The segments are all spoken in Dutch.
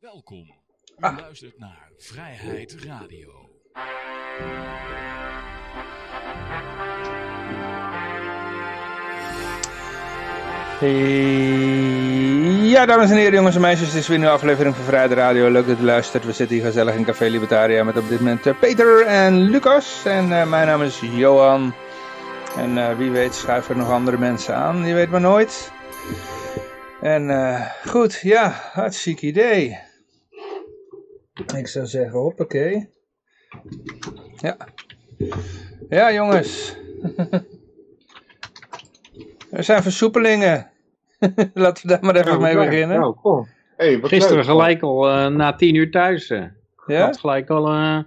Welkom. U Ah. luistert naar Vrijheid Radio. Ja, dames en heren, jongens en meisjes, het is weer een nieuwe aflevering van Vrijheid Radio. Leuk dat u luistert. We zitten hier gezellig in Café Libertaria met op dit moment eh, Peter en Lucas. En eh, mijn naam is Johan. En eh, wie weet schuiven er nog andere mensen aan, je weet maar nooit. En goed, ja, hartstikke idee. Ik zou zeggen, hoppakee. Ja. Ja, jongens. er zijn versoepelingen. Laten we daar maar even mee beginnen. Nou, kom. Hey, wat Gisteren leuk. gelijk al eh, na tien uur thuis. eh. Ja? Had gelijk al, eh,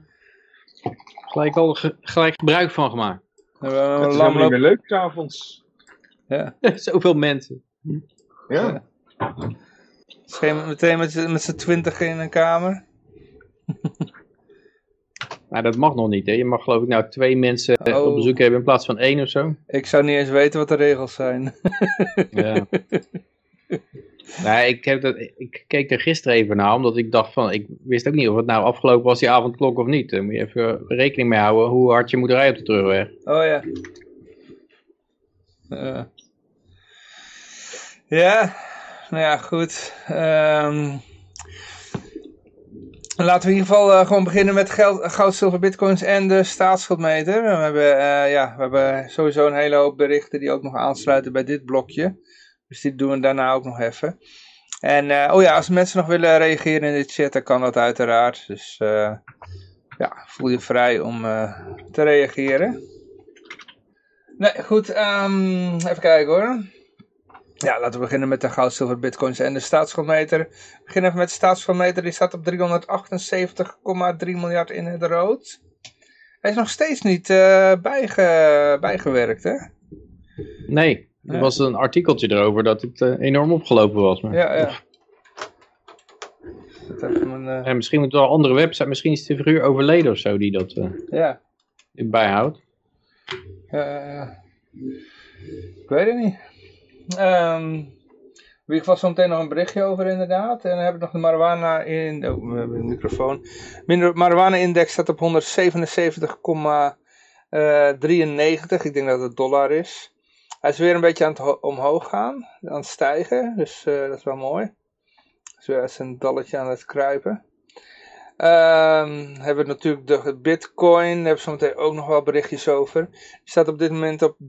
gelijk al ge- gelijk gebruik van gemaakt. Het is helemaal meer leuk s'avonds. Ja. Zoveel mensen. Ja. Het is geen- meteen met, z'n- met z'n twintig in een kamer. Nou, dat mag nog niet. Hè. Je mag geloof ik nou twee mensen eh, Oh. op bezoek hebben in plaats van één of zo. Ik zou niet eens weten wat de regels zijn. Ja. nou, ik, heb dat, ik keek er gisteren even naar, omdat ik dacht van, ik wist ook niet of het nou afgelopen was die avondklok of niet. Daar moet je even rekening mee houden hoe hard je moet rijden op de terugweg. Oh ja. Eh. ja, nou ja, goed. Ehm, laten we in ieder geval eh, gewoon beginnen met geld, goud, zilver, bitcoins en de staatsschuldmeter. We hebben, eh, ja, we hebben sowieso een hele hoop berichten die ook nog aansluiten bij dit blokje. Dus die doen we daarna ook nog even. En eh, oh ja, als mensen nog willen reageren in de chat, dan kan dat uiteraard. Dus ja, voel je vrij om te reageren. Nee, goed. ehm, even kijken hoor. Ja, laten we beginnen met de goud, zilver, bitcoins en de staatsschuldmeter. We beginnen even met de staatsschuldmeter. Die staat op 378,3 miljard in het rood. Hij is nog steeds niet eh, bijge, bijgewerkt, hè? Nee, er was een artikeltje erover dat het eh, enorm opgelopen was. Maar... Ja, ja. Dat eh, En misschien moet wel een andere website, misschien is de figuur overleden of zo die dat ja. bijhoudt. Ja. Ik weet het niet. Ehm, in ieder geval zometeen nog een berichtje over inderdaad. En dan heb ik nog de marijuana in... Oh, hebben een microfoon. Minder- Marijuana-index staat op 177,93. Ik denk dat het dollar is. Hij is weer een beetje aan het ho- omhoog gaan. Aan het stijgen. Dus eh, dat is wel mooi. Is weer uit zijn dalletje aan het kruipen. Ehm, hebben we natuurlijk de bitcoin, daar hebben we zo meteen ook nog wel berichtjes over. Die staat op dit moment op 43.000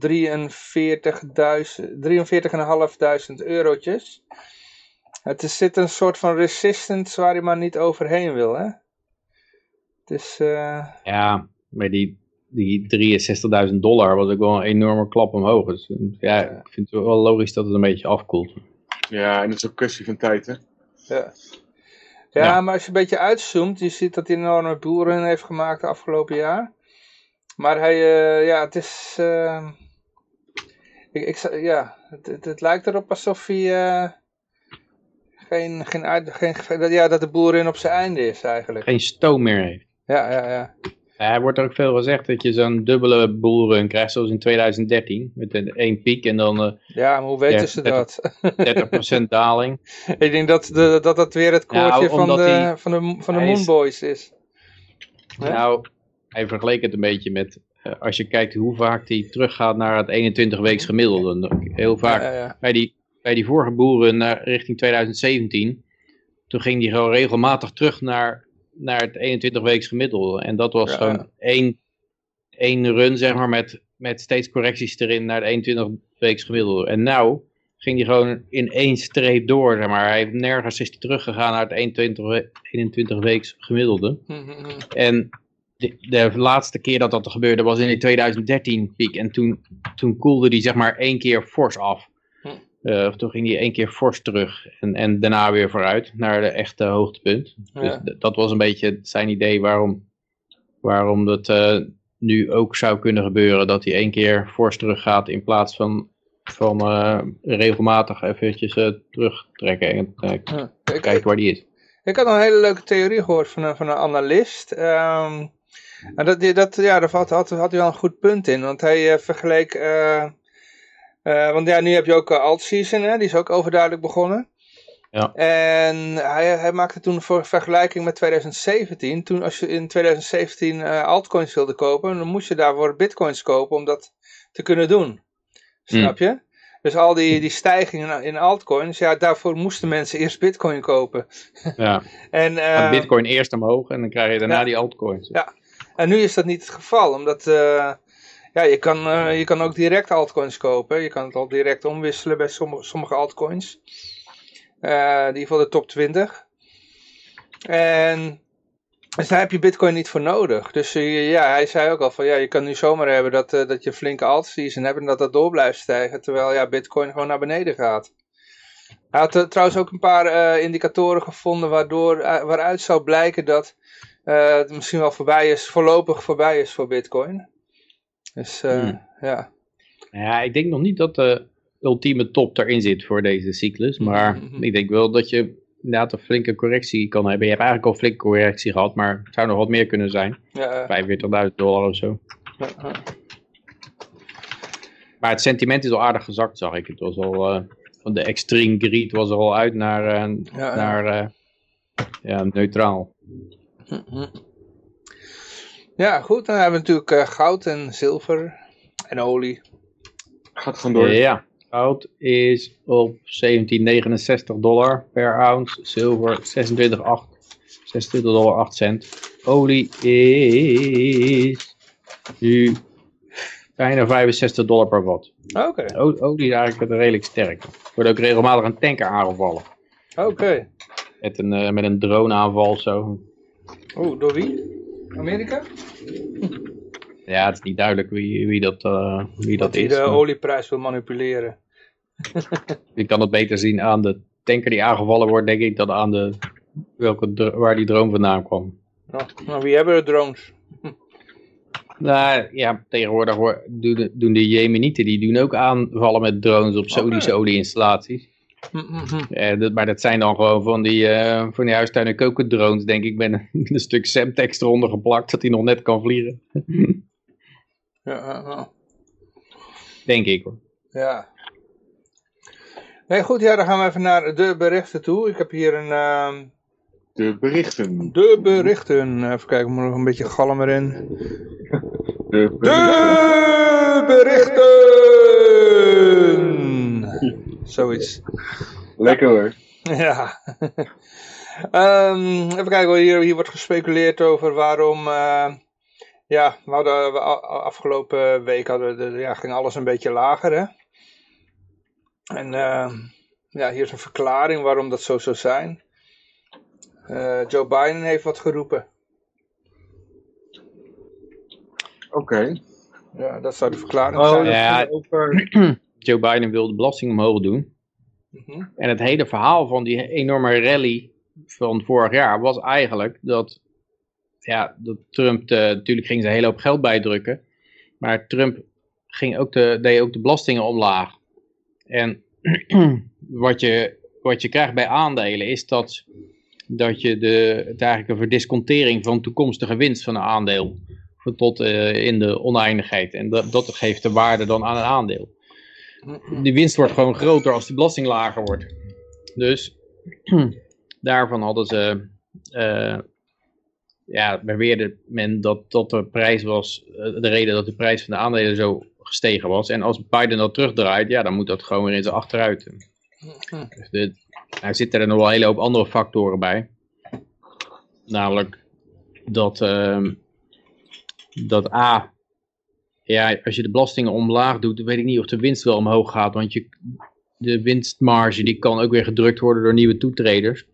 43.500 eurotjes. Het is, zit een soort van resistance waar hij maar niet overheen wil, hè? Het is, eh, Ja, maar die, die 63.000 dollar was ook wel een enorme klap omhoog. Dus ja, ik vind het wel logisch dat het een beetje afkoelt. Ja, en het is ook kwestie van tijd, hè. ja. Ja, Ja. maar als je een beetje uitzoomt, je ziet dat hij een enorme boeren heeft gemaakt de afgelopen jaar. Maar hij, eh, ja, het is, eh, ik, ik, ja, het, het, het lijkt erop alsof hij eh, geen, geen, uit, geen, ja, dat de boerin op zijn einde is eigenlijk. Geen stoom meer heeft. Ja, ja, ja. Er wordt er ook veel gezegd dat je zo'n dubbele bullrun krijgt zoals in 2013. Met een één piek en dan eh, Ja, maar hoe weten Ja, ze dat- dat? 30% daling. ik denk dat, de, dat dat weer het Nou, koortje van, de, van de, van de Moonboys is. Nou, hij vergeleek het een beetje met, eh, als je kijkt hoe vaak hij teruggaat naar het 21 weeks gemiddelde. Heel vaak Ja, ja, ja. bij die, bij die vorige boeren naar, richting 2017, toen ging die gewoon regelmatig terug naar, naar het 21 weeks gemiddelde. En dat was gewoon ja. één, één run, zeg maar, met, met steeds correcties erin naar het 21 weeks gemiddelde. En nou ging die gewoon in één streep door, zeg maar. Hij heeft nergens is hij teruggegaan naar het 21, we- 21 weeks gemiddelde. Hm, hm, hm. En de, de laatste keer dat dat gebeurde was in de 2013 piek. En toen, toen koelde die zeg maar één keer fors af. Eh, of toen ging die één keer fors terug. En, en daarna weer vooruit naar de echte hoogtepunt. Dus Ja. dat was een beetje zijn idee waarom, waarom dat eh, nu ook zou kunnen gebeuren. Dat hij één keer fors teruggaat in plaats van, van eh, regelmatig eventjes terugtrekken. En Ja. Kijken waar die is. Ik had een hele leuke theorie gehoord van een, van een analist. Ehm, en dat, dat, ja, daar had, had, had hij wel een goed punt in. Want hij vergeleek... eh, eh, want ja, nu heb je ook uh, alt-season, hè, die is ook overduidelijk begonnen. Ja. En hij, hij maakte toen een vergelijking met 2017. Toen als je in 2017 uh, altcoins wilde kopen, dan moest je daarvoor bitcoins kopen om dat te kunnen doen. Snap je? Dus al die, die stijgingen in altcoins, ja, daarvoor moesten mensen eerst bitcoin kopen. Ja. en, uh, bitcoin eerst omhoog en dan krijg je daarna Ja. die altcoins. Ja, en nu is dat niet het geval, omdat uh, ja, je, kan, uh, je kan ook direct altcoins kopen. Je kan het al direct omwisselen bij sommige, sommige altcoins. Uh, in ieder geval de top 20. En dus daar heb je bitcoin niet voor nodig. Dus uh, ja, hij zei ook al van ja, je kan nu zomaar hebben dat, dat je flinke alt season hebt en dat dat door blijft stijgen. Terwijl ja, bitcoin gewoon naar beneden gaat. Hij had trouwens ook een paar indicatoren gevonden waardoor, waaruit zou blijken dat het misschien wel voorbij is, voorlopig voorbij is voor bitcoin. Dus hmm. ja. Ja, ik denk nog niet dat de ultieme top erin zit voor deze cyclus. Maar mm -hmm. ik denk wel dat je inderdaad een flinke correctie kan hebben. Je hebt eigenlijk al flinke correctie gehad, maar het zou nog wat meer kunnen zijn. Ja, 45.000 dollar of zo. Ja. Maar het sentiment is al aardig gezakt, zag ik. Het was al, uh, van de extreme greed was er al uit naar, uh, ja, naar uh, ja, neutraal. Ja, goed. Dan hebben we natuurlijk goud en zilver en olie. Gaat gewoon door. Ja. Goud is op 1769 dollar per ounce. Zilver 26,8 26 dollar 8 cent. Olie is nu bijna 65 dollar per watt. Oké. Okay. Olie is eigenlijk redelijk sterk. Er wordt ook regelmatig een tanker aangevallen. Oké. Okay. Met een, uh, met een drone aanval zo. Oh, door wie? Amerika? Ja, het is niet duidelijk wie, wie dat, uh, wie dat, dat is. Die de olieprijs wil manipuleren. Je kan het beter zien aan de tanker die aangevallen wordt, denk ik, dan aan de, welke, waar die drone vandaan kwam. Nou, nou wie hebben er drones? Nou ja, tegenwoordig doen, doen de Jemenieten, die doen ook aanvallen met drones op Saudische okay. olieinstallaties. Mm -hmm. eh, dat, maar dat zijn dan gewoon van die, uh, van die huistuin- en kokendrones, denk ik, met een, een stuk Semtex eronder geplakt, dat hij nog net kan vliegen. ja, ja. Denk ik hoor. Ja. Nee, goed, ja, dan gaan we even naar de berichten toe. Ik heb hier een... Uh... De berichten. De berichten. Even kijken, moet nog een beetje galm erin. De berichten. De berichten. Zoiets. Lekker hoor. Ja. um, even kijken, hier, hier wordt gespeculeerd over waarom... Uh, ja, we hadden, we afgelopen week hadden we, ja, ging alles een beetje lager, hè. En uh, ja, hier is een verklaring waarom dat zo zou zijn. Uh, Joe Biden heeft wat geroepen. Oké. Okay. Ja, dat zou de verklaring oh, zijn. Ja, over... Joe Biden wil de belasting omhoog doen. Mm -hmm. En het hele verhaal van die enorme rally van vorig jaar was eigenlijk dat, ja, dat Trump, de, natuurlijk ging ze een hele hoop geld bijdrukken. Maar Trump ging ook de, deed ook de belastingen omlaag. En wat je, wat je krijgt bij aandelen is dat, dat je de, het eigenlijk een verdiscontering van toekomstige winst van een aandeel tot uh, in de oneindigheid. En dat, dat geeft de waarde dan aan een aandeel. Die winst wordt gewoon groter als de belasting lager wordt. Dus daarvan hadden ze, uh, ja, beweerde men dat, dat de prijs was, uh, de reden dat de prijs van de aandelen zo gestegen was. En als Biden dat terugdraait, ja, dan moet dat gewoon weer in zijn achteruit. Dus de, nou zitten er nog wel een hele hoop andere factoren bij. Namelijk dat, uh, dat A, ja, als je de belastingen omlaag doet, dan weet ik niet of de winst wel omhoog gaat. Want je, de winstmarge die kan ook weer gedrukt worden door nieuwe toetreders.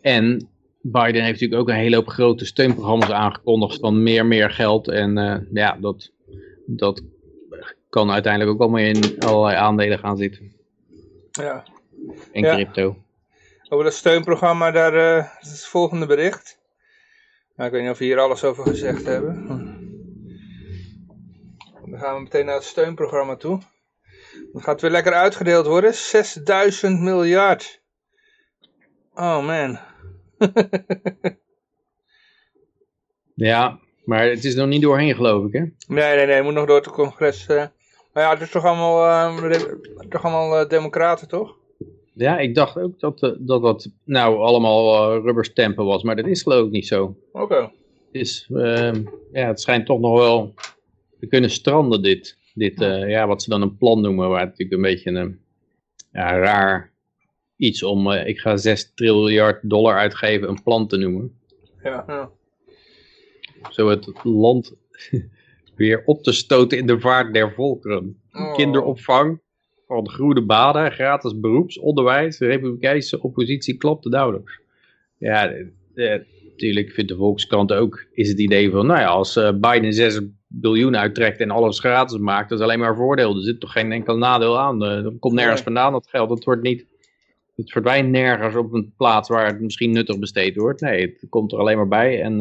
En Biden heeft natuurlijk ook een hele hoop grote steunprogramma's aangekondigd van meer, meer geld. En uh, ja, dat, dat kan uiteindelijk ook allemaal in allerlei aandelen gaan zitten. Ja. En ja. crypto. Over dat steunprogramma, daar uh, is het volgende bericht. Nou, ik weet niet of we hier alles over gezegd hebben. Dan gaan we meteen naar het steunprogramma toe. Dan gaat het weer lekker uitgedeeld worden. 6000 miljard. Oh man. ja, maar het is nog niet doorheen geloof ik hè? Nee, nee, nee. Het moet nog door het congres. Uh... Maar ja, het is toch allemaal, uh, toch allemaal uh, democraten toch? Ja, ik dacht ook dat eh, dat, dat nou allemaal rubberstampen was, maar dat is geloof ik niet zo. Oké. Dus ehm, ja, het schijnt toch nog wel te kunnen stranden dit. Dit, uh, ja, wat ze dan een plan noemen, waar het natuurlijk een beetje een ja, raar iets om, ik ga 6 triljard dollar uitgeven, een plan te noemen. Ja, ja. Zo het land weer op te stoten in de vaart der volkeren. Oh. Kinderopvang, van groene baden, gratis beroepsonderwijs, de republikeinse oppositie klopt de nauwelijks. Ja, eh, natuurlijk vindt de Volkskrant ook, is het idee van, nou ja, als uh, Biden 6 biljoen uittrekt en alles gratis maakt, dat is alleen maar voordeel. Er zit toch geen enkel nadeel aan. Uh, er komt nergens vandaan dat geld. Het wordt niet, het verdwijnt nergens op een plaats waar het misschien nuttig besteed wordt. Nee, het komt er alleen maar bij en...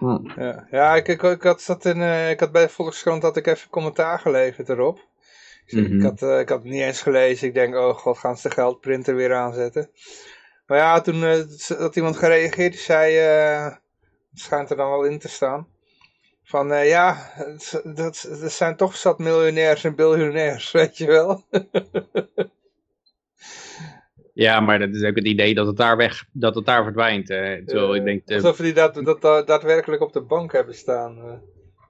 Uh, ja, ja ik, ik, ik, had dat in, ik had bij de Volkskrant had ik even commentaar geleverd erop. Ik, mm -hmm. ik, had, ik had het niet eens gelezen. Ik denk, oh god, gaan ze de geldprinter weer aanzetten. Maar ja, toen had iemand gereageerd, die zei, het schijnt er dan wel in te staan. Van ja, dat, dat zijn toch zat miljonairs en biljonairs, weet je wel. Ja, maar dat is ook het idee dat het daar weg, dat het daar verdwijnt. Uh, zo, ik denk, Alsof die dat, dat, dat, daadwerkelijk op de bank hebben staan.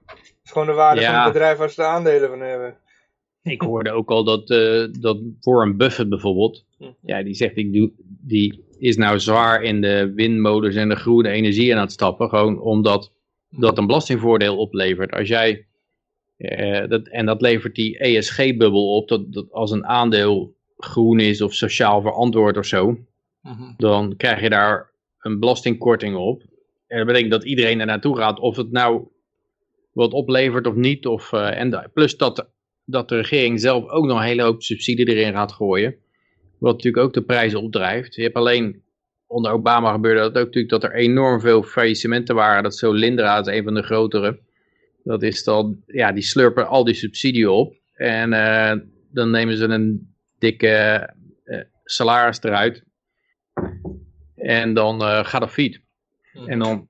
Het is gewoon de waarde ja. van het bedrijf waar ze de aandelen van hebben. Ik hoorde ook al dat, uh, dat Warren Buffett bijvoorbeeld, hm. ja, die zegt, ik doe, die is nou zwaar in de windmolens en de groene energie aan het stappen, gewoon omdat dat een belastingvoordeel oplevert. Als jij, dat, en dat levert die ESG-bubbel op, dat, dat als een aandeel groen is of sociaal verantwoord of zo, Mhm. dan krijg je daar een belastingkorting op. En dat betekent dat iedereen er naartoe gaat, of het nou wat oplevert of niet. Of, uh, en plus dat, dat de regering zelf ook nog een hele hoop subsidie erin gaat gooien. Wat natuurlijk ook de prijzen opdrijft. Je hebt alleen, onder Obama gebeurde dat ook natuurlijk, dat er enorm veel faillissementen waren. Dat zo Lindra is een van de grotere. Dat is dan, ja, die slurpen al die subsidie op. En uh, dan nemen ze een dikke uh, salaris eruit. En dan uh, gaat het fiet. Mhm. En dan,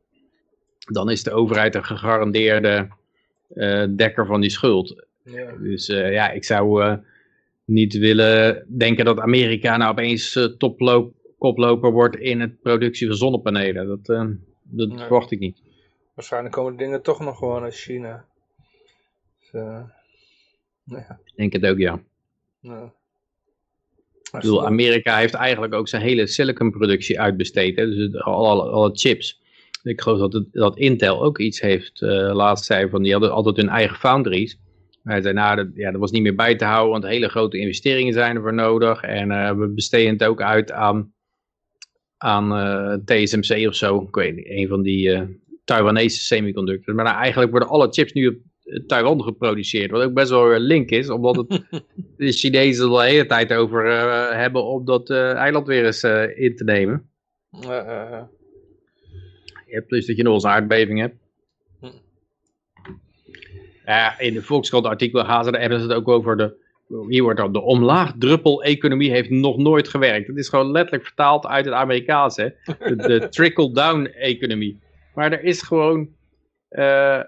dan is de overheid een gegarandeerde dekker van die schuld. Ja. Dus ja, ik zou niet willen denken dat Amerika nou opeens uh, toploop, koploper wordt in het productie van zonnepanelen. Dat, dat Nee. verwacht ik niet. Waarschijnlijk komen de dingen toch nog gewoon uit China. Dus, eh, ja, Ik denk het ook, ja. ja. Ik bedoel, Amerika heeft eigenlijk ook zijn hele siliconproductie uitbesteed. Hè? Dus alle, alle, chips. Ik geloof dat, het- dat Intel ook iets heeft. laatst zei van, die hadden altijd hun eigen foundries. Hij zei, nou, dat, ja, dat was niet meer bij te houden, want hele grote investeringen zijn ervoor nodig. En eh, we besteden het ook uit aan, aan eh, TSMC of zo. Ik weet niet, een van die eh, Taiwanese semiconductors. Maar nou, eigenlijk worden alle chips nu op Taiwan geproduceerd. Wat ook best wel weer link is, omdat het de Chinezen er de hele tijd over hebben om dat eiland weer eens in te nemen. Eh. Ja, plus dat je nog eens een aardbeving hebt. Ja, in de Volkskrant artikel daar hebben ze het ook over de, hier wordt dan, de omlaagdruppel-economie heeft nog nooit gewerkt. Het is gewoon letterlijk vertaald uit het Amerikaans, hè. De, de trickle-down-economie. Maar er is gewoon, eh,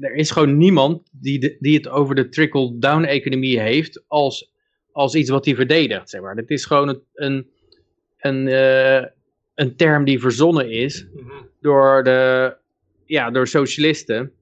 er is gewoon niemand die, de- die het over de trickle-down-economie heeft als, als iets wat hij verdedigt, zeg maar. Het is gewoon een, een, een, eh, een term die verzonnen is mhm. door, de, ja, door socialisten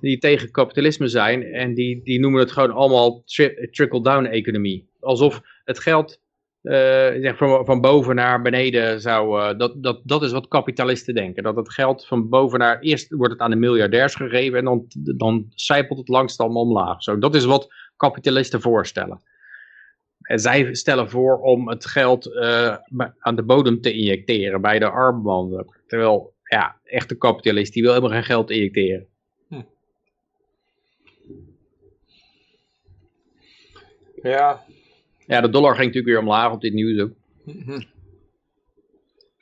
die tegen kapitalisme zijn en die, die noemen het gewoon allemaal tri- trickle-down economie. Alsof het geld eh, van, van boven naar beneden zou, eh, dat, dat, dat is wat kapitalisten denken. Dat het geld van boven naar, eerst wordt het aan de miljardairs gegeven en dan, dan zijpelt het langst allemaal omlaag. Zo, dat is wat kapitalisten voorstellen. En zij stellen voor om het geld eh, aan de bodem te injecteren bij de armbanden. Terwijl, ja, echte kapitalist die wil helemaal geen geld injecteren. Ja. Ja, de dollar ging natuurlijk weer omlaag op dit nieuws ook. Mhm.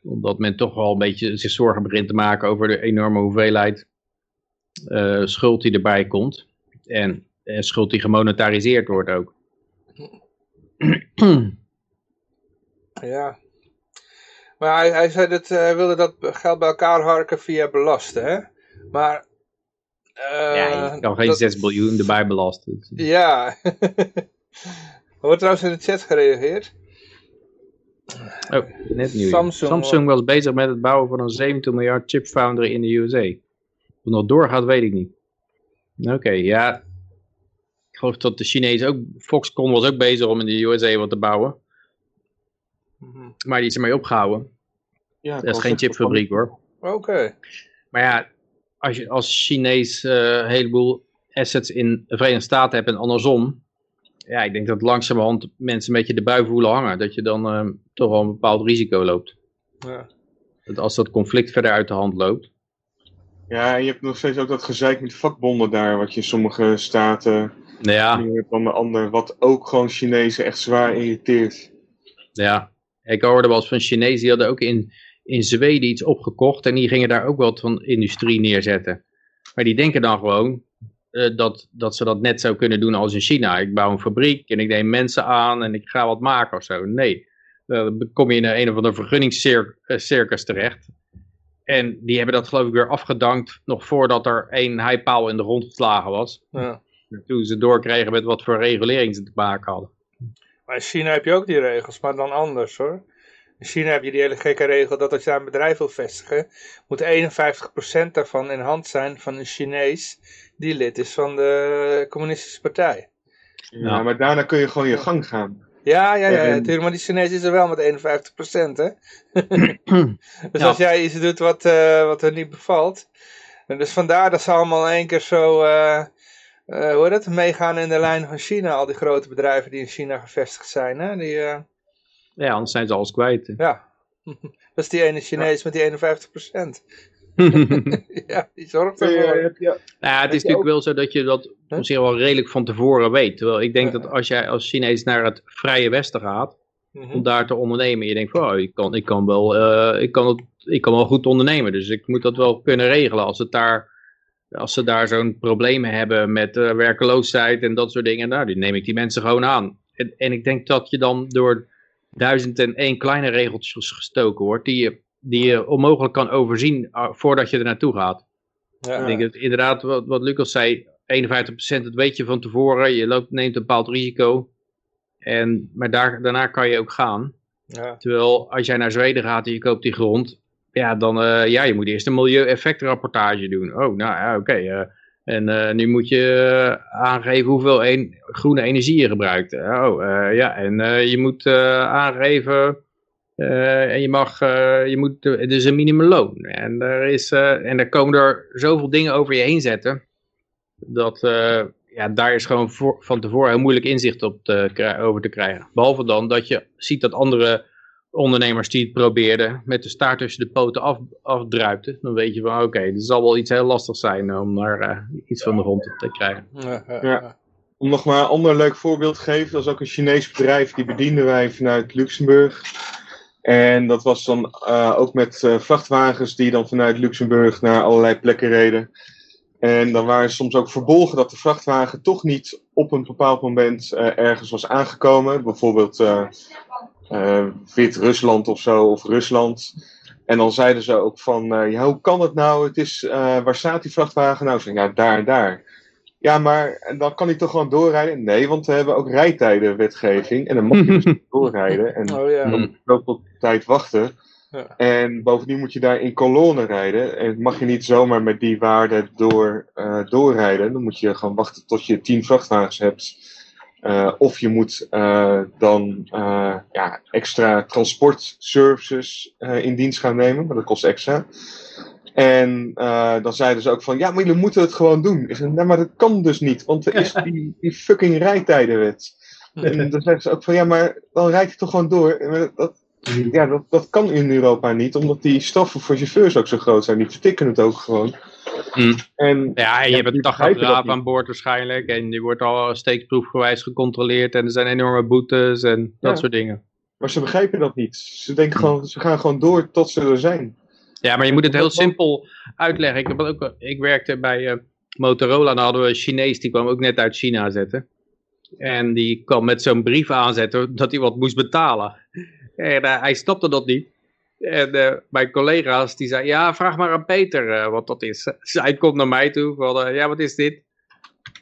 Omdat men toch wel een beetje zich zorgen begint te maken over de enorme hoeveelheid eh, schuld die erbij komt. En eh, schuld die gemonetariseerd wordt ook. Ja. Maar hij, hij zei dat eh, hij wilde dat geld bij elkaar harken via belasten, hè? Maar... eh, ja, je kan geen dat- 6 biljoen erbij belasten. Ja. Er wordt trouwens in de chat gereageerd. Oh, net nieuw. Samsung- Samsung, was bezig met het bouwen van een 17 miljard chip foundry in de USA. Of het nog doorgaat, weet ik niet. Oké, ja. Ik geloof dat de Chinezen ook... Foxconn was ook bezig om in de USA wat te bouwen. Maar die is ermee opgehouden. Ja, Dat is geen chipfabriek hoor. Oké. Maar ja, als je als Chinees eh, een heleboel assets in de Verenigde Staten hebt en andersom. Ja, ik denk dat langzamerhand mensen een beetje de bui voelen hangen. Dat je dan eh, toch wel een bepaald risico loopt. Ja. Dat als dat conflict verder uit de hand loopt. Ja, en je hebt nog steeds ook dat gezeik met vakbonden daar, wat je in sommige staten Nou ja, dan de ander, wat ook gewoon Chinezen echt zwaar irriteert. ja. Ik hoorde wel eens van Chinezen, die hadden ook in, in Zweden iets opgekocht. En die gingen daar ook wat van industrie neerzetten. Maar die denken dan gewoon eh, dat, dat ze dat net zo kunnen doen als in China. Ik bouw een fabriek en ik neem mensen aan en ik ga wat maken of zo. Nee, dan kom je in een, een of andere vergunningscircus terecht. En die hebben dat geloof ik weer afgedankt nog voordat er één heipaal in de grond geslagen was. Ja. Toen ze doorkregen met wat voor regulering ze te maken hadden. Maar in China heb je ook die regels, maar dan anders hoor. In China heb je die hele gekke regel dat als je daar een bedrijf wil vestigen, moet 51% daarvan in hand zijn van een Chinees die lid is van de communistische partij. Ja, Ja. maar daarna kun je gewoon je gang gaan. Ja, ja, ja, natuurlijk, maar die Chinees is er wel met 51%, hè. dus Ja. als jij iets doet wat, eh, wat er niet bevalt. En dus vandaar dat ze allemaal in één keer zo, eh, eh, hoe heet het, meegaan in de lijn van China. Al die grote bedrijven die in China gevestigd zijn, hè. Die, eh, Ja, anders zijn ze alles kwijt. ja, dat is die ene Chinees met die 51%. ja, die zorgt ervoor. Nou ja, het is natuurlijk wel zo dat je dat zich wel redelijk van tevoren weet. Terwijl ik denk Ja. dat als jij als Chinees naar het vrije westen gaat, Mhm. om daar te ondernemen, je denkt van, oh, ik kan, ik kan, wel, eh, ik kan, het, ik kan wel goed ondernemen. Dus ik moet dat wel kunnen regelen. Als, het daar, als ze daar zo'n problemen hebben met eh, werkeloosheid en dat soort dingen, nou, dan neem ik die mensen gewoon aan. En, en ik denk dat je dan door duizend en één kleine regeltjes gestoken wordt, die je, die je onmogelijk kan overzien ah, voordat je er naartoe gaat. Ja. Ik denk dat inderdaad, wat, wat Lucas zei, 51% dat weet je van tevoren. Je loopt, neemt een bepaald risico. En, maar daar, daarna kan je ook gaan. Ja. Terwijl als jij naar Zweden gaat en je koopt die grond. Ja, dan uh, ja, je moet eerst een milieueffectrapportage doen. Oh, nou ja, oké. Okay, uh, en uh, nu moet je aangeven hoeveel een, groene energie je gebruikt. Oh, ja, en je moet aangeven... en je mag, je moet, het is een minimumloon. En er, is, en er komen er zoveel dingen over je heen zetten. Dat, ja, daar is gewoon voor, van tevoren heel moeilijk inzicht op te, over te krijgen. Behalve dan dat je ziet dat andere ondernemers die het probeerden met de staart tussen de poten af, afdruipten. Dan weet je van oké, okay, dit zal wel iets heel lastig zijn om daar uh, iets van de grond te krijgen. Ja, ja, ja. Om nog maar een ander leuk voorbeeld te geven. Dat is ook een Chinees bedrijf, die bedienden wij vanuit Luxemburg. En dat was dan uh, ook met uh, vrachtwagens die dan vanuit Luxemburg naar allerlei plekken reden. En dan waren soms ook verbolgen dat de vrachtwagen toch niet op een bepaald moment uh, ergens was aangekomen. Bijvoorbeeld Wit-Rusland of zo, of Rusland. En dan zeiden ze ook van, ja, hoe kan het nou? Het is, waar staat die vrachtwagen nou? Ze ja, daar en daar. Ja, maar dan kan hij toch gewoon doorrijden? Nee, want we hebben ook rijtijdenwetgeving. En dan mag je dus niet doorrijden. En oh, ja. dan moet je ook tot tijd wachten. Ja. En bovendien moet je daar in kolonnen rijden. En mag je niet zomaar met die waarde door, uh, doorrijden. Dan moet je gewoon wachten tot je tien vrachtwagens hebt. Uh, of je moet uh, dan ja, extra transportservices in dienst gaan nemen. Maar dat kost extra. En dan zeiden ze ook van, ja, maar jullie moeten het gewoon doen. Ik zei, nee, maar dat kan dus niet, want er is die, die fucking rijtijdenwet. En dan zeggen ze ook van, ja, maar dan rijd je toch gewoon door. Dat, ja, dat, dat kan in Europa niet, omdat die straffen voor chauffeurs ook zo groot zijn. Die vertikken het ook gewoon. Mm. En, ja, en je ja, hebt een tachograaf aan boord waarschijnlijk. En die wordt al steekproefgewijs gecontroleerd. En er zijn enorme boetes en dat Ja. soort dingen. Maar ze begrijpen dat niet. Ze denken gewoon, ze gaan gewoon door tot ze er zijn. Ja, maar je moet het heel simpel uitleggen. Ik, heb ook, ik werkte bij uh, Motorola en dan hadden we een Chinees, die kwam ook net uit China zetten. En die kwam met zo'n brief aanzetten dat hij wat moest betalen. En uh, hij snapte dat niet. En uh, mijn collega's die zeiden, ja, vraag maar aan Peter wat dat is. Zij komt naar mij toe van, ja, wat is dit?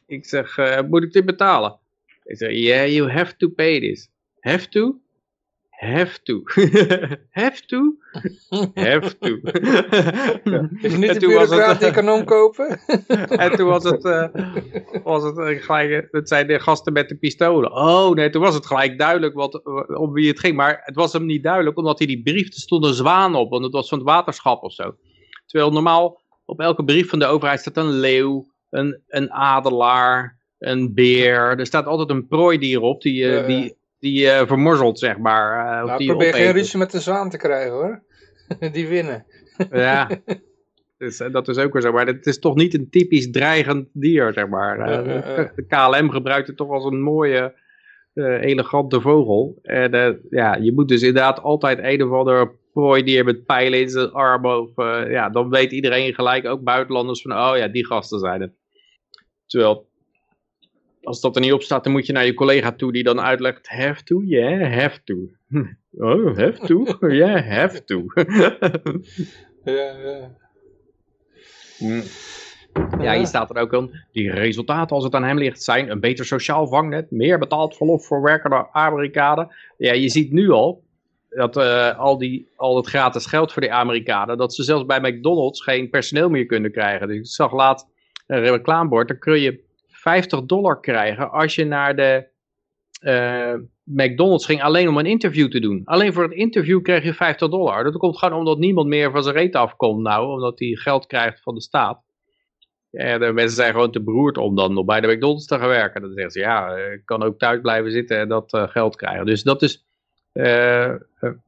Ik zeg, moet ik dit betalen? Hij zei, yeah, you have to pay this. Have to? Have to. have to? Have to. Is je niet En de toen was het, bureaucraat die eh, kan omkopen? En toen was het, eh, was het eh, gelijk, het zijn de gasten met de pistolen. Oh nee, toen was het gelijk duidelijk wat, om wie het ging. Maar het was hem niet duidelijk, omdat hij die brief, er stond een zwaan op. Want het was van het waterschap of zo. Terwijl normaal op elke brief van de overheid staat een leeuw, een, een adelaar, een beer. Er staat altijd een prooidier op die, eh, Ja, ja. die, die eh, vermorzelt, zeg maar. Nou, die probeer geen ruzie met de zwaan te krijgen hoor. Die winnen. Ja, dus, eh, dat is ook weer zo. Maar het is toch niet een typisch dreigend dier, zeg maar. De KLM gebruikt het toch als een mooie, elegante vogel. En ja, je moet dus inderdaad altijd een of ander prooidier met pijlen in zijn arm. Of, ja, dan weet iedereen gelijk, ook buitenlanders, van oh ja, die gasten zijn het. Terwijl, als dat er niet op staat, dan moet je naar je collega toe die dan uitlegt, have to? Yeah, have to. Oh, have to? Yeah, have to. Ja, ja. Mm. Ja, hier staat er ook aan, die resultaten als het aan hem ligt zijn een beter sociaal vangnet, meer betaald verlof voor werkende Amerikanen. Ja, je ziet nu al dat eh, al, die, al het gratis geld voor die Amerikanen, dat ze zelfs bij McDonald's geen personeel meer kunnen krijgen. Dus ik zag laat een reclamebord, dan kun je 50 dollar krijgen als je naar de eh, McDonald's ging alleen om een interview te doen. Alleen voor het interview kreeg je 50 dollar. Dat komt gewoon omdat niemand meer van zijn reet afkomt nou, omdat hij geld krijgt van de staat. En de mensen zijn gewoon te beroerd om dan nog bij de McDonald's te gaan werken. Dan zeggen ze, ja, ik kan ook thuis blijven zitten en dat eh, geld krijgen. Dus dat is, eh,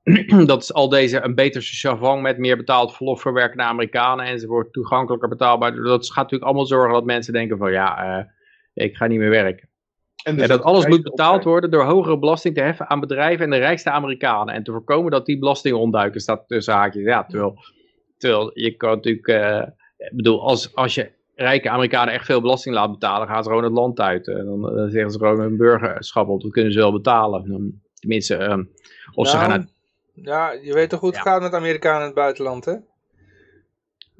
dat is al deze een beter sociaal vang met meer betaald verlof voor werkende Amerikanen enzovoort. Toegankelijker betaalbaar. Dat gaat natuurlijk allemaal zorgen dat mensen denken van, ja, ik ga niet meer werken. En En dus dat alles moet betaald worden door hogere belasting te heffen aan bedrijven en de rijkste Amerikanen. En te voorkomen dat die belastingen ontduiken, staat tussen haakjes. Ja, terwijl, terwijl je kan natuurlijk, eh, ik bedoel, als, als je rijke Amerikanen echt veel belasting laat betalen, gaan ze gewoon het land uit. En dan, dan zeggen ze gewoon hun burgerschap op, dat kunnen ze wel betalen. Tenminste, eh, of ze Nou, gaan uit, Ja, je weet toch hoe het Ja. gaat met Amerikanen in het buitenland, hè?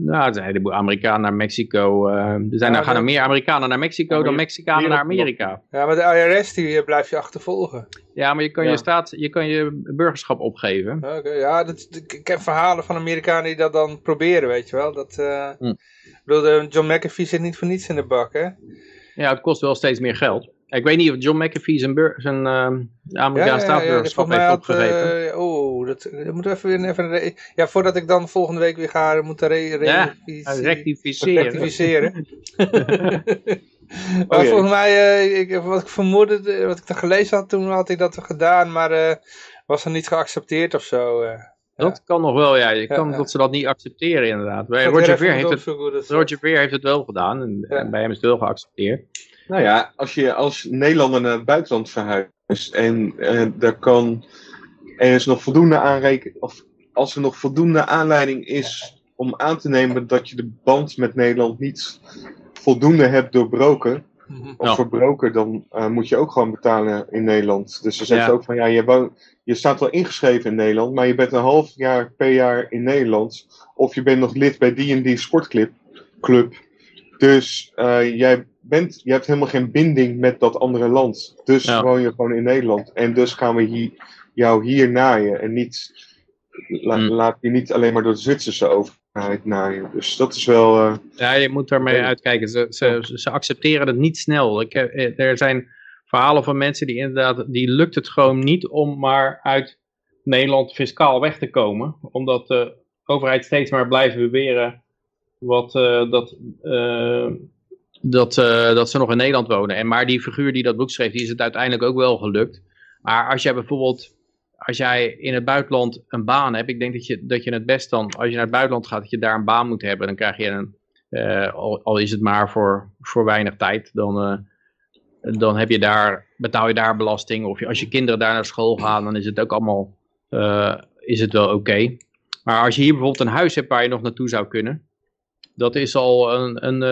Nou, er zijn een heleboel Amerikanen naar Mexico. eh, er zijn, Ja, er gaan er meer Amerikanen naar Mexico Ja, dan je- Mexicanen naar. Amerika. Ja, maar de IRS die eh, blijft je achtervolgen. Ja, maar je kan, Ja. je, staat, je kan je burgerschap opgeven. Oké, ja, dat, ik heb verhalen van Amerikanen die dat dan proberen, weet je wel. Dat, eh, Hm. ik bedoel, de John McAfee zit niet voor niets in de bak, hè? Ja, het kost wel steeds meer geld. Ik weet niet of John McAfee zijn, zijn ehm, Amerikaanse staatsburgerschap heeft opgegeven. eh, oh, dat, dat moet even, weer even ja, voordat ik dan volgende week weer ga, moet re, re, Ja, rectificeren. rectificeren. maar volgens mij, eh, ik, wat ik vermoedde, wat ik er gelezen had, toen had ik dat gedaan, maar eh, was er niet geaccepteerd of zo. eh. Dat kan nog wel, ja. Je kan ja. dat ze dat niet accepteren inderdaad. Bij Roger Ver, even heeft het. Roger Ver heeft het wel gedaan. En, Ja. en bij hem is het wel geaccepteerd. Nou ja, als je als Nederlander naar het buitenland verhuist en eh, daar kan er is nog voldoende aanreken of als er nog voldoende aanleiding is om aan te nemen dat je de band met Nederland niet voldoende hebt doorbroken Mhm. of verbroken, dan eh, moet je ook gewoon betalen in Nederland. Dus ze zeggen Ja. ook van ja, je, woont, je staat wel ingeschreven in Nederland, maar je bent een half jaar per jaar in Nederland. Of je bent nog lid bij die en die sportclub. Club. Dus eh, jij, bent, je hebt helemaal geen binding met dat andere land. Dus Ja. woon je gewoon in Nederland. En dus gaan we hier, jou hier naaien. En niet, la- Hmm. laat je niet alleen maar door de Zwitserse overheid naaien. Dus dat is wel... eh, Ja, je moet daarmee uitkijken. Ze, ze, ze accepteren het niet snel. Ik, heb- eh, er zijn verhalen van mensen die inderdaad, die lukt het gewoon niet om maar uit Nederland fiscaal weg te komen. Omdat de overheid steeds maar blijft beweren wat, eh, dat, dat, dat ze nog in Nederland wonen. En maar die figuur die dat boek schreef, die is het uiteindelijk ook wel gelukt. Maar als jij bijvoorbeeld, als jij in het buitenland een baan hebt, ik denk dat je, dat je het best dan, als je naar het buitenland gaat, dat je daar een baan moet hebben. Dan krijg je een, eh, al, is het maar voor, voor weinig tijd, dan, eh, dan heb je daar, betaal je daar belasting. Of je, als je kinderen daar naar school gaan, dan is het ook allemaal eh, is het wel oké. Maar als je hier bijvoorbeeld een huis hebt waar je nog naartoe zou kunnen, dat is al een, een,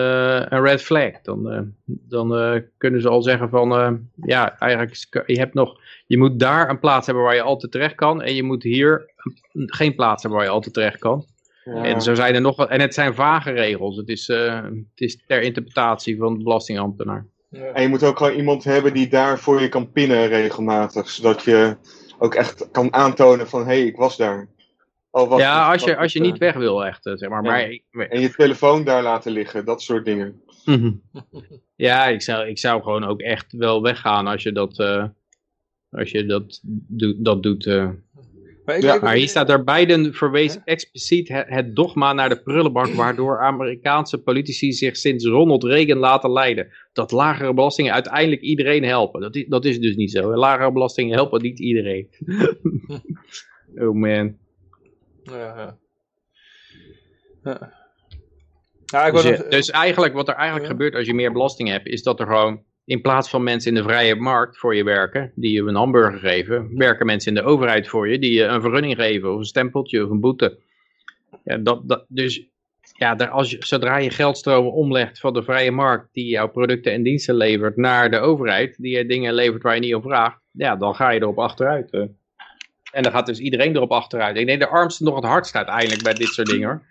een red flag. Dan, dan kunnen ze al zeggen van, ja, eigenlijk, je, hebt nog, je moet daar een plaats hebben waar je altijd terecht kan. En je moet hier een- geen plaats hebben waar je altijd terecht kan. ja. En zo zijn er nog wat, en het zijn vage regels. Het is, eh, het is ter interpretatie van de belastingambtenaar. Ja. En je moet ook gewoon iemand hebben die daar voor je kan pinnen regelmatig. Zodat je ook echt kan aantonen van, hé, hey, ik was daar. Ja, als je, als je niet weg wil echt, eh, zeg maar. Ja. maar eh, En je telefoon daar laten liggen, dat soort dingen. Mhm. Ja, ik zou, ik zou gewoon ook echt wel weggaan als je dat, eh, als je dat, doet dat doet. eh. Maar, ik, Ja, ik- Maar hier staat er Biden verwees expliciet het, het dogma naar de prullenbak waardoor Amerikaanse politici zich sinds Ronald Reagan laten leiden. Dat lagere belastingen uiteindelijk iedereen helpen. Dat is, dat is dus niet zo. Lagere belastingen helpen niet iedereen. oh man. Ja, ja. Ja. Ja, ik Dus, nog- dus eigenlijk wat er eigenlijk Ja. gebeurt als je meer belasting hebt, is dat er gewoon in plaats van mensen in de vrije markt voor je werken, die je een hamburger geven, werken mensen in de overheid voor je, die je een vergunning geven of een stempeltje of een boete. Ja, dat, dat, dus ja, daar, als je, zodra je geldstromen omlegt van de vrije markt, die jouw producten en diensten levert, naar de overheid, die je dingen levert waar je niet om vraagt, ja, dan ga je erop achteruit. eh. En dan gaat dus iedereen erop achteruit. Ik denk de armste nog het hardst uiteindelijk bij dit soort dingen hoor.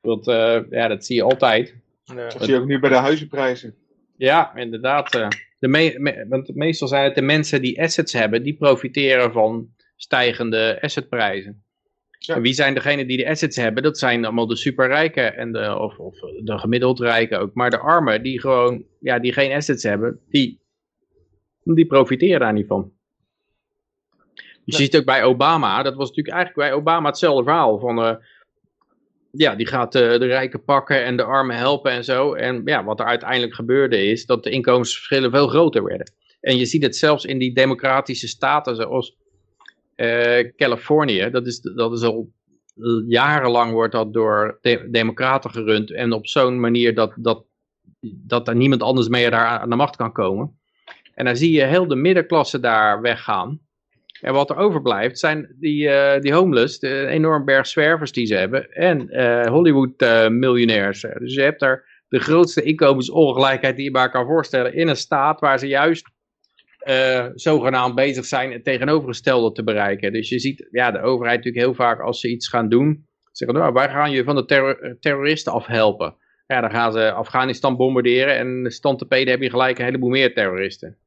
Want eh, ja, dat zie je altijd. ja. Dat zie je ook nu bij de huizenprijzen. Ja, inderdaad. eh. De me me- want meestal zijn het de mensen die assets hebben, die profiteren van stijgende assetprijzen. Ja. En wie zijn degenen die de assets hebben? Dat zijn allemaal de superrijken en de, of, of de gemiddeld rijken ook. Maar de armen die gewoon, ja, die geen assets hebben, die, die profiteren daar niet van. Je ziet ook bij Obama, dat was natuurlijk eigenlijk bij Obama hetzelfde verhaal. Van, eh, ja, die gaat eh, de rijken pakken en de armen helpen en zo. En ja, wat er uiteindelijk gebeurde is dat de inkomensverschillen veel groter werden. En je ziet het zelfs in die democratische staten zoals eh, Californië. Dat is, dat is al jarenlang wordt dat door de- democraten gerund. En op zo'n manier dat, dat, dat er niemand anders meer daar aan de macht kan komen. En dan zie je heel de middenklasse daar weggaan. En wat er overblijft zijn die, eh, die homeless, de enorm berg zwervers die ze hebben. En eh, Hollywood eh, miljonairs. Dus je hebt daar de grootste inkomensongelijkheid die je maar kan voorstellen. In een staat waar ze juist zogenaamd bezig zijn het tegenovergestelde te bereiken. Dus je ziet ja, de overheid natuurlijk heel vaak als ze iets gaan doen. Zeggen nou, wij gaan je van de terror- terroristen afhelpen. Ja, dan gaan ze Afghanistan bombarderen en stand te peden heb je gelijk een heleboel meer terroristen.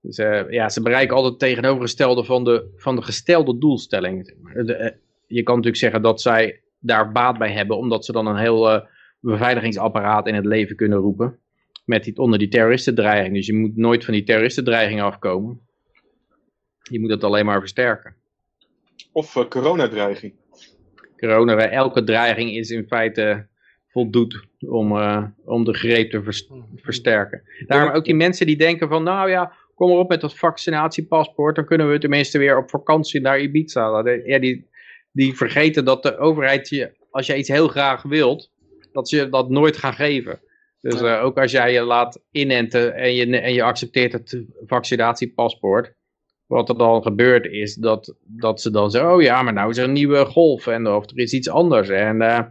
Dus eh, ja, ze bereiken altijd het tegenovergestelde van de, van de gestelde doelstelling. De, eh, je kan natuurlijk zeggen dat zij daar baat bij hebben, omdat ze dan een heel eh, beveiligingsapparaat in het leven kunnen roepen. Met die, onder die terroristendreiging. Dus je moet nooit van die terroristendreiging afkomen. Je moet het alleen maar versterken. Of eh, coronadreiging. Corona, elke dreiging is in feite voldoet om, eh, om de greep te vers- versterken. Daarom ook die mensen die denken van, nou ja, kom maar op met dat vaccinatiepaspoort, dan kunnen we tenminste weer op vakantie naar Ibiza. Ja, die, die vergeten dat de overheid je, als je iets heel graag wilt, dat ze je dat nooit gaan geven. Dus eh, ook als jij je laat inenten en je, en je accepteert het vaccinatiepaspoort, wat er dan gebeurt is dat, dat ze dan zeggen, oh ja, maar nou is er een nieuwe golf en of er is iets anders. En eh,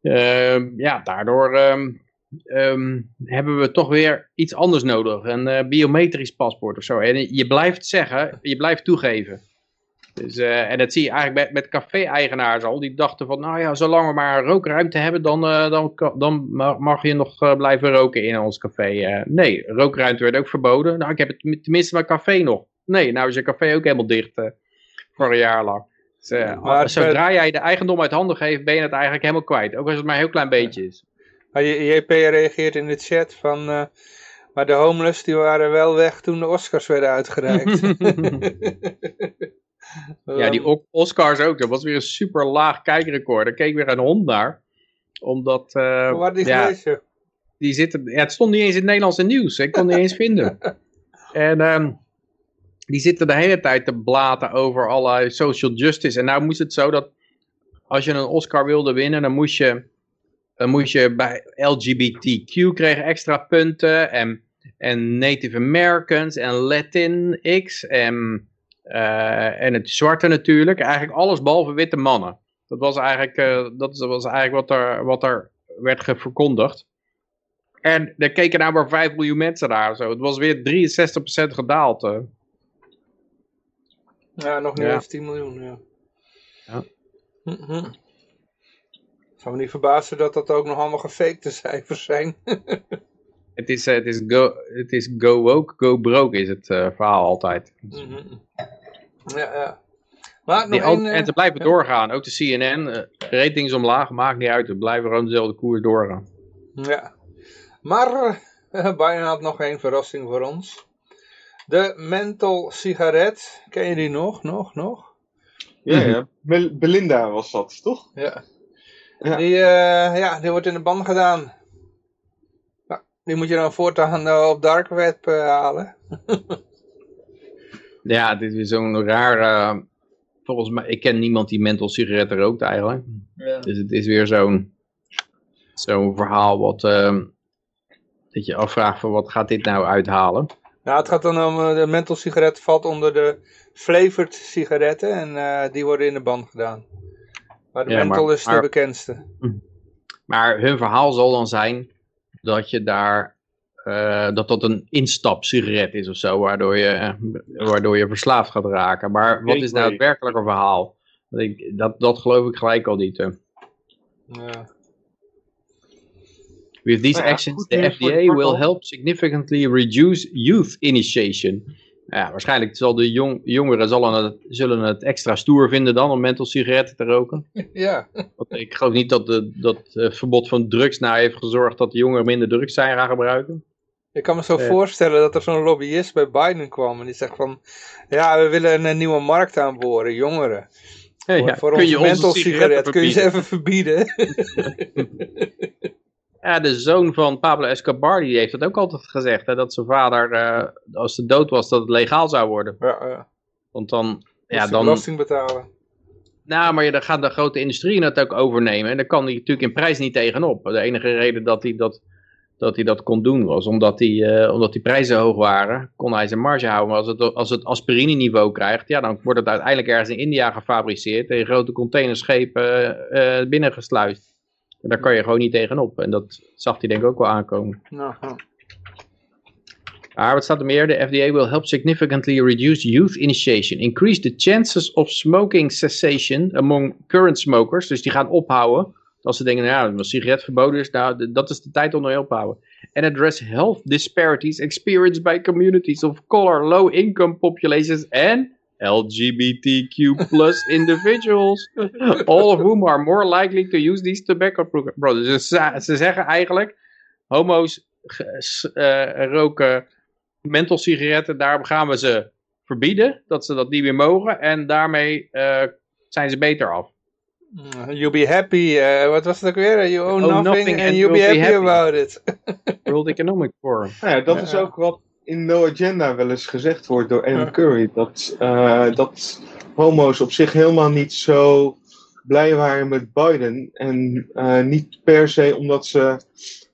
eh, ja, daardoor ehm, ehm, hebben we toch weer iets anders nodig. Een eh, biometrisch paspoort of zo. En je blijft zeggen, je blijft toegeven. Dus, eh, en dat zie je eigenlijk met, met café-eigenaars al. Die dachten van, nou ja, zolang we maar rookruimte hebben, dan, eh, dan, dan ma- mag je nog blijven roken in ons café. Nee, rookruimte werd ook verboden. Nou, ik heb het tenminste mijn café nog. Nee, nou is je café ook helemaal dicht voor een jaar lang. Dus, Maar zodra jij de eigendom uit handen geeft, ben je het eigenlijk helemaal kwijt. Ook als het maar een heel klein beetje is. JP reageert in de chat van... eh, maar de homeless die waren wel weg toen de Oscars werden uitgereikt. Ja, die Oscars ook. Dat was weer een super laag kijkrecord. Daar keek weer een hond naar. Omdat, Hoe had die ja, gelezen? die zitten, ja, het stond niet eens in het Nederlandse nieuws. Ik kon het niet eens vinden. En ehm, die zitten de hele tijd te blaten over allerlei social justice. En nou moest het zo dat als je een Oscar wilde winnen, dan moest je, dan moest je bij LGBTQ kregen extra punten. En, en Native Americans en Latinx en, eh, en het zwarte natuurlijk. Eigenlijk alles behalve witte mannen. Dat was eigenlijk, eh, dat was eigenlijk wat er, wat er werd verkondigd. En er keken nou maar 5 miljoen mensen naar. Zo. Het was weer 63% gedaald. eh. Ja, nog niet Ja. eens 10 miljoen, ja. Ja. Mhm. Ik zou me niet verbazen dat dat ook nog allemaal gefakte cijfers zijn. Het is, eh, het is, go, het is go woke, go broke is het eh, verhaal altijd. Mhm. Ja, ja. Maar nog Die, één... en eh, ze blijven ja. doorgaan. Ook de CNN, eh, ratings omlaag, maakt niet uit. We blijven gewoon dezelfde koers doorgaan. Ja. Maar eh, Biden had nog één verrassing voor ons. De menthol sigaret. Ken je die nog? Nog? Nog? Ja, ja. Bel- Belinda was dat, toch? Ja. Ja. Die, eh, ja, die wordt in de ban gedaan. Nou, die moet je dan voortaan eh, op dark web eh, halen. Ja, dit is zo'n raar... eh, volgens mij, ik ken niemand die menthol sigaretten rookt eigenlijk. Ja. Dus het is weer zo'n zo'n verhaal wat... ehm, dat je afvraagt van wat gaat dit nou uithalen? Nou, het gaat dan om de menthol sigaret valt onder de flavored sigaretten en eh, die worden in de ban gedaan. Maar de Ja, maar- is de maar- bekendste. Maar hun verhaal zal dan zijn dat je daar... eh, dat dat een instapsigaret is of zo, waardoor je, eh, waardoor je verslaafd gaat raken. Maar wat is nou het werkelijke verhaal? Dat, ik, dat, dat geloof ik gelijk al niet. hè. Ja. With these Nou ja, actions, the FDA will help significantly reduce youth initiation. Ja, waarschijnlijk zal de jong, jongeren zullen het, zullen het extra stoer vinden dan om menthol sigaretten te roken. ja. Want ik geloof niet dat de, dat het verbod van drugs nou heeft gezorgd dat de jongeren minder drugs zijn gaan gebruiken. Ik kan me zo Ja. voorstellen dat er zo'n lobbyist bij Biden kwam en die zegt van, ja, we willen een nieuwe markt aanboren, jongeren. Voor, Ja, voor kun onze je onze menthol sigaret, kun je ze even verbieden? Ja, de zoon van Pablo Escobar die heeft dat ook altijd gezegd. Hè, dat zijn vader, eh, als ze dood was, dat het legaal zou worden. ja, ja. Want dan, Ja, ja, dan, belasting betalen. Nou, maar je- dan gaat de grote industrie het ook overnemen. En daar kan hij natuurlijk in prijs niet tegenop. De enige reden dat hij dat, dat, hij dat kon doen was omdat die, eh, omdat die prijzen hoog waren. Kon hij zijn marge houden. Maar als het, als het aspirine niveau krijgt, ja, dan wordt het uiteindelijk ergens in India gefabriceerd. En in grote containerschepen eh binnengesluist. En daar kan je gewoon niet tegenop. En dat zag hij denk ik ook wel aankomen. Nou. Maar wat staat er meer? De FDA will help significantly reduce youth initiation. Increase the chances of smoking cessation among current smokers. Dus die gaan ophouden. Als ze denken, nou ja, als sigaret verboden is, nou, dat is de tijd om te houden. And address health disparities experienced by communities of color, low income populations and LGBTQ plus individuals. All of whom are more likely to use these tobacco products. Dus ze, ze zeggen eigenlijk, homo's eh, roken menthol sigaretten, daar gaan we ze verbieden, dat ze dat niet meer mogen. En daarmee eh, zijn ze beter af. You'll be happy, eh, wat was het ook weer? You own Own nothing, nothing and and you'll be happy, happy. about it. World Economic Forum. Ja, dat Ja. is ook wat in No Agenda wel eens gezegd wordt door Anne. Curry. Dat, eh, dat homo's op zich helemaal niet zo blij waren met Biden. En eh, niet per se omdat ze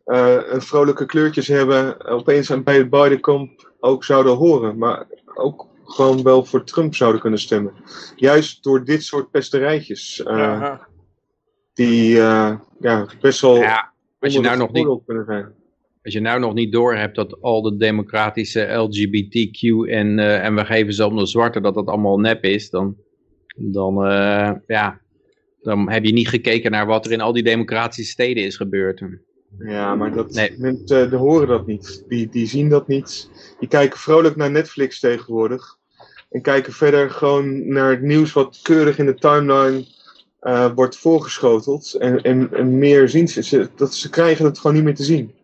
eh, een vrolijke kleurtjes hebben, opeens bij het Biden-kamp ook zouden horen. Maar ook gewoon wel voor Trump zouden kunnen stemmen. Juist door dit soort pesterijtjes. eh. Die eh, ja, best wel Ja, als je, nou nog niet, kunnen zijn. Als je nou nog niet doorhebt dat al de democratische LGBTQ en, eh, en we geven ze om de zwarte, dat dat allemaal nep is, dan, dan, eh, ja, dan heb je niet gekeken naar wat er in al die democratische steden is gebeurd. Ja, maar dat, Nee. mensen die horen dat niet. Die, die zien dat niet. Die kijken vrolijk naar Netflix tegenwoordig. En kijken verder gewoon naar het nieuws wat keurig in de timeline eh, wordt voorgeschoteld. En, en, en meer zien ze. ze. Dat, ze krijgen het gewoon niet meer te zien.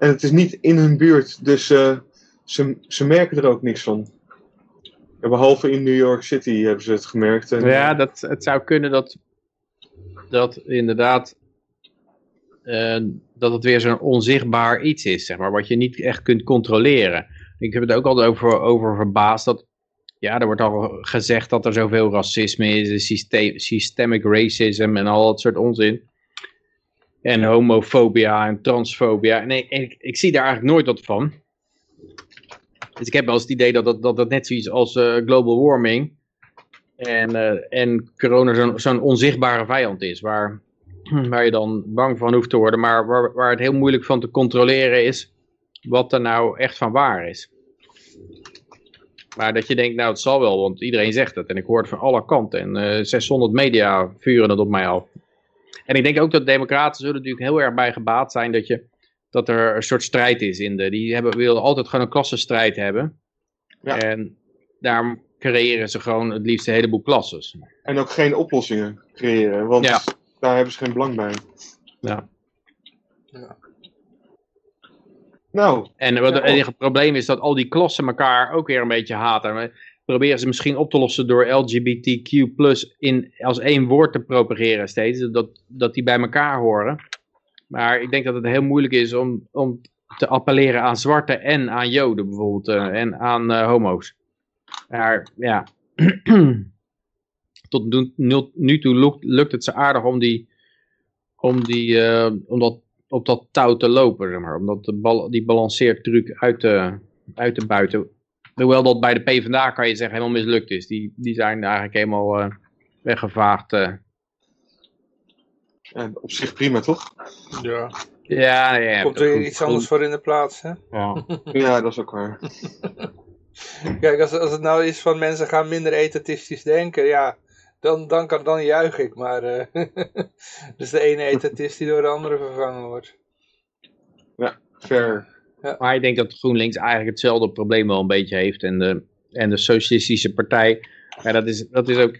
En het is niet in hun buurt, dus eh, ze, ze merken er ook niks van. Behalve in New York City hebben ze het gemerkt. En, Ja, dat, het zou kunnen dat, dat inderdaad eh, dat het weer zo'n onzichtbaar iets is, zeg maar, wat je niet echt kunt controleren. Ik heb het ook altijd over, over verbaasd dat, ja, er wordt al gezegd dat er zoveel racisme is, syste- systemic racism en al dat soort onzin. En homofobia en transfobia. En ik, ik, zie daar eigenlijk nooit wat van. Dus ik heb wel eens het idee dat dat, dat, dat net zoiets als eh, global warming en, eh, en corona zo'n zo'n onzichtbare vijand is, waar, waar je dan bang van hoeft te worden, maar waar, waar het heel moeilijk van te controleren is wat er nou echt van waar is. Maar dat je denkt, nou het zal wel, want iedereen zegt het en ik hoor het van alle kanten en eh 600 media vuren het op mij af. En ik denk ook dat democraten zullen natuurlijk heel erg bij gebaat zijn dat je dat er een soort strijd is in de, die hebben, willen altijd gewoon een klassenstrijd hebben. Ja. En daarom creëren ze gewoon het liefst een heleboel klasses. En ook geen oplossingen creëren, want Ja. daar hebben ze geen belang bij. Ja. Nou, En wat het Ja. enige probleem is dat al die klassen elkaar ook weer een beetje haten. Proberen ze misschien op te lossen door LGBTQ in, als één woord te propageren steeds. Dat, dat die bij elkaar horen. Maar ik denk dat het heel moeilijk is om, om te appelleren aan zwarten en aan joden bijvoorbeeld. eh, en aan eh, homo's. Maar ja, tot nu, toe lukt, lukt het ze aardig om, die, om, die, eh, om dat, op dat touw te lopen. Zeg maar. Om dat, die balanceertruc uit te, uit te buiten. Hoewel dat bij de PvdA kan je zeggen helemaal mislukt is. Die, die zijn eigenlijk helemaal eh, weggevaagd. eh. ja, op zich prima toch? Ja. Ja, ja, ja. Komt er weer iets anders voor in de plaats, hè? Ja. Ja, dat is ook waar. Kijk, als, als het nou is van mensen gaan minder etatistisch denken, ja, dan, dan, kan, dan juich ik. Maar eh dus de ene etatist die door de andere vervangen wordt. Fair. Maar ik denk dat GroenLinks eigenlijk hetzelfde probleem wel een beetje heeft. En de, en de Socialistische Partij, ja, dat, is, dat is ook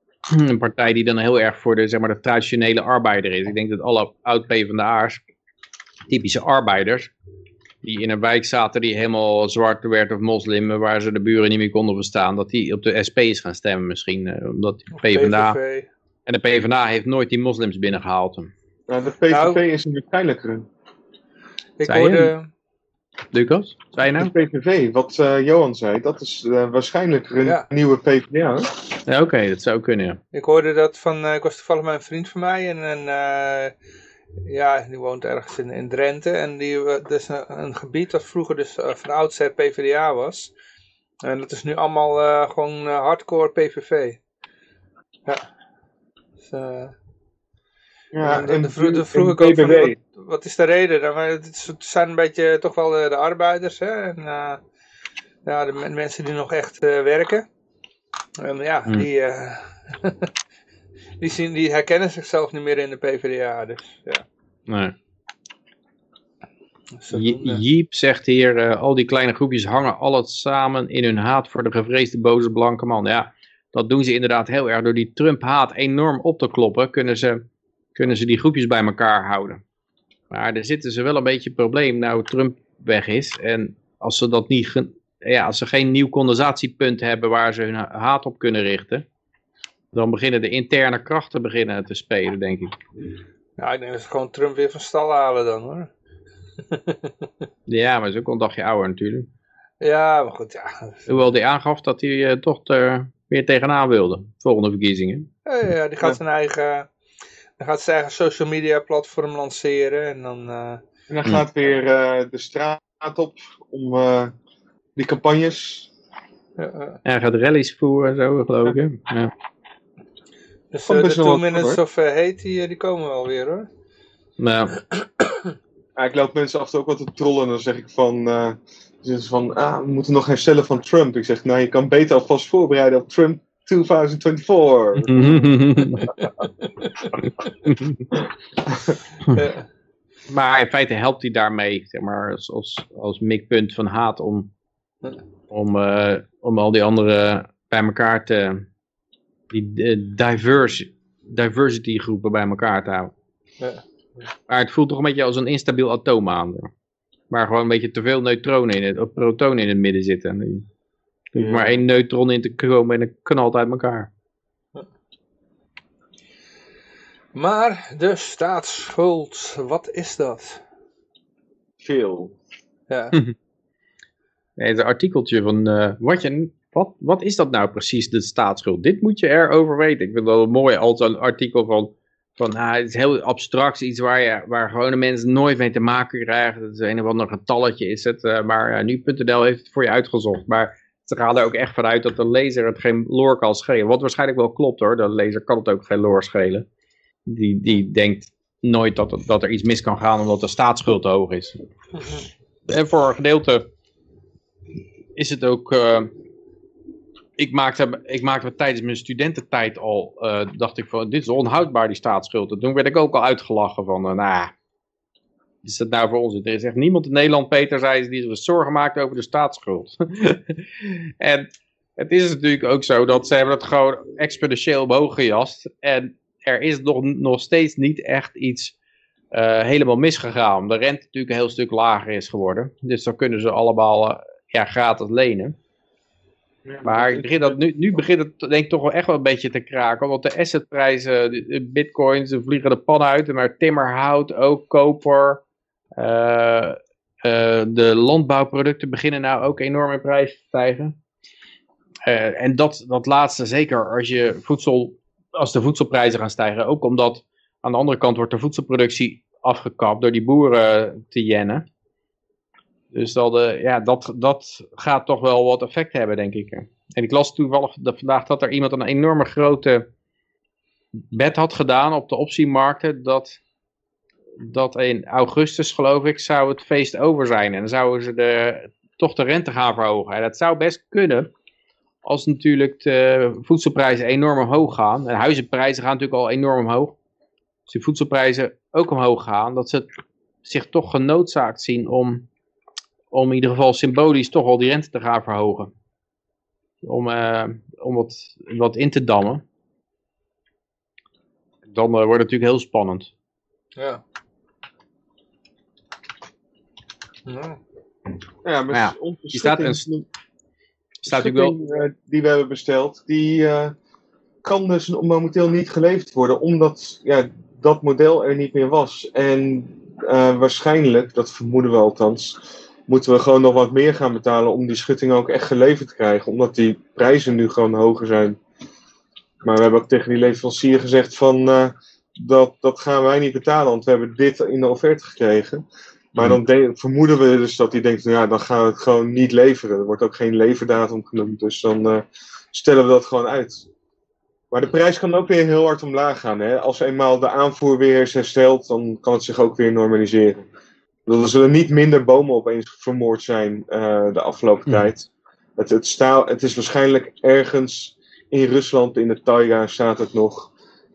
een partij die dan heel erg voor de, zeg maar, de traditionele arbeider is. Ik denk dat alle oud-PVDA'ers, typische arbeiders, die in een wijk zaten die helemaal zwart werd of moslim, waar ze de buren niet meer konden verstaan, dat die op de SP is gaan stemmen misschien. eh, omdat de PvdA, PVV. en de PvdA heeft nooit die moslims binnengehaald. Nou, de PVV Nou. is een waarschijnlijker. Ik hoorde, Lucas, zei je nou? De PVV, wat eh, Johan zei, dat is eh, waarschijnlijk een Ja. nieuwe PvdA. Ja, Oké, dat zou kunnen, ja. ik hoorde dat van, eh, ik was toevallig met een vriend van mij en een, eh, ja, die woont ergens in, in Drenthe. En die, dat is een, een gebied dat vroeger dus eh, van oudsher PvdA was. En dat is nu allemaal eh, gewoon eh, hardcore PVV. Ja. Dus, eh, Ja, en de, en de, vro- de en vroeg ik ook van. Wat, is de reden? Nou, het, zijn een beetje toch wel de, de arbeiders, hè? En, eh, ja, de men- mensen die nog echt eh, werken. En ja, Hmm. die, eh, die, zien, die herkennen zichzelf niet meer in de PvdA. Dus ja. Nee. Dus. Jeep zegt hier, eh, al die kleine groepjes hangen al samen in hun haat voor de gevreesde boze blanke man. Ja, dat doen ze inderdaad heel erg. Door die Trump-haat enorm op te kloppen, kunnen ze, kunnen ze die groepjes bij elkaar houden. Maar er zitten ze wel een beetje een probleem, nou Trump weg is. En als ze, dat niet ja, als ze geen nieuw condensatiepunt hebben waar ze hun ha- haat op kunnen richten, dan beginnen de interne krachten beginnen te spelen, denk ik. Ja, ik denk dat ze gewoon Trump weer van stal halen dan hoor. Ja, maar zo is ook een dagje ouder natuurlijk. Ja, maar goed, ja. Hoewel hij aangaf dat hij eh, toch er weer tegenaan wilde. Volgende verkiezingen. Ja, ja, die gaat zijn eigen, die gaat zijn eigen social media platform lanceren en dan... eh, En dan gaat weer eh, de straat op om eh, die campagnes. ja, eh, En hij gaat rallies voeren en zo, geloof ik. Ja. dus de best wel two wat voor, minutes hoor. of hate, die, die komen wel weer hoor. Nou, Ja, ik loop mensen af en toe ook wat te trollen en dan zeg ik van, eh, dus van ah, we moeten nog herstellen van Trump. Ik zeg, nou je kan beter alvast voorbereiden op Trump 2024. Eh, maar in feite helpt hij daarmee, zeg maar, als, als, als mikpunt van haat om, om, eh, om al die andere bij elkaar te, die eh, diverse, diversity groepen bij elkaar te houden. Ja. Maar het voelt toch een beetje als een instabiel atoom aan. Waar gewoon een beetje te veel neutronen in het, of protonen in het midden zitten. Er hoeft Ja. maar één neutron in te komen en dan knalt uit elkaar. Maar de staatsschuld, wat is dat? Veel. Ja, Nee, het is een artikeltje van, eh, wat, je, wat, wat is dat nou precies, de staatsschuld? Dit moet je erover weten. Ik vind dat wel mooi, als een artikel van, van ah, het is heel abstract, iets waar, je, waar gewone mensen nooit mee te maken krijgen. Dat is een of ander getalletje is het, eh, maar eh, nu.nl heeft het voor je uitgezocht. Maar ze gaan er ook echt vanuit dat de lezer het geen loor kan schelen. Wat waarschijnlijk wel klopt hoor, de lezer kan het ook geen loor schelen. Die, die denkt nooit dat, er- dat er iets mis kan gaan omdat de staatsschuld te hoog is. En voor een gedeelte is het ook. eh, ik, maakte, ik maakte tijdens mijn studententijd al. eh, dacht ik van. Dit is onhoudbaar, die staatsschuld. En toen werd ik ook al uitgelachen van. eh, nou. Is dat nou voor ons? Er is echt niemand in Nederland, Peter zei, die zich zorgen maakt over de staatsschuld. en het is natuurlijk ook zo dat ze hebben het gewoon exponentieel omhoog gejast. En er is nog, nog steeds niet echt iets uh, helemaal misgegaan. De rente natuurlijk een heel stuk lager is geworden. Dus dan kunnen ze allemaal uh, ja, gratis lenen. Ja, maar ik begin dat, nu, nu begint het denk ik toch wel echt wel een beetje te kraken. Want de assetprijzen, de bitcoins, ze vliegen de pan uit. Maar timmerhout, ook koper. Uh, de landbouwproducten beginnen nou ook enorm in prijs te stijgen. en dat, dat laatste zeker als, je voedsel, als de voedselprijzen gaan stijgen. Ook omdat aan de andere kant wordt de voedselproductie afgekapt door die boeren te jennen. Dus dat, uh, ja, dat, dat gaat toch wel wat effect hebben, denk ik. En ik las toevallig dat vandaag dat er iemand een enorme grote bed had gedaan op de optiemarkten. Dat, dat in augustus, geloof ik, zou het feest over zijn. En dan zouden ze de, toch de rente gaan verhogen. En dat zou best kunnen als natuurlijk de voedselprijzen enorm omhoog gaan. En huizenprijzen gaan natuurlijk al enorm omhoog als die voedselprijzen ook omhoog gaan, dat ze zich toch genoodzaakt zien om, om in ieder geval symbolisch toch al die rente te gaan verhogen. Om, uh, om wat, wat in te dammen. Dan uh, wordt het natuurlijk heel spannend. Ja. Ja, ja maar ja, onze staat een, schutting- staat wel... eh, die we hebben besteld, die eh, kan dus momenteel niet geleverd worden, omdat ja, dat model er niet meer was. En eh, waarschijnlijk, dat vermoeden we althans, moeten we gewoon nog wat meer gaan betalen om die schutting ook echt geleverd te krijgen, omdat die prijzen nu gewoon hoger zijn. Maar we hebben ook tegen die leverancier gezegd van, dat, dat gaan wij niet betalen, want we hebben dit in de offerte gekregen. Maar dan de- vermoeden we dus dat hij denkt, nou ja, dan gaan we het gewoon niet leveren. Er wordt ook geen leverdatum genoemd, dus dan eh, stellen we dat gewoon uit. Maar de prijs kan ook weer heel hard omlaag gaan. Hè? Als eenmaal de aanvoer weer is hersteld, dan kan het zich ook weer normaliseren. Er zullen niet minder bomen opeens vermoord zijn eh, de afgelopen Hmm. tijd. Het, het, staal, het is waarschijnlijk ergens in Rusland, in de taiga staat het nog.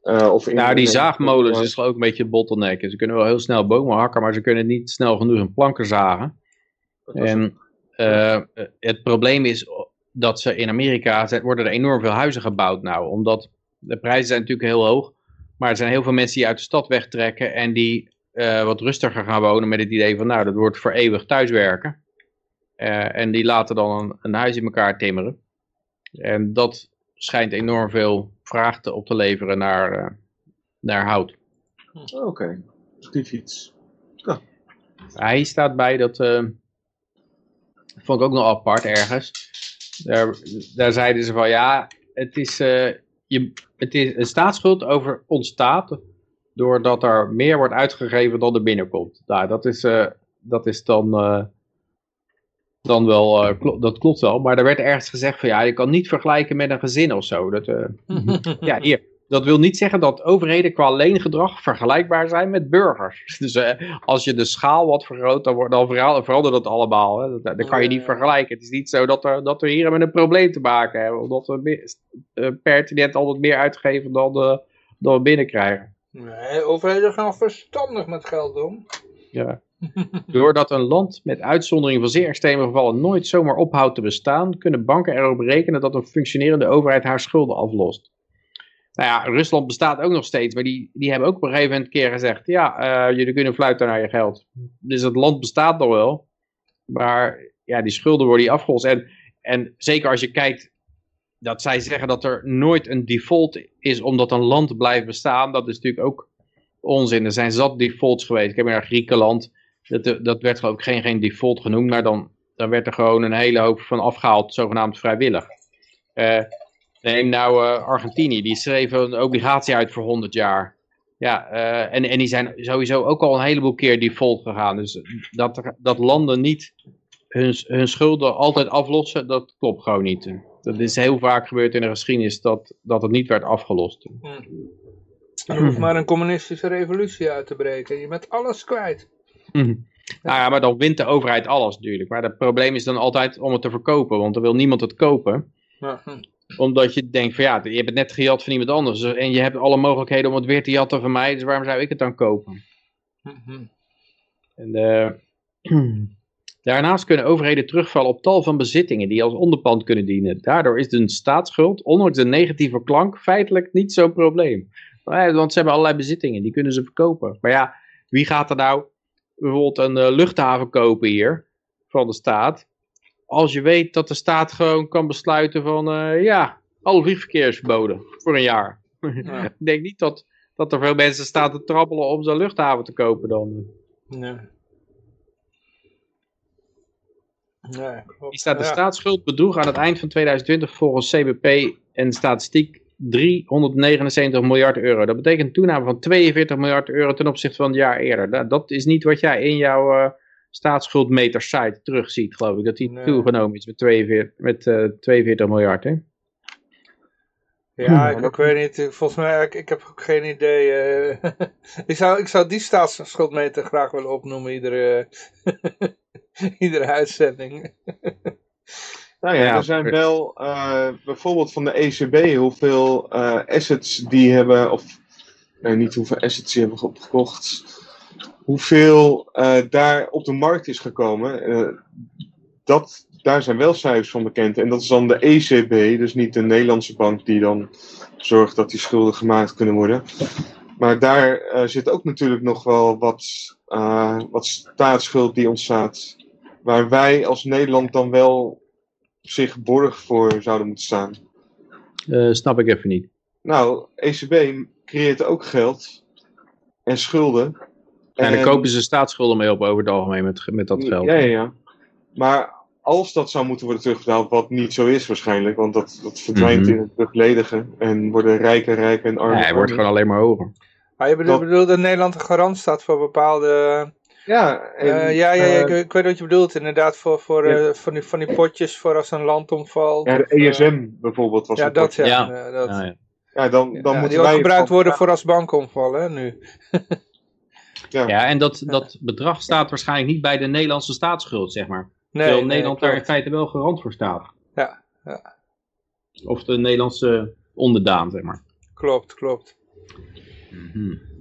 Eh, of in, Nou, die zaagmolens is ook een beetje een bottleneck. Ze kunnen wel heel snel bomen hakken, maar ze kunnen niet snel genoeg een planken zagen. En eh, het probleem is dat ze in Amerika worden er enorm veel huizen gebouwd nou. Omdat de prijzen zijn natuurlijk heel hoog. Maar er zijn heel veel mensen die uit de stad wegtrekken en die eh, wat rustiger gaan wonen met het idee van nou, dat wordt voor eeuwig thuiswerken. En die laten dan een, een huis in elkaar timmeren. En dat schijnt enorm veel vraag op te leveren naar, eh, naar hout. Oké, die fiets. Hij staat bij dat, eh, vond ik ook nog apart ergens. Daar, daar zeiden ze van ja, het is, eh, je, het is een staatsschuld over ontstaat doordat er meer wordt uitgegeven dan er binnenkomt. Nou, dat is, dat is dan, dan wel, eh, dat klopt wel. Maar er werd ergens gezegd van ja, je kan niet vergelijken met een gezin of zo. Dat, eh, ja, hier. Dat wil niet zeggen dat overheden qua leengedrag vergelijkbaar zijn met burgers. Dus eh, als je de schaal wat vergroot, dan, dan vera- verandert dat allemaal. Hè. Dat, dat kan je niet vergelijken. Het is niet zo dat, er, dat we hier met een probleem te maken hebben. Omdat we meer, pertinent altijd meer uitgeven dan, dan we binnenkrijgen. Nee, overheden gaan verstandig met geld om. Ja. Doordat een land met uitzondering van zeer extreme gevallen nooit zomaar ophoudt te bestaan, kunnen banken erop berekenen dat een functionerende overheid haar schulden aflost. Nou ja, Rusland bestaat ook nog steeds, maar die, die hebben ook op een gegeven moment keer gezegd, ja, eh, jullie kunnen fluiten naar je geld. Dus het land bestaat nog wel, maar ja, die schulden worden hier afgelost. En, en zeker als je kijkt, dat zij zeggen dat er nooit een default is omdat een land blijft bestaan, dat is natuurlijk ook onzin. Er zijn zat defaults geweest. Ik heb naar Griekenland, dat, dat werd ik geen, geen default genoemd, maar dan, dan werd er gewoon een hele hoop van afgehaald, zogenaamd vrijwillig. Eh, neem nou eh, Argentinië, die schreven een obligatie uit voor 100 jaar. Ja, eh, en, en die zijn sowieso ook al een heleboel keer default gegaan. Dus dat, er- dat landen niet hun, hun schulden altijd aflossen, dat klopt gewoon niet. Dat is heel vaak gebeurd in de geschiedenis dat, dat het niet werd afgelost. Je hoeft maar een communistische revolutie uit te breken. Je bent alles kwijt. Mhm. Nou ja, maar dan wint de overheid alles natuurlijk. Maar het probleem is dan altijd om het te verkopen, want er wil niemand het kopen. Ja. Omdat je denkt van ja, je hebt het net gejat van iemand anders. En je hebt alle mogelijkheden om het weer te jatten van mij, dus waarom zou ik het dan kopen? Hm, hm. En, eh, daarnaast kunnen overheden terugvallen op tal van bezittingen die als onderpand kunnen dienen. Daardoor is de staatsschuld, ondanks de negatieve klank, feitelijk niet zo'n probleem. Eh, Want ze hebben allerlei bezittingen, die kunnen ze verkopen. Maar ja, wie gaat er nou bijvoorbeeld een eh, luchthaven kopen hier van de staat? Als je weet dat de staat gewoon kan besluiten van, eh, ja, alle vliegverkeer is verboden voor een jaar. Ja. Ik denk niet dat, dat er veel mensen staan te trappelen om zo'n luchthaven te kopen dan. Nee. Nee, klopt. Hier staat de Ja. staatsschuld bedroeg aan het eind van 2020 volgens CBP en statistiek 379 miljard euro. Dat betekent een toename van 42 miljard euro ten opzichte van het jaar eerder. Dat, dat is niet wat jij in jouw eh staatsschuldmeter site terugziet, geloof ik. Dat die Nee. toegenomen is met 42, met, eh, 42 miljard. Hè? Ja, ik, ik weet niet. Volgens mij, ik, ik heb ook geen idee. eh. ik, zou, ik zou die staatsschuldmeter graag willen opnoemen, iedere, iedere uitzending. Nou ja, Ja, er zijn wel eh, bijvoorbeeld van de ECB hoeveel eh, assets die hebben, of nee, niet hoeveel assets die hebben opgekocht, hoeveel eh, daar op de markt is gekomen. Dat, daar zijn wel cijfers van bekend. En dat is dan de ECB, dus niet de Nederlandse bank die dan zorgt dat die schulden gemaakt kunnen worden. Maar daar zit ook natuurlijk nog wel wat, wat staatsschuld die ontstaat. Waar wij als Nederland dan wel zich borg voor zouden moeten staan. Eh, snap ik even niet. Nou, ECB creëert ook geld en schulden. En dan En- kopen ze staatsschulden mee op over het algemeen met, met dat geld. Ja, ja, ja. Maar als dat zou moeten worden terugbetaald, wat niet zo is waarschijnlijk, want dat, dat verdwijnt Mhm. in het terugledige en worden rijker, rijker en armer. Ja, hij wordt gewoon alleen maar hoger. Maar je bedoelt, Dat- bedoelt dat Nederland een garant staat voor bepaalde... Ja, en, eh, ja, ja, ja ik, eh, ik weet wat je bedoelt. Inderdaad, voor, voor Ja. eh, van, die, van die potjes voor als een land omvalt. ja, de of, ESM bijvoorbeeld was ja, een dat potje. ja. Ja. eh, dat. Ja, ja. Ja, dan, dan Ja, moeten die ook gebruikt van- worden voor als bankomval, hè, nu. Ja. Ja, en dat, dat bedrag staat waarschijnlijk niet bij de Nederlandse staatsschuld, zeg maar. Nee, Terwijl nee, Nederland daar in feite wel garant voor staat. Ja, ja. Of de Nederlandse onderdaan, zeg maar. Klopt, klopt. Inderdaad,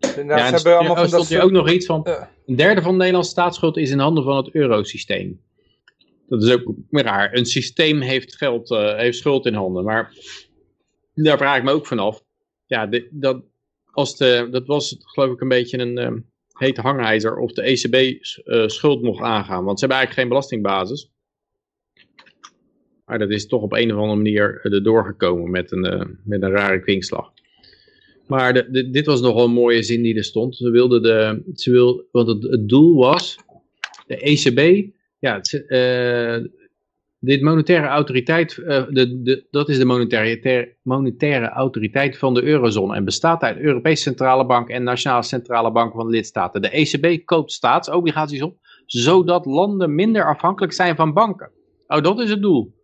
ja, ze en hebben allemaal van dat stond hier ook nog iets van, een derde van de Nederlandse staatsschuld is in handen van het eurosysteem. Dat is ook raar. Een systeem heeft, geld, eh, heeft schuld in handen. Maar daar vraag ik me ook vanaf. Ja, de- dat, als de, dat was geloof ik een beetje een ehm, hete hangijzer of de ECB eh, schuld mocht aangaan. Want ze hebben eigenlijk geen belastingbasis. Maar dat is toch op een of andere manier eh, erdoor gekomen met een, eh, met een rare kwinkslag. Maar dit was nogal een mooie zin die er stond. Ze wilden de, ze wil, want het, het doel was, de ECB, ja, het, eh, dit monetaire autoriteit, eh, de, de, dat is de monetaire, monetaire autoriteit van de eurozone en bestaat uit Europese Centrale Bank en Nationale Centrale Bank van de lidstaten. De ECB koopt staatsobligaties op, zodat landen minder afhankelijk zijn van banken. Oh, dat is het doel.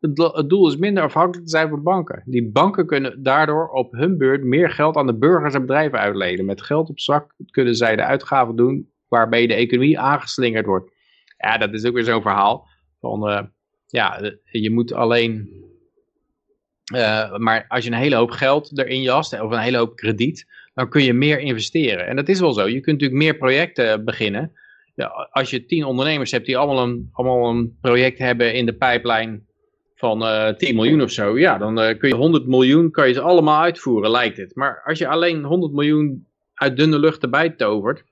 Het, do- het doel is minder afhankelijk te zijn van banken. Die banken kunnen daardoor op hun beurt meer geld aan de burgers en bedrijven uitlenen. Met geld op zak kunnen zij de uitgaven doen waarbij de economie aangeslingerd wordt. Ja, dat is ook weer zo'n verhaal. Van, eh, ja, de- je moet alleen... eh, maar als je een hele hoop geld erin jast, of een hele hoop krediet, dan kun je meer investeren. En dat is wel zo. Je kunt natuurlijk meer projecten beginnen. Ja, als je tien ondernemers hebt die allemaal een, allemaal een project hebben in de pijplijn van eh 10 miljoen of zo, ja, dan eh, kun je 100 miljoen, kan je ze allemaal uitvoeren, lijkt het. Maar als je alleen 100 miljoen uit dunne lucht erbij tovert,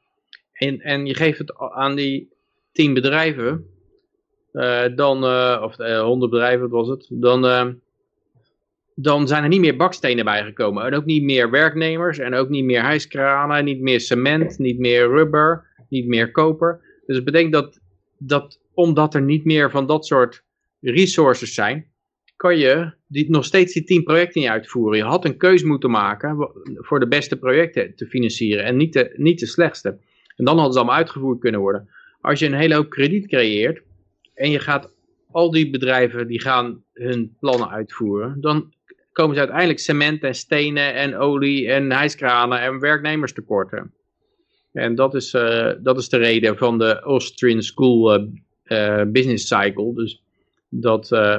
en, en je geeft het aan die 10 bedrijven, eh, dan, of eh 100 bedrijven, was het, dan, dan zijn er niet meer bakstenen bijgekomen. En ook niet meer werknemers, en ook niet meer hijskranen, niet meer cement, niet meer rubber, niet meer koper. Dus betekent dat, dat omdat er niet meer van dat soort resources zijn, kan je die, nog steeds die 10 projecten niet uitvoeren. Je had een keus moeten maken voor de beste projecten te financieren en niet de, niet de slechtste. En dan hadden ze allemaal uitgevoerd kunnen worden. Als je een hele hoop krediet creëert en je gaat al die bedrijven die gaan hun plannen uitvoeren, dan komen ze uiteindelijk cement en stenen en olie en hijskranen en werknemers tekorten. En dat is, eh, dat is de reden van de Austrian School eh, eh, Business Cycle. Dus dat, eh,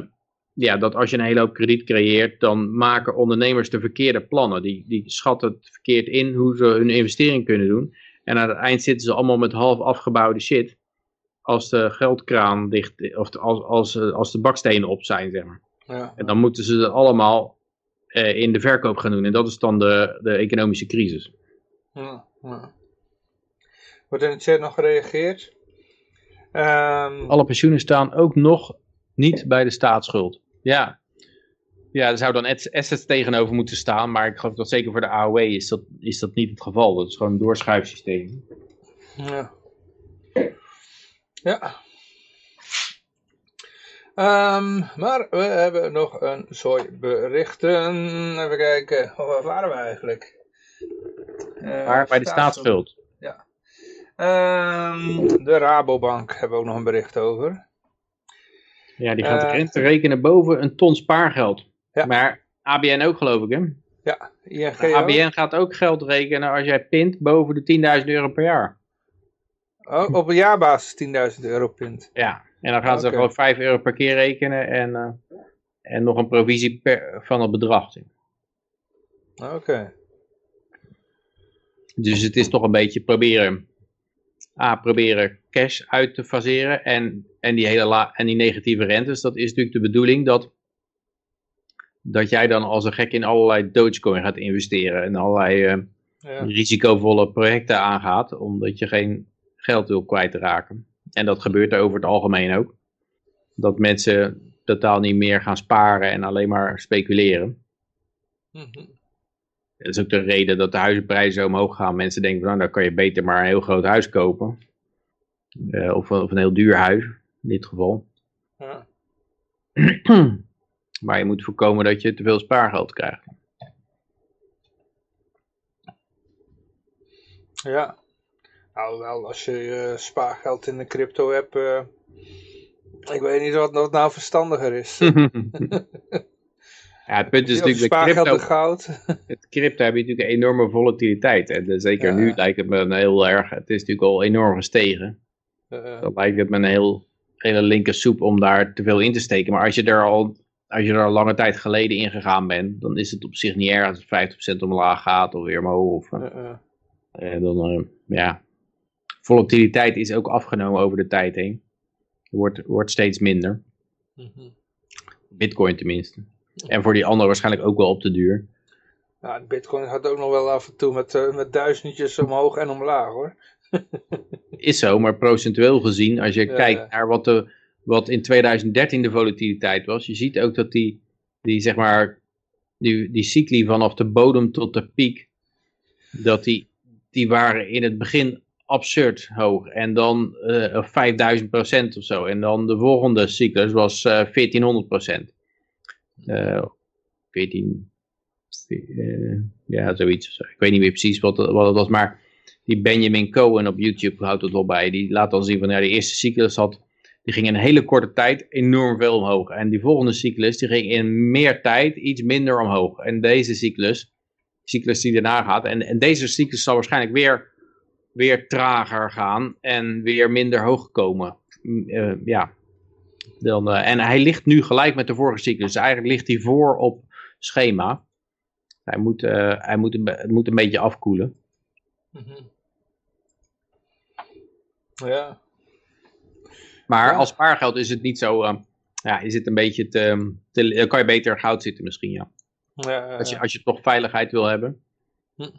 ja, dat als je een hele hoop krediet creëert, dan maken ondernemers de verkeerde plannen. Die, die schatten het verkeerd in hoe ze hun investering kunnen doen. En aan het eind zitten ze allemaal met half afgebouwde shit. Als de geldkraan dicht, of de- als, als, eh, als de bakstenen op zijn, zeg maar. Ja. En dan moeten ze het allemaal eh, in de verkoop gaan doen. En dat is dan de, de economische crisis. Ja, ja. Wordt in de chat nog gereageerd? Ehm, Alle pensioenen staan ook nog niet bij de staatsschuld. Ja, ja er zou dan ass- assets tegenover moeten staan. Maar ik geloof dat zeker voor de AOW is dat, is dat niet het geval. Dat is gewoon een doorschuifsysteem. Ja. Ja. Ehm, maar we hebben nog een zooi berichten. Even kijken, Oh, waar waren we eigenlijk? Eh, Maar bij de staatsschuld. Ehm, de Rabobank hebben we ook nog een bericht over. Ja, die gaat de Eh, rente rekenen boven een ton spaargeld. Ja. Maar ABN ook geloof ik hè? Ja, ING. ABN gaat ook geld rekenen als jij pint boven de 10.000 euro per jaar. Oh, op een jaarbasis 10.000 euro pint. Ja, en dan gaan ze Oké. gewoon 5 euro per keer rekenen en, eh, en nog een provisie per, van het bedrag. Oké. Dus het is toch een beetje proberen, A, proberen cash uit te faseren en, en, die hele la en die negatieve rentes. Dat is natuurlijk de bedoeling dat, dat jij dan als een gek in allerlei Dogecoin gaat investeren en allerlei eh, Ja. risicovolle projecten aangaat, omdat je geen geld wil kwijtraken. En dat gebeurt er over het algemeen ook. Dat mensen totaal niet meer gaan sparen en alleen maar speculeren. Mhm. Dat is ook de reden dat de huizenprijzen omhoog gaan. Mensen denken van nou, dan kan je beter maar een heel groot huis kopen. Eh, of, of een heel duur huis, in dit geval. Ja. maar je moet voorkomen dat je te veel spaargeld krijgt. Ja. Nou, wel, als je eh, spaargeld in de crypto hebt, eh, ik weet niet wat, wat nou verstandiger is. ja, het punt is natuurlijk spaargeld crypto. goud. Met crypto heb je natuurlijk een enorme volatiliteit. En eh, zeker Ja. nu lijkt het me een heel erg. Het is natuurlijk al enorm gestegen. Dan lijkt het me een heel, hele linker soep om daar te veel in te steken. Maar als je er al, als je er al lange tijd geleden in gegaan bent, dan is het op zich niet erg als het 50% omlaag gaat of weer omhoog. Of, eh, en dan, eh, ja. Volatiliteit is ook afgenomen over de tijd heen. Wordt, wordt steeds minder. Mhm. Bitcoin tenminste. En voor die andere waarschijnlijk ook wel op de duur. De bitcoin gaat ook nog wel af en toe met, eh, met duizendjes omhoog en omlaag hoor. Is zo, maar procentueel gezien, als je Ja, kijkt ja. naar wat, de, wat in 2013 de volatiliteit was, je ziet ook dat die, die zeg maar, die, die cycli vanaf de bodem tot de piek, dat die, die waren in het begin absurd hoog. En dan eh 5000 procent of zo. En dan de volgende cyclus was eh 1400 procent. Eh 14, eh, ja, zoiets. Ik weet niet meer precies wat, wat het was, maar die Benjamin Cohen op YouTube houdt het wel bij. Die laat dan zien van ja, de eerste cyclus had, die ging in een hele korte tijd enorm veel omhoog. En die volgende cyclus, die ging in meer tijd iets minder omhoog. En deze cyclus, cyclus die daarna gaat, en, en deze cyclus zal waarschijnlijk weer, weer trager gaan en weer minder hoog komen. Mm, eh, ja. Dan, eh, en hij ligt nu gelijk met de vorige cyclus. Eigenlijk ligt hij voor op schema. Hij moet, eh, hij moet, een, moet een beetje afkoelen. Mhm. Ja. Maar Ja. als spaargeld is het niet zo, eh, ja, is het een beetje te, te, dan kan je beter goud zitten misschien, ja. Ja, Als je, als je toch veiligheid wil hebben. Hm.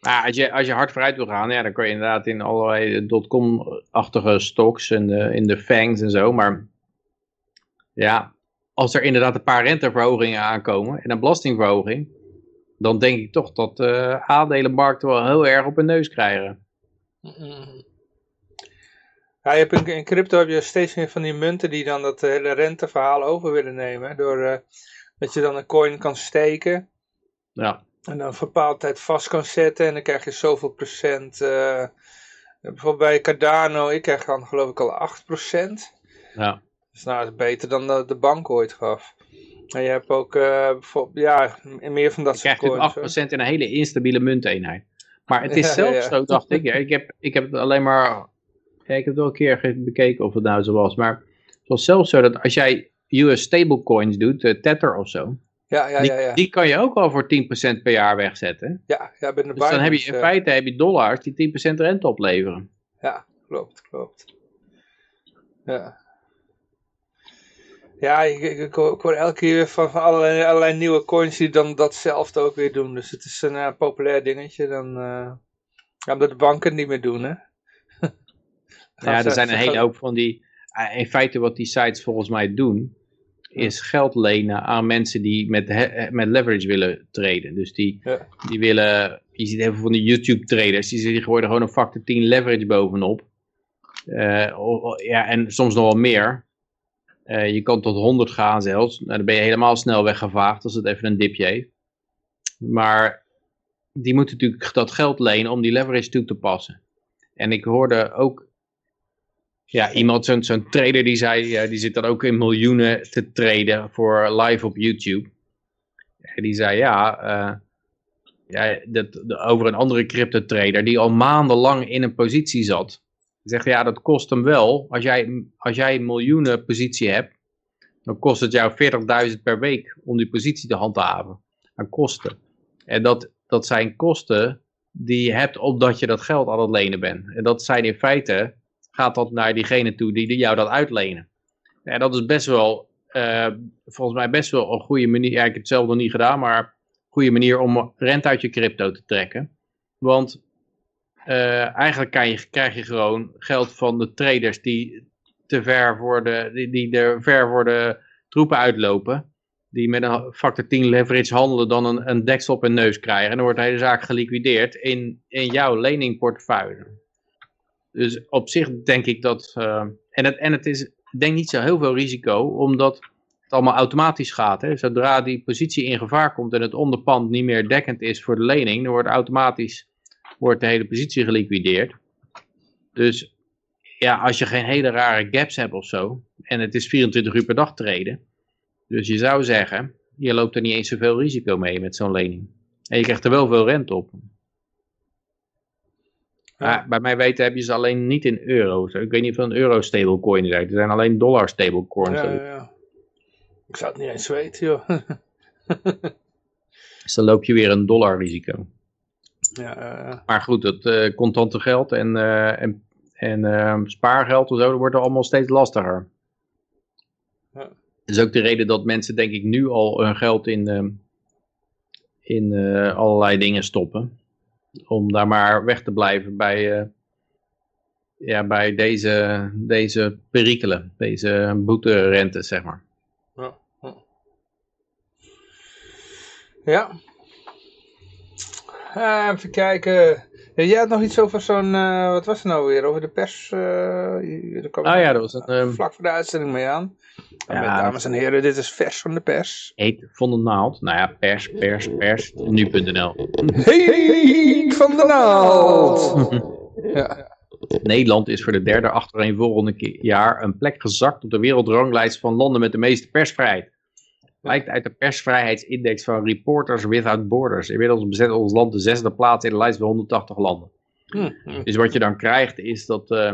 Als je, als je hard vooruit wil gaan, ja, dan kan je inderdaad in allerlei dotcom-achtige stocks en de, in de fangs en zo. Maar ja, als er inderdaad een paar renteverhogingen aankomen en een belastingverhoging, dan denk ik toch dat de aandelenmarkten wel heel erg op hun neus krijgen. Mhm. Ja, je hebt in, crypto heb je steeds meer van die munten die dan dat hele renteverhaal over willen nemen. Door eh, dat je dan een coin kan steken Ja, en dan een bepaalde tijd vast kan zetten. En dan krijg je zoveel procent. eh, bijvoorbeeld bij Cardano, ik krijg dan geloof ik al 8 procent. ja. Dus nou, dat is beter dan de, de bank ooit gaf. En je hebt ook eh, ja, meer van dat Je soort krijgt coins. natuurlijk hoor. 8% in een hele instabiele munteenheid. Maar het is Ja, zelfs ja. zo, dacht ik. Ja, ik, heb, ik heb het alleen maar... Ik heb het wel een keer bekeken of het nou zo was. Maar het was zelfs zo dat als jij US stablecoins doet, eh, Tether of zo. Ja, ja, die, ja. Ja, die kan je ook al voor 10% per jaar wegzetten. ja, ja binnen Dus dan heb je in eh, feite heb je dollars die 10% rente opleveren. Ja, klopt, klopt. Ja. Ja, ik, hoor elke keer weer van, van allerlei, allerlei nieuwe coins die dan datzelfde ook weer doen. Dus het is een eh, populair dingetje. Dan, eh, ja, omdat de banken het niet meer doen, hè. Ja, er zijn een hele hoop van die... eh, In feite wat die sites volgens mij doen, is geld lenen aan mensen die met, he- met leverage willen traden. Dus die, Ja. die willen... Je ziet heel veel van die YouTube traders, die, die gooien er gewoon een factor 10 leverage bovenop. Ja, en soms nog wel meer. Eh, je kan tot 100 gaan zelfs. Nou, dan ben je helemaal snel weggevaagd als het even een dipje heeft. Maar die moeten natuurlijk dat geld lenen om die leverage toe te passen. En ik hoorde ook ja, iemand, zo'n trader die zei, die zit dan ook in miljoenen te traden voor live op YouTube. En die zei ja, eh, ja dat, over een andere crypto trader die al maandenlang in een positie zat. Zegt ja, dat kost hem wel. Als jij, als jij een miljoenen positie hebt, dan kost het jou 40.000 per week om die positie te handhaven. Aan kosten. En dat, dat zijn kosten die je hebt omdat je dat geld aan het lenen bent. En dat zijn in feite, gaat dat naar diegene toe die, jou dat uitlenen. En dat is best wel, eh, volgens mij best wel een goede manier. Ik heb het zelf nog niet gedaan, maar een goede manier om rente uit je crypto te trekken. Want eh, eigenlijk kan je, krijg je gewoon geld van de traders die te ver voor de, die, die er ver voor de troepen uitlopen. Die met een factor 10 leverage handelen dan een, een deksel op hun neus krijgen. En dan wordt de hele zaak geliquideerd in, in jouw leningportefeuille. Dus op zich denk ik dat... eh, en, het, en het is denk niet zo heel veel risico, omdat het allemaal automatisch gaat. Hè? Zodra die positie in gevaar komt en het onderpand niet meer dekkend is voor de lening, dan wordt automatisch wordt de hele positie geliquideerd. Dus ja, als je geen hele rare gaps hebt of zo, en het is 24 uur per dag treden, dus je zou zeggen, je loopt er niet eens zoveel risico mee met zo'n lening. En je krijgt er wel veel rente op. Maar bij mij weten heb je ze alleen niet in euro's. Ik weet niet of een euro stablecoin is. Er zijn alleen dollar stablecoins. Ja, ja, ja. Ik zou het niet eens weten, joh. Dus dan loop je weer een dollar risico. Ja, ja, Maar goed, het eh, contante geld en, eh, en, en eh, spaargeld en zo, dat wordt er allemaal steeds lastiger. Ja. Dat is ook de reden dat mensen denk ik nu al hun geld in, eh, in eh, allerlei dingen stoppen. Om daar maar weg te blijven bij, eh, ja, bij deze, deze perikelen, deze boeterentes zeg maar. ja. ja. Eh, even kijken. Ja, jij had nog iets over zo'n, eh, wat was het nou weer, over de pers. eh, kwam Ah ja, dat was een, ehm, vlak voor de uitzending mee aan. Ja, dames en heren, dit is vers van de pers. Heet Von de Naald. Nou ja, pers, pers, pers, nu.nl. Heet van de naald! ja. Nederland is voor de derde achtereenvolgende jaar een plek gezakt op de wereldranglijst van landen met de meeste persvrijheid. Blijkt uit de persvrijheidsindex van Reporters Without Borders. Inmiddels bezet ons land de zesde plaats in de lijst van 180 landen. Hm. Dus wat je dan krijgt is dat, eh,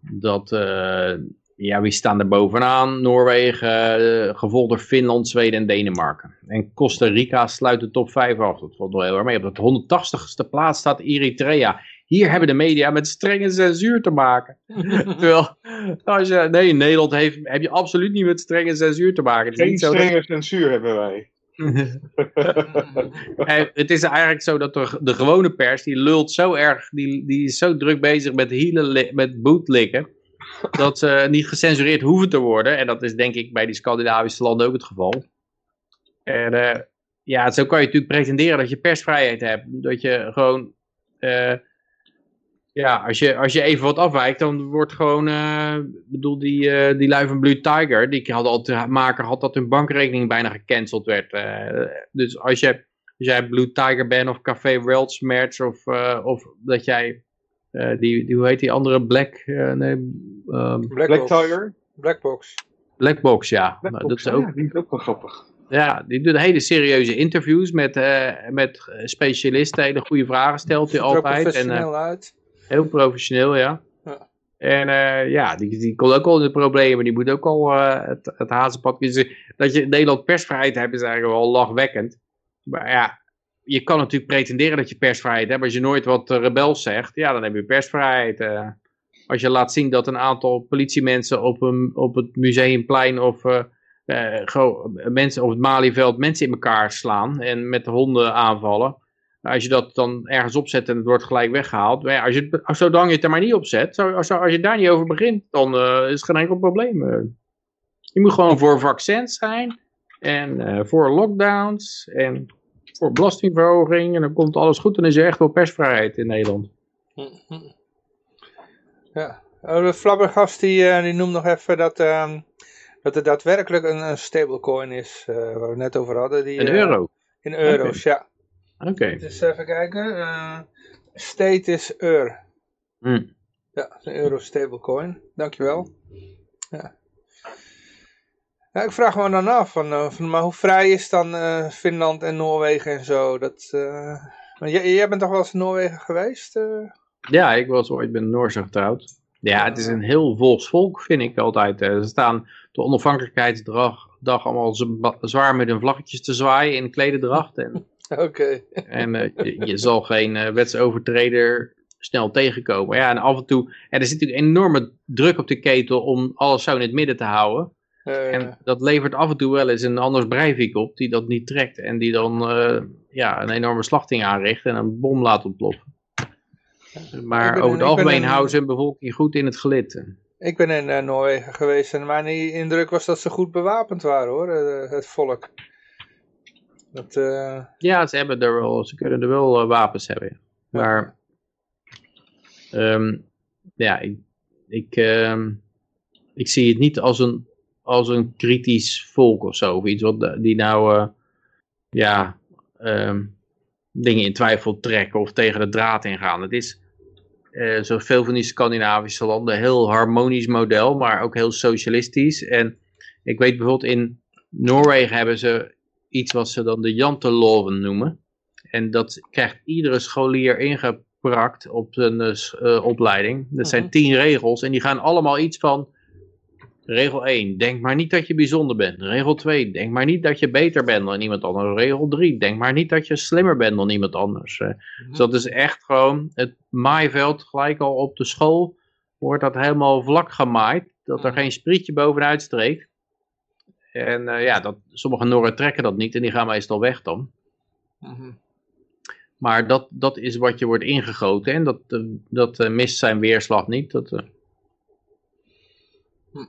dat eh, ja, wie staan er bovenaan? Noorwegen, eh, gevolgd door Finland, Zweden en Denemarken. En Costa Rica sluit de top 5 af. Dat valt wel heel erg mee. Op de 180ste plaats staat Eritrea. Hier hebben de media met strenge censuur te maken. Terwijl, als je, nee, in Nederland heeft, heb je absoluut niet met strenge censuur te maken. Geen dat- strenge censuur hebben wij. Eh, het is eigenlijk zo dat de, de gewone pers, die lult zo erg, die, die is zo druk bezig met hielen, met bootlikken, dat ze niet gecensureerd hoeven te worden. En dat is denk ik bij die Scandinavische landen ook het geval. En eh, ja, zo kan je natuurlijk pretenderen dat je persvrijheid hebt. Dat je gewoon, eh, ja, als je, als je even wat afwijkt, dan wordt gewoon, eh, ik bedoel, die, eh die lui van Blue Tiger, die had al te maken had dat hun bankrekening bijna gecanceld werd. Eh, dus als je, als jij Blue Tiger bent of Café Weltsmerts of, eh, of dat jij, eh, die, die, hoe heet die andere, Black, eh, nee, ehm, Black Blackbox. Tiger. Blackbox. Blackbox, ja. Nou, dat is ook, ja, die is ook wel grappig. ja, die doet hele serieuze interviews met, eh, met specialisten, hele goede vragen stelt hij Ziet er ook altijd. En, eh, uit. Heel professioneel, ja. Ja. En uh, ja, die, die komt ook al in de problemen. Die moet ook al uh, het, het hazenpad kiezen. Dat je in Nederland persvrijheid hebt is eigenlijk wel lachwekkend. Maar ja, je kan natuurlijk pretenderen dat je persvrijheid hebt. Als je nooit wat rebels zegt, ja, dan heb je persvrijheid. Uh, als je laat zien dat een aantal politiemensen op, een, op het museumplein of mensen op het Malieveld mensen in elkaar slaan en met de honden aanvallen als je dat dan ergens opzet en het wordt gelijk weggehaald. Maar ja, als je, zolang je het er maar niet opzet, als, als je daar niet over begint, dan uh, is het geen enkel probleem. Uh, je moet gewoon voor vaccins zijn. En uh, voor lockdowns. En voor belastingverhoging. En dan komt alles goed. En dan is er echt wel persvrijheid in Nederland. Ja. Oh, de Flabbergast die, die noemt nog even dat, um, dat er daadwerkelijk een, een stablecoin is. waar we het net over hadden. Die, een euro? In euro's, okay. ja. Oké. Okay. Dus even kijken. Uh, state is EUR. Mm. Ja, een euro stablecoin. Dankjewel. Ja. ja. ik vraag me dan af, van, van, maar hoe vrij is dan uh, Finland en Noorwegen en zo? Dat, jij, jij bent toch wel eens in Noorwegen geweest? Ja, ik was ooit met Noorse getrouwd. Ja, het is een heel volksvolk, vind ik altijd. Ze staan de onafhankelijkheidsdag dag allemaal zwaar met hun vlaggetjes te zwaaien in klededracht. En Oké. En uh, je, je, zal geen uh, wetsovertreder snel tegenkomen. Ja, en af en toe... En er zit natuurlijk enorme druk op de ketel om alles zo in het midden te houden. Uh, en dat levert af en toe wel eens een anders Breivik op die dat niet trekt. En die dan ja, een enorme slachting aanricht en een bom laat ontploffen. Maar over het algemeen houden ze hun bevolking goed in het gelid. Ik ben in Noorwegen geweest en mijn indruk was dat ze goed bewapend waren hoor, het volk. Dat, uh... Ja, ze, hebben er wel, ze kunnen er wel uh, wapens hebben. Maar um, ja, ik, ik, um, ik zie het niet als een, als een kritisch volk of zo. Of iets wat die nou uh, ja, um, dingen in twijfel trekken of tegen de draad ingaan. Het is zoals veel van die Scandinavische landen een heel harmonisch model, maar ook heel socialistisch. En ik weet bijvoorbeeld in Noorwegen hebben ze iets wat ze dan de Janteloven noemen. En dat krijgt iedere scholier ingeprakt op zijn uh, opleiding. Dat zijn tien regels en die gaan allemaal iets van... Regel 1, denk maar niet dat je bijzonder bent. Regel 2, denk maar niet dat je beter bent dan iemand anders. Regel 3, denk maar niet dat je slimmer bent dan iemand anders. Uh, Dus dat is echt gewoon het maaiveld gelijk al op de school. Wordt dat helemaal vlak gemaaid. Dat er geen sprietje bovenuit streekt. En uh, ja, dat, sommige Noren trekken dat niet en die gaan meestal weg dan. Mm -hmm. Maar dat, dat is wat je wordt ingegoten en dat, uh, dat uh, mist zijn weerslag niet. Dat, hm.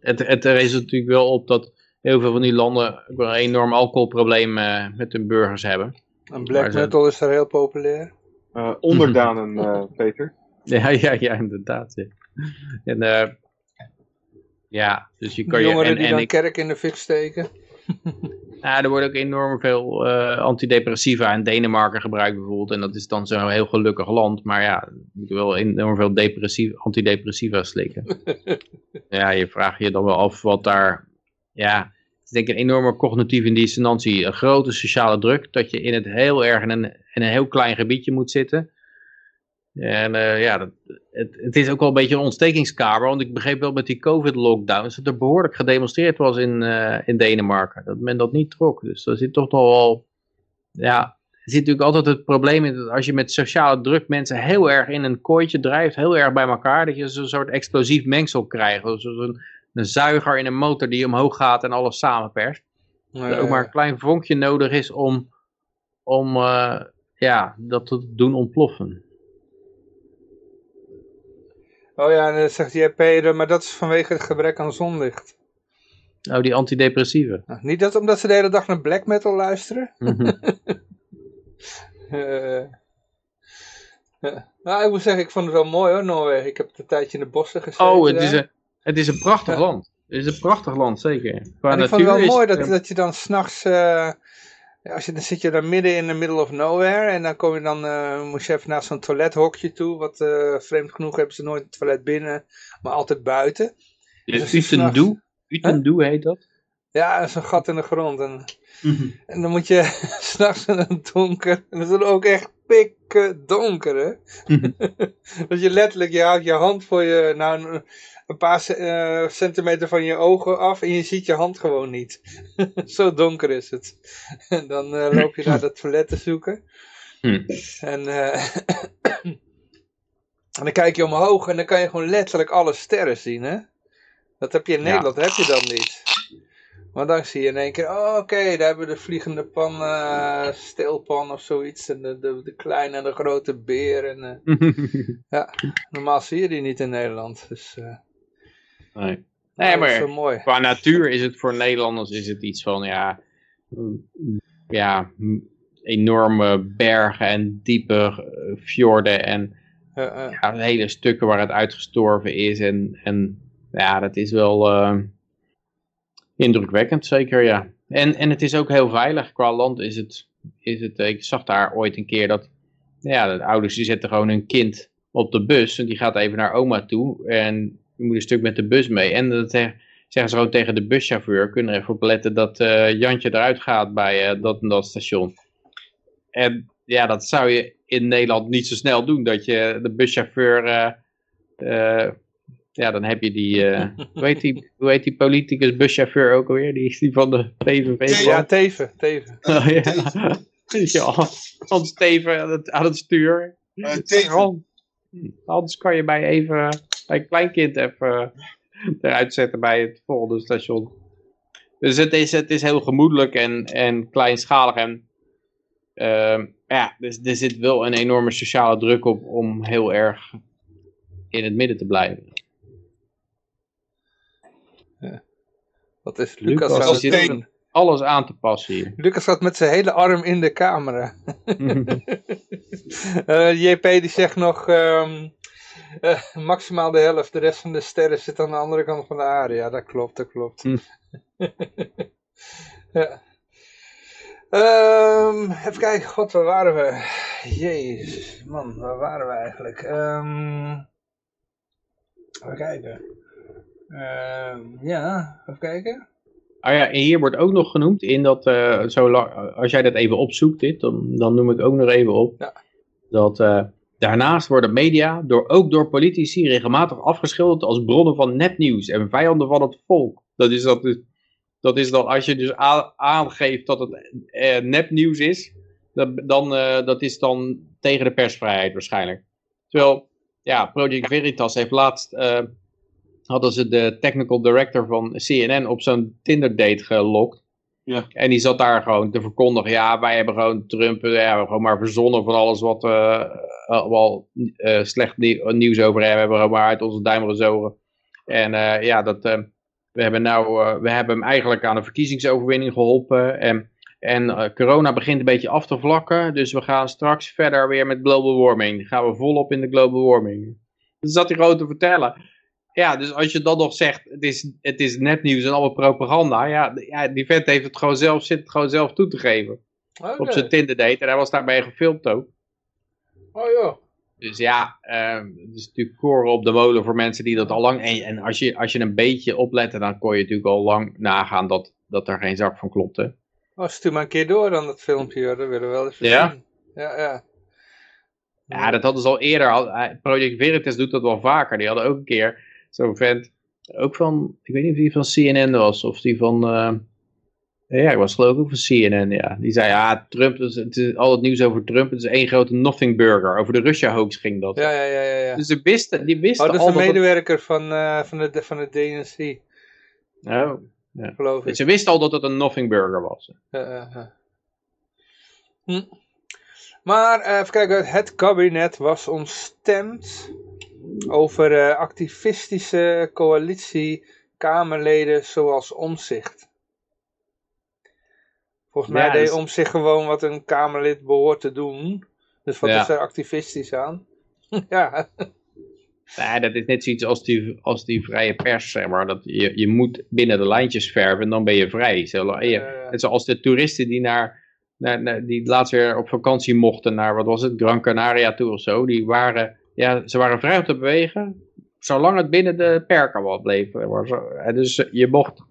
het, het er is natuurlijk wel op dat heel veel van die landen een enorm alcoholprobleem met hun burgers hebben. En black metal is daar heel populair. onderdanen, Peter. Ja, ja, ja, inderdaad. Ja. En ja, dus je kan Jongeren je... En, die en dan ik, kerk in de fik steken. ja, er wordt ook enorm veel uh, antidepressiva in Denemarken gebruikt bijvoorbeeld. En dat is dan zo'n heel gelukkig land. Maar ja, je moet wel enorm veel depressief, antidepressiva slikken. ja, je vraagt je dan wel af wat daar... Ja, het is denk ik een enorme cognitieve dissonantie. Een grote sociale druk. Dat je in het heel erg in een, in een heel klein gebiedje moet zitten. En uh, ja, dat, het, het, is ook wel een beetje een ontstekingskamer, want ik begreep wel met die covid-lockdowns dat er behoorlijk gedemonstreerd was in, uh, in Denemarken. Dat men dat niet trok. Dus daar zit toch nog wel, ja, er zit natuurlijk altijd het probleem in dat als je met sociale druk mensen heel erg in een kooitje drijft, heel erg bij elkaar, dat je zo'n soort explosief mengsel krijgt. Zoals een, een zuiger in een motor die omhoog gaat en alles samenperst. Nee, dat er ook maar een klein vonkje nodig is om, om uh, ja, dat te doen ontploffen. Oh ja, en dan zegt jij Peter, maar dat is vanwege het gebrek aan zonlicht. Oh, die antidepressieve. Nou, niet dat omdat ze de hele dag naar black metal luisteren. Mm -hmm. uh. Nou, ik moet zeggen, ik vond het wel mooi hoor, Noorwegen. Ik heb een tijdje in de bossen gezeten. Oh, het is een, het is een prachtig ja. land. Het is een prachtig land, zeker. Qua en ik vond het wel mooi dat, dat je dan s'nachts... Ja, als je, dan zit je daar midden in the middle of nowhere en dan kom je dan, uh, moest je even naar zo'n toilethokje toe, wat uh, vreemd genoeg hebben ze nooit het toilet binnen, maar altijd buiten. Dus Utendoe, Utendoe heet dat? Ja, zo'n gat in de grond. En, mm -hmm. en dan moet je s'nachts in het donker, en dat is dan ook echt pikken donker, hè? dat je letterlijk, je houdt je hand voor je, nou, een, paar eh, centimeter van je ogen af en je ziet je hand gewoon niet. Zo donker is het. En dan eh, loop je naar dat toilet te zoeken. Hm. En, eh, en dan kijk je omhoog en dan kan je gewoon letterlijk alle sterren zien, hè? Dat heb je in Ja. Nederland, heb je dan niet. Maar dan zie je in één keer, oh, oké, daar hebben we de vliegende pan, steelpan of zoiets. En de, de, de kleine en de grote beer. En, eh, normaal zie je die niet in Nederland. Dus eh, nee. is maar zo mooi. qua natuur is het voor Nederlanders is het iets van, ja, mm, ja, mm, enorme bergen en diepe eh, fjorden en Eh, eh, ja, hele stukken waar het uitgestorven is. En, en ja, dat is wel eh, indrukwekkend, zeker, ja. En, en het is ook heel veilig. Qua land is het, is het, ik zag daar ooit een keer dat, ja, de ouders die zetten gewoon hun kind op de bus. En die gaat even naar oma toe. En je moet een stuk met de bus mee. En dat zeggen ze gewoon tegen de buschauffeur, kunnen er even op letten dat eh, Jantje eruit gaat bij eh, dat en dat station. En ja, dat zou je in Nederland niet zo snel doen. Dat je de buschauffeur, eh, eh, ja, dan heb je die, eh, hoe, heet die, hoe heet die politicus buschauffeur ook alweer? Die, die van de PVV. ja, teven, teven. Oh, ja. ja, Hans Steven aan het, aan het stuur. Teven. Hans, Hans, kan je mij even, mijn kleinkind even eruit zetten bij het volgende station. Dus het is, het is heel gemoedelijk en, en kleinschalig. En ehm, ja, dus er zit wel een enorme sociale druk op om heel erg in het midden te blijven. Wat is Lucas Lucas? Alles aan te passen hier. Lucas gaat met zijn hele arm in de camera. Eh, JP die zegt nog ehm, eh, maximaal de helft. De rest van de sterren zit aan de andere kant van de aarde. Ja, dat klopt, dat klopt. Hm. ja. Ehm, even kijken, god, waar waren we? Jezus, man, waar waren we eigenlijk? Ehm, even kijken. Ja, even kijken. Ah ja, en hier wordt ook nog genoemd in dat, eh, zo lang- als jij dat even opzoekt, dit, dan, dan noem ik ook nog even op. Ja. Dat eh, daarnaast worden media door, ook door politici regelmatig afgeschilderd als bronnen van nepnieuws en vijanden van het volk. Dat is, dat, dat is dan als je dus aangeeft dat het eh, nepnieuws is, dat, dan, eh, dat is dan tegen de persvrijheid waarschijnlijk. Terwijl, ja, Project Veritas heeft laatst, hadden ze de technical director van CNN op zo'n Tinder date gelokt. Ja. En die zat daar gewoon te verkondigen, ja, wij hebben gewoon Trump, eh, ja, we hebben gewoon maar verzonnen van alles wat we uh, wel slecht nie- nieuws over hebben, hebben we gewoon maar uit onze duim gezogen. En ja, dat, we hebben nou, we hebben hem eigenlijk aan een verkiezingsoverwinning geholpen. En, en corona begint een beetje af te vlakken, dus we gaan straks verder weer met global warming. Gaan we volop in de global warming. Dat zat hij gewoon te vertellen. Ja, dus als je dan nog zegt, het is, het is nepnieuws en allemaal propaganda. Ja, ja, die vent heeft het gewoon zelf, zit het gewoon zelf toe te geven. Op zijn Tinder date. En hij was daarbij gefilmd ook. Oh joh. Dus ja, ehm, het is natuurlijk koren op de molen voor mensen die dat al lang... En, en als, je, als je een beetje oplette, dan kon je natuurlijk al lang nagaan dat, dat er geen zak van klopte. Oh, stuur maar een keer door dan dat filmpje, hoor. dat willen we wel eens Ja? zien. Ja, ja. Ja, dat hadden ze al eerder. eh, Project Veritas doet dat wel vaker. Die hadden ook een keer zo'n vent. Ook van, ik weet niet of die van CNN was. Of die van, eh, ja, ik was geloof ik ook van CNN, ja. Die zei, ja, Trump, het is, het is al het nieuws over Trump. Het is één grote nothing burger. Over de Russia hoax ging dat. Ja, ja, ja, ja. ja. Dus ze wisten, die wisten Oh, dat is een dat het- medewerker van, eh, van, de, van de DNC, Oh, geloof ik. Ze wisten al dat het een nothing burger was. Ja, ja, ja. Hm. Maar eh, even kijken, het kabinet was ontstemd over eh, activistische coalitie-kamerleden zoals Omzicht. Volgens mij Ja, deed dus- Omzicht gewoon wat een kamerlid behoort te doen. Dus wat Ja. is er activistisch aan? ja, Nee, dat is net zoiets als die, als die vrije pers, zeg maar. Dat je, je moet binnen de lijntjes verven en dan ben je vrij. Zo, je, Eh, net zoals de toeristen die naar, naar, naar- die laatst weer op vakantie mochten naar, wat was het, Gran Canaria toe of zo. Die waren, ja, ze waren vrij om te bewegen, zolang het binnen de perken bleef. en dus je mocht,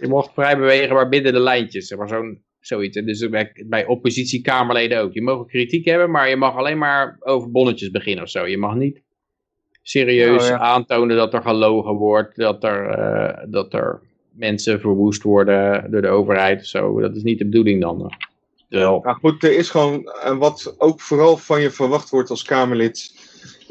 je mocht vrij bewegen, maar binnen de lijntjes. Zeg maar. Zo'n Zoiets. hè. Dus bij, bij oppositiekamerleden ook. Je mag kritiek hebben, maar je mag alleen maar over bonnetjes beginnen of zo. Je mag niet serieus Oh, ja. aantonen dat er gelogen wordt, dat er, eh, dat er mensen verwoest worden door de overheid of zo. Dat is niet de bedoeling dan. Wel. Nou goed, er is gewoon, en wat ook vooral van je verwacht wordt als Kamerlid,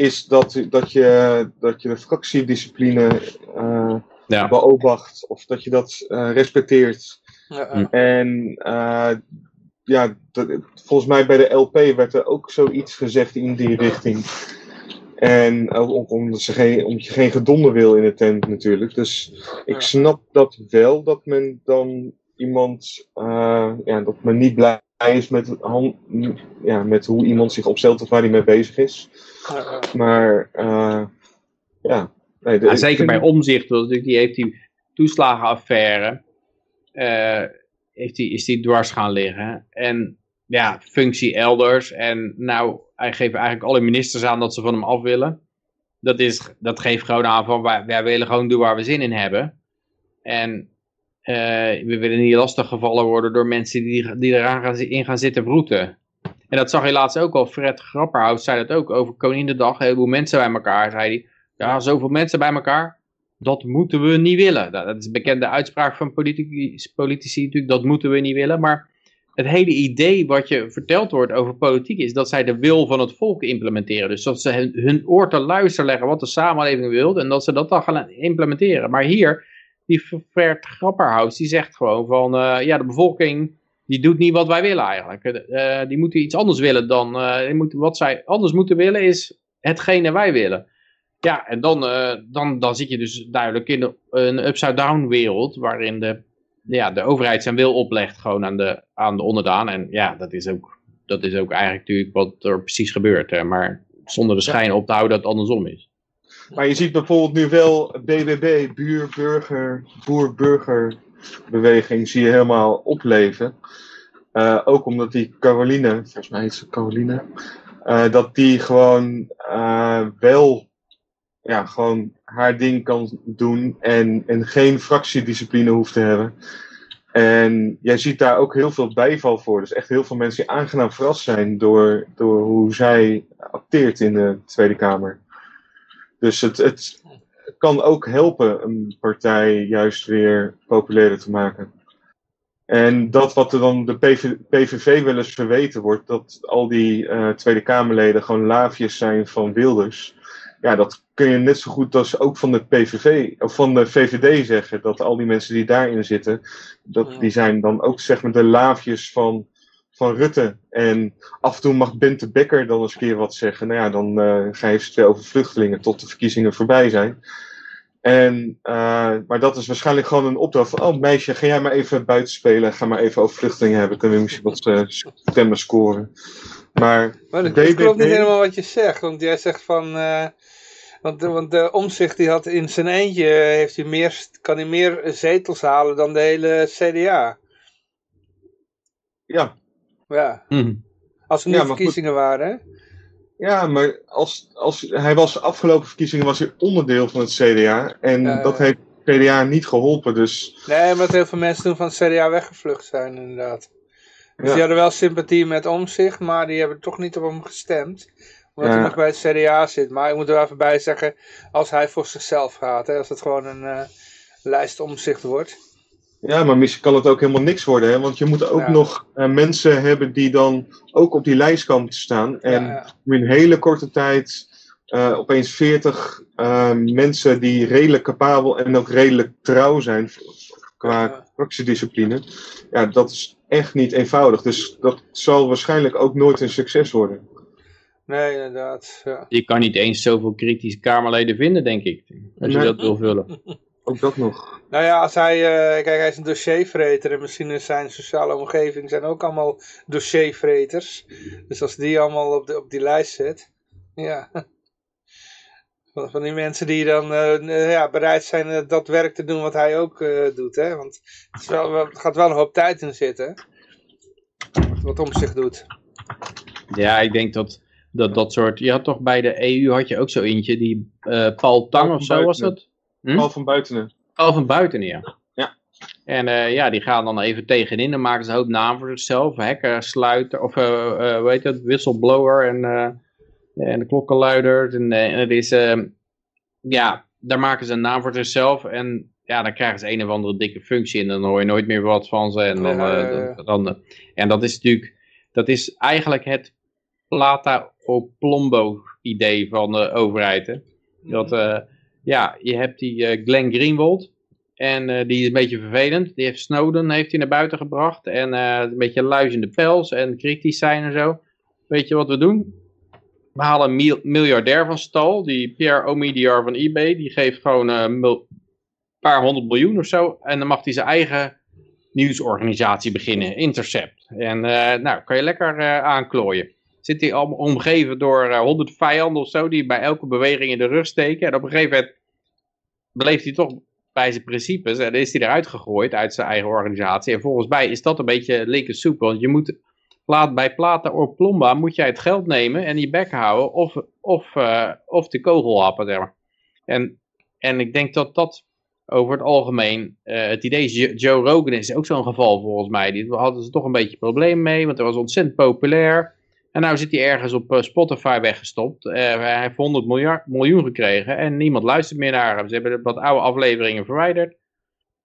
is dat, dat, je, dat je de fractiediscipline eh Ja. beobacht of dat je dat eh, respecteert. Ja, Hm. En eh, ja, dat- volgens mij bij de LP werd er ook zoiets gezegd in die richting. En ook om- omdat, ze geen, omdat je geen gedonder wil in de tent natuurlijk. Dus ik snap dat wel, dat men dan iemand, eh, ja, dat men niet blij is met, ja, met hoe iemand zich opstelt of waar hij mee bezig is. Maar eh, ja. Nee, de- zeker bij omzicht, die heeft die toeslagenaffaire, eh, heeft die, is die dwars gaan liggen. En ja, functie elders. En nou, hij geeft eigenlijk alle ministers aan dat ze van hem af willen. Dat, is, dat geeft gewoon aan van, wij, wij willen gewoon doen waar we zin in hebben. En we willen niet lastiggevallen worden door mensen die, die eraan gaan, in gaan zitten broeten. En dat zag je laatst ook al. Fred Grapperhaus zei dat ook over Koninginnedag. Een heleboel mensen bij elkaar, zei hij. Ja, zoveel mensen bij elkaar, dat moeten we niet willen. Dat is een bekende uitspraak van politici, politici natuurlijk, dat moeten we niet willen. Maar het hele idee wat je verteld wordt over politiek is dat zij de wil van het volk implementeren. Dus dat ze hun, hun oor te luisteren leggen wat de samenleving wil en dat ze dat dan gaan implementeren. Maar hier, die Fred Grapperhaus, die zegt gewoon van, eh, ja, de bevolking die doet niet wat wij willen eigenlijk. Eh, die moeten iets anders willen dan, eh, die moeten, wat zij anders moeten willen is hetgene wij willen. Ja, en dan, dan, dan zit je dus duidelijk in de, een upside-down wereld, waarin de, ja, de overheid zijn wil oplegt gewoon aan de, aan de onderdaan. En ja, dat is, ook, dat is ook eigenlijk natuurlijk wat er precies gebeurt. Hè. Maar zonder de schijn op te houden dat het andersom is. Maar je ziet bijvoorbeeld nu wel BBB, buur, burger, boer-burger-beweging, zie je helemaal opleven. Eh, ook omdat die Caroline, volgens mij heet ze Caroline, eh, dat die gewoon eh, wel ja, gewoon haar ding kan doen en, en geen fractiediscipline hoeft te hebben. En jij ziet daar ook heel veel bijval voor. Dus echt heel veel mensen die aangenaam verrast zijn door, door hoe zij acteert in de Tweede Kamer. Dus het, het kan ook helpen een partij juist weer populairder te maken. En dat wat er dan de PV, PVV wel eens verweten wordt, dat al die eh, Tweede Kamerleden gewoon laafjes zijn van Wilders. Ja, dat kun je net zo goed als ook van de PVV of van de VVD zeggen. Dat al die mensen die daarin zitten, dat, die zijn dan ook zeg maar de laafjes van, van Rutte. En af en toe mag Bente Becker dan eens een keer wat zeggen. Nou ja, dan eh ga je eens twee over vluchtelingen tot de verkiezingen voorbij zijn. En, eh, maar dat is waarschijnlijk gewoon een opdracht van, oh meisje, ga jij maar even buiten spelen, ga maar even over vluchtelingen hebben, kunnen we misschien wat eh, stemmen scoren. Maar Maar dat BBB klopt niet helemaal wat je zegt, want jij zegt van... eh, want, de- want de omzicht die had in zijn eentje, eh, heeft hij meer, kan hij meer zetels halen dan de hele CDA. ja, Ja, Hm. als er nu Ja, verkiezingen waren. hè? ja, maar als, als, hij was de afgelopen verkiezingen was hij onderdeel van het CDA en Ja, dat heeft het CDA niet geholpen, dus Nee, omdat heel veel mensen toen van het CDA weggevlucht zijn inderdaad. Dus Ja. die hadden wel sympathie met omzicht, maar die hebben toch niet op hem gestemd. Omdat Ja. hij nog bij het CDA zit. Maar ik moet er wel even bij zeggen, als hij voor zichzelf gaat, hè, als het gewoon een eh, lijst omzicht wordt. Ja, maar misschien kan het ook helemaal niks worden, hè? want je moet ook Ja. nog eh, mensen hebben die dan ook op die lijst komen te staan. En Ja, ja. in een hele korte tijd eh, opeens 40 eh, mensen die redelijk capabel en ook redelijk trouw zijn qua Ja. fractiediscipline. Ja, dat is echt niet eenvoudig. Dus dat zal waarschijnlijk ook nooit een succes worden. Nee, inderdaad. Ja. Je kan niet eens zoveel kritische Kamerleden vinden, denk ik. Als je Nee. dat wil vullen. Ook dat nog. Nou ja, als hij, eh, kijk, hij is een dossiervreter en misschien is zijn sociale omgeving zijn ook allemaal dossiervreters. Dus als die allemaal op, de, op die lijst zet, ja. Van van die mensen die dan eh, ja, bereid zijn eh, dat werk te doen wat hij ook eh, doet, hè. Want het, is wel, het gaat wel een hoop tijd in zitten. Wat om zich doet. Ja, ik denk dat, dat dat soort... Je had toch bij de EU had je ook zo eentje, die eh, Paul Tang of zo was dat? Hm? Paul van Buitenen. Paul van Buiten, ja. Ja. En eh, ja, die gaan dan even tegenin. Dan maken ze een hoop naam voor zichzelf. Hacker, sluiter, of uh, hoe heet het, whistleblower en, en de klokkenluider. En, en het is, ehm, ja, daar maken ze een naam voor zichzelf. En ja, dan krijgen ze een of andere dikke functie. En dan hoor je nooit meer wat van ze. En, dan, dan, dan, en dat is natuurlijk, dat is eigenlijk het plata o plombo idee van de overheid. Hè? Dat, ja, je hebt die Glenn Greenwald. En uh, die is een beetje vervelend. Die heeft Snowden heeft hij naar buiten gebracht. En uh, een beetje luis de pels en kritisch zijn en zo. Weet je wat we doen? We halen een miljardair van stal. Die Pierre Omidyar van eBay. Die geeft gewoon een paar honderd miljoen of zo. En dan mag hij zijn eigen nieuwsorganisatie beginnen. Intercept. En nou, kan je lekker aanklooien. Zit hij allemaal omgeven door honderd vijanden of zo. Die bij elke beweging in de rug steken. En op een gegeven moment beleeft hij toch bij zijn principes. En is hij eruit gegooid uit zijn eigen organisatie. En volgens mij is dat een beetje linker soep. Want je moet bij Plata of Plomba moet jij het geld nemen en je bek houden. Of, of, uh, of de kogel happen. En, en ik denk dat dat over het algemeen, uh, het idee is, Joe Rogan is ook zo'n geval volgens mij. Die hadden ze toch een beetje probleem mee, want hij was ontzettend populair. En nou zit hij ergens op uh, Spotify weggestopt. Uh, hij heeft 100 miljard, miljoen gekregen en niemand luistert meer naar hem. Ze hebben wat oude afleveringen verwijderd.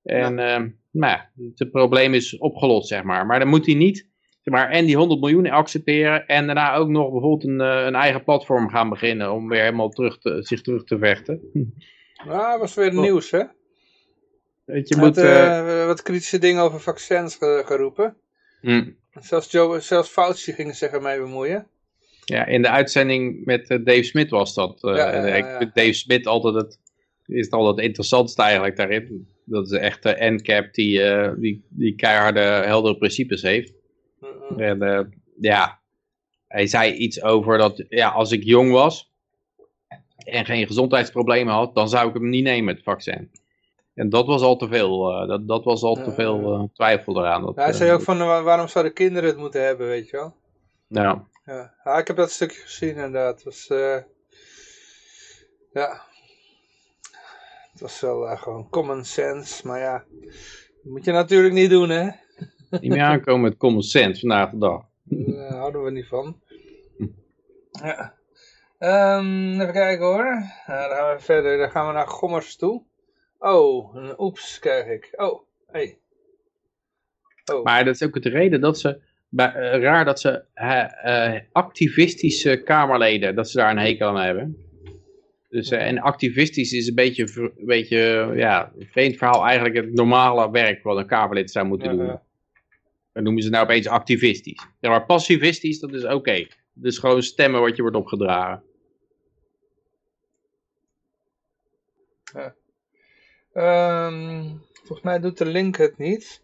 En ja. uh, nou, het probleem is opgelost, zeg maar. Maar dan moet hij niet zeg maar, en die 100 miljoen accepteren en daarna ook nog bijvoorbeeld een, eh, een eigen platform gaan beginnen om weer helemaal terug te, zich terug te vechten. Nou, dat was weer nieuws, hè? Weet je, moet, had, wat kritische dingen over vaccins geroepen. Mm. Zelfs, Joe, zelfs Fauci ging zich ermee bemoeien. Ja, in de uitzending met uh, Dave Smith was dat. Uh, Ja, ik Dave Smith altijd het, is het altijd het interessantste eigenlijk daarin. Dat is de NCAP die, eh, die, die keiharde, heldere principes heeft. En eh, ja, hij zei iets over dat ja, als ik jong was en geen gezondheidsproblemen had, dan zou ik hem niet nemen, het vaccin. En dat was al te veel, eh, dat, dat was al te veel eh, twijfel eraan. Dat, Ja, hij eh, zei ook van, waarom zouden kinderen het moeten hebben, weet je wel? ja. Ja, ja ik heb dat stukje gezien inderdaad. Het was, ja, het was wel gewoon common sense, maar ja, dat moet je natuurlijk niet doen, hè? niet meer aankomen met common sense vandaag de dag. Daar houden we niet van. Ja. Ehm, even kijken hoor. Nou, dan gaan we verder. Dan gaan we naar Gommers toe. Oh, een oeps krijg ik. Oh, hey. Oh. Maar dat is ook de reden dat ze, bij- eh, raar dat ze eh, activistische Kamerleden, dat ze daar een hekel aan hebben. Dus, eh, en activistisch is een beetje, een beetje ja, vreemd verhaal eigenlijk het normale werk wat een Kamerlid zou moeten Ja, doen. ja. Dan noemen ze nou opeens activistisch. Ja, maar pacifistisch, dat is oké. Dus gewoon stemmen wat je wordt opgedragen. Ehm, volgens mij doet de link het niet.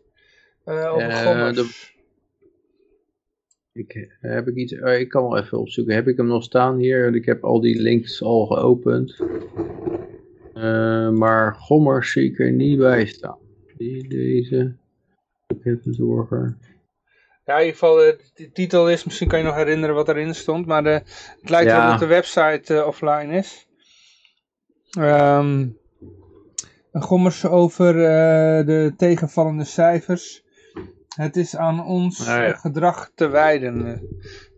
Eh over de- Ik, eh, heb ik, iets, eh, ik kan wel even opzoeken. Heb ik hem nog staan hier? Ik heb al die links al geopend. Maar Gommers zie ik er niet bij staan. Die, deze. Ik heb de zorger. Ja, in ieder geval, de, titel is, misschien kan je nog herinneren wat erin stond, maar de, het lijkt Ja. wel dat de website offline is. Ehm gommers over eh, de tegenvallende cijfers. Het is aan ons Ah, ja. gedrag te wijden.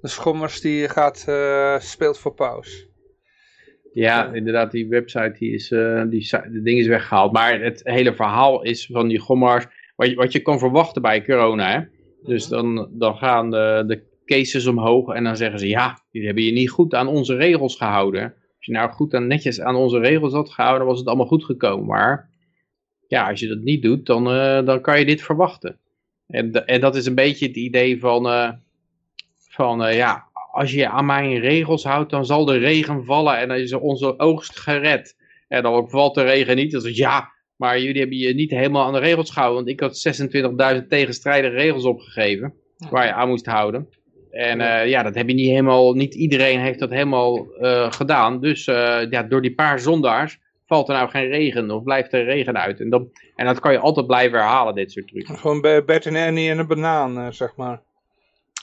De schommers die gaat, eh, speelt voor paus. Ja, inderdaad, die website die is, eh, die, de ding is weggehaald. Maar het hele verhaal is van die gommers, wat je, wat je kan verwachten bij corona. Hè? Dus dan, dan gaan de, de cases omhoog en dan zeggen ze, ja, jullie hebben je niet goed aan onze regels gehouden. Als je nou goed en netjes aan onze regels had gehouden, was het allemaal goed gekomen. Maar ja, als je dat niet doet, dan, eh, dan kan je dit verwachten. En, en dat is een beetje het idee van, eh, van eh, ja, als je aan mijn regels houdt, dan zal de regen vallen en dan is onze oogst gered. En dan valt de regen niet. Dan je, ja, maar jullie hebben je niet helemaal aan de regels gehouden. Want ik had 26.000 tegenstrijdige regels opgegeven, waar je aan moest houden. En eh, ja, dat heb je niet helemaal, niet iedereen heeft dat helemaal eh, gedaan. Dus eh, ja, door die paar zondaars valt er nou geen regen of blijft er regen uit. En, dan, en dat kan je altijd blijven herhalen, dit soort trucs. Gewoon bij Bert en Ernie en een banaan, zeg maar.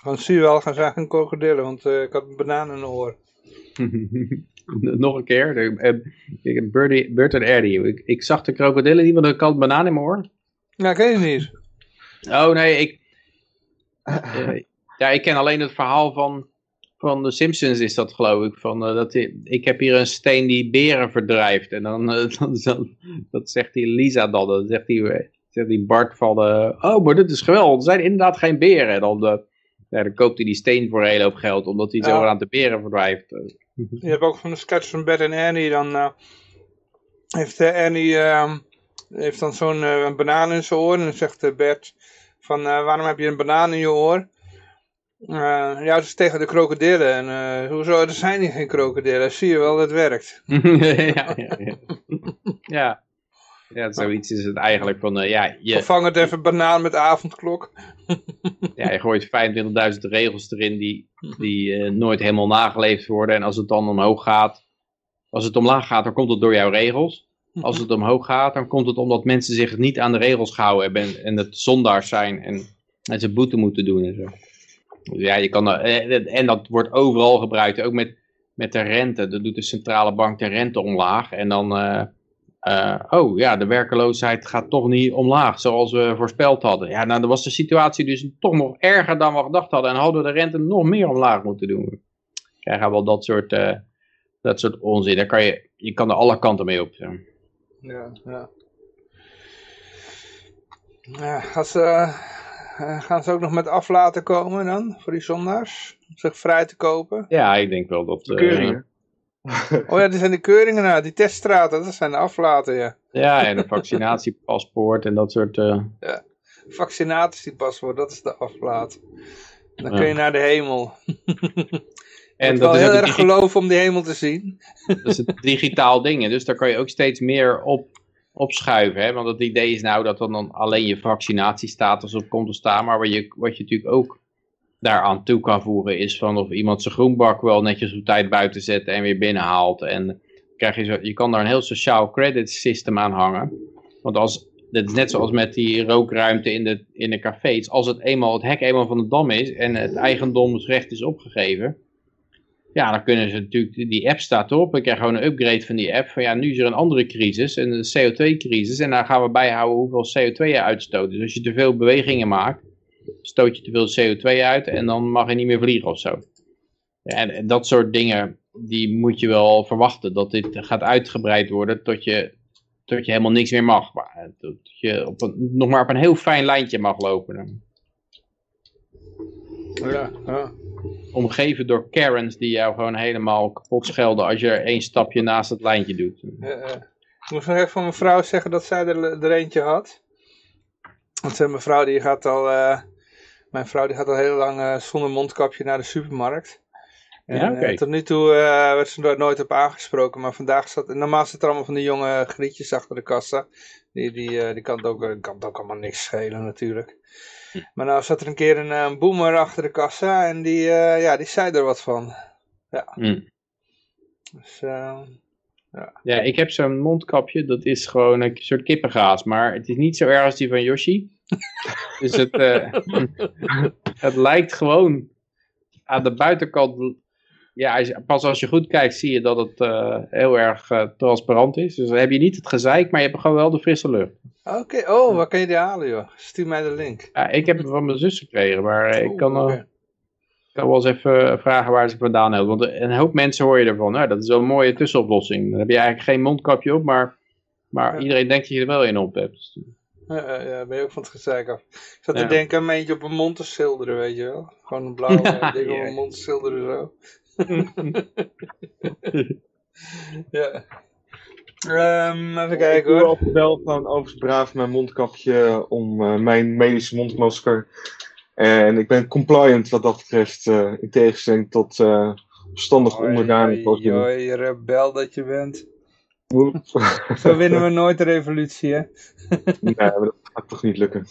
Gewoon zie je wel, gaan zijn geen krokodillen, want ik had een banaan in mijn oor. Nog een keer. De, Bert en Eddie. Ik, ik zag de krokodillen niet, want ik had een banaan in mijn oor. Ja, ken je niet. Oh nee, ik, ja, ik ken alleen het verhaal van, van de Simpsons is dat geloof ik. Van, eh, dat ik heb hier een steen die beren verdrijft. En dan, eh, dan, dan- dat zegt die Lisa dan. Dan zegt die, zegt die Bart van, eh, oh maar dit is geweldig. Er zijn inderdaad geen beren. En dan, ja, dan koopt hij die steen voor een hele hoop geld. Omdat hij Ja. zo aan de beren verdrijft. Je hebt ook van de sketch van Bert en Ernie. Dan heeft Ernie ehm, heeft dan zo'n een banaan in zijn oor. En dan zegt Bert van waarom heb je een banaan in je oor? Eh, ja, is tegen de krokodillen. En eh, hoezo, er zijn hier geen krokodillen. Zie je wel, dat werkt. ja, ja, ja. ja. Ja, zoiets is het eigenlijk van, eh, ja, je, Vervang het even banaan met avondklok. ja, je gooit 25.000 regels erin die, die eh, nooit helemaal nageleefd worden. En als het dan omhoog gaat, als het omlaag gaat, dan komt het door jouw regels. Als het omhoog gaat, dan komt het omdat mensen zich niet aan de regels gehouden hebben en, en het zondaars zijn en, en ze boete moeten doen en zo. Ja, je kan, dat- eh, en dat wordt overal gebruikt, ook met, met de rente. Dan doet de centrale bank de rente omlaag en dan, eh, eh, oh ja, de werkeloosheid gaat toch niet omlaag zoals we voorspeld hadden. Ja, nou dan was de situatie dus toch nog erger dan we gedacht hadden en hadden we de rente nog meer omlaag moeten doen. Krijgen we wel dat soort, eh, dat soort onzin. Daar kan je, je kan er alle kanten mee op. Ja, ja. Ja, eh, gaan ze ook nog met aflaten komen dan, voor die zondaars? Om zich vrij te kopen? Ja, ik denk wel dat... eh, Keuringen. Oh ja, die zijn de keuringen nou, die teststraten, dat zijn de aflaten, ja. ja, en een vaccinatiepaspoort en dat soort... eh, Vaccinatiepaspoort, dat is de aflaat. Dan Ja. kun je naar de hemel. en dat wel is, heel erg geloof om die hemel te zien. dat is het digitaal ding. Dus daar kan je ook steeds meer op, opschuiven. Hè? Want het idee is nou dat dan, alleen je vaccinatiestatus op komt te staan. Maar wat je, wat je natuurlijk ook daaraan toe kan voegen is van of iemand zijn groenbak wel netjes op tijd buiten zet en weer binnenhaalt. En krijg je, zo, je kan daar een heel sociaal credit system aan hangen. Want als, dat is net zoals met die rookruimte in de, in de cafés. Als het, eenmaal, het hek eenmaal van de dam is en het eigendomsrecht is opgegeven. Ja, dan kunnen ze natuurlijk, die app staat erop. Ik krijg gewoon een upgrade van die app. Van ja, nu is er een andere crisis, een CO2-crisis. En daar gaan we bijhouden hoeveel CO2 je uitstoot. Dus als je te veel bewegingen maakt, stoot je te veel CO2 uit en dan mag je niet meer vliegen of zo. En, dat soort dingen, die moet je wel verwachten. Dat dit gaat uitgebreid worden tot je, tot je helemaal niks meer mag. Maar, dat je op een, nog maar op een heel fijn lijntje mag lopen. Ja, ja. Omgeven door Karens die jou gewoon helemaal kapot schelden als je er één stapje naast het lijntje doet. Ja, ja. Ik moest nog even van mijn vrouw zeggen dat zij er, er eentje had. Want eh, mijn vrouw die gaat al, eh, mijn vrouw die gaat al heel lang eh, zonder mondkapje naar de supermarkt. En, Ja, eh, tot nu toe eh, werd ze er nooit op aangesproken, maar vandaag zat, normaal zitten er allemaal van die jonge grietjes achter de kassa. Die, die, eh, die kan, het ook, eh, kan het ook allemaal niks schelen natuurlijk. Maar nou zat er een keer een, eh, boomer achter de kassa en die, eh, ja, die zei er wat van. Hm. Dus, eh, Ja, ik heb zo'n mondkapje, dat is gewoon een soort kippengaas, maar het is niet zo erg als die van Yoshi. dus het, het lijkt gewoon aan de buitenkant, ja, pas als je goed kijkt zie je dat het eh, heel erg eh, transparant is. Dus dan heb je niet het gezeik, maar je hebt gewoon wel de frisse lucht. Oké, oh, waar kan je die halen joh? Stuur mij de link. Ja, ik heb hem van mijn zus gekregen, maar ik kan, eh, kan wel eens even vragen waar ze vandaan hebben. Want een hoop mensen hoor je ervan, nou, dat is wel een mooie tussenoplossing. Dan heb je eigenlijk geen mondkapje op, maar, maar Ja. iedereen denkt dat je er wel in op hebt. Ja, ja, ben je ook van het gezeik af. Ik zat Ja. te denken aan een eentje op een mond te schilderen, weet je wel. Gewoon een blauw eh, ding op een mond te schilderen zo. Ja. Ehm, even Ik kijken hoor. altijd wel gewoon overigens braaf mijn mondkapje om eh, mijn medische mondmasker. En ik ben compliant wat dat betreft, eh, in tegenstelling tot eh verstandig onderdanig. Oei, oei, rebel dat je bent. Zo winnen we nooit de revolutie, hè? nee, maar dat gaat toch niet lukken.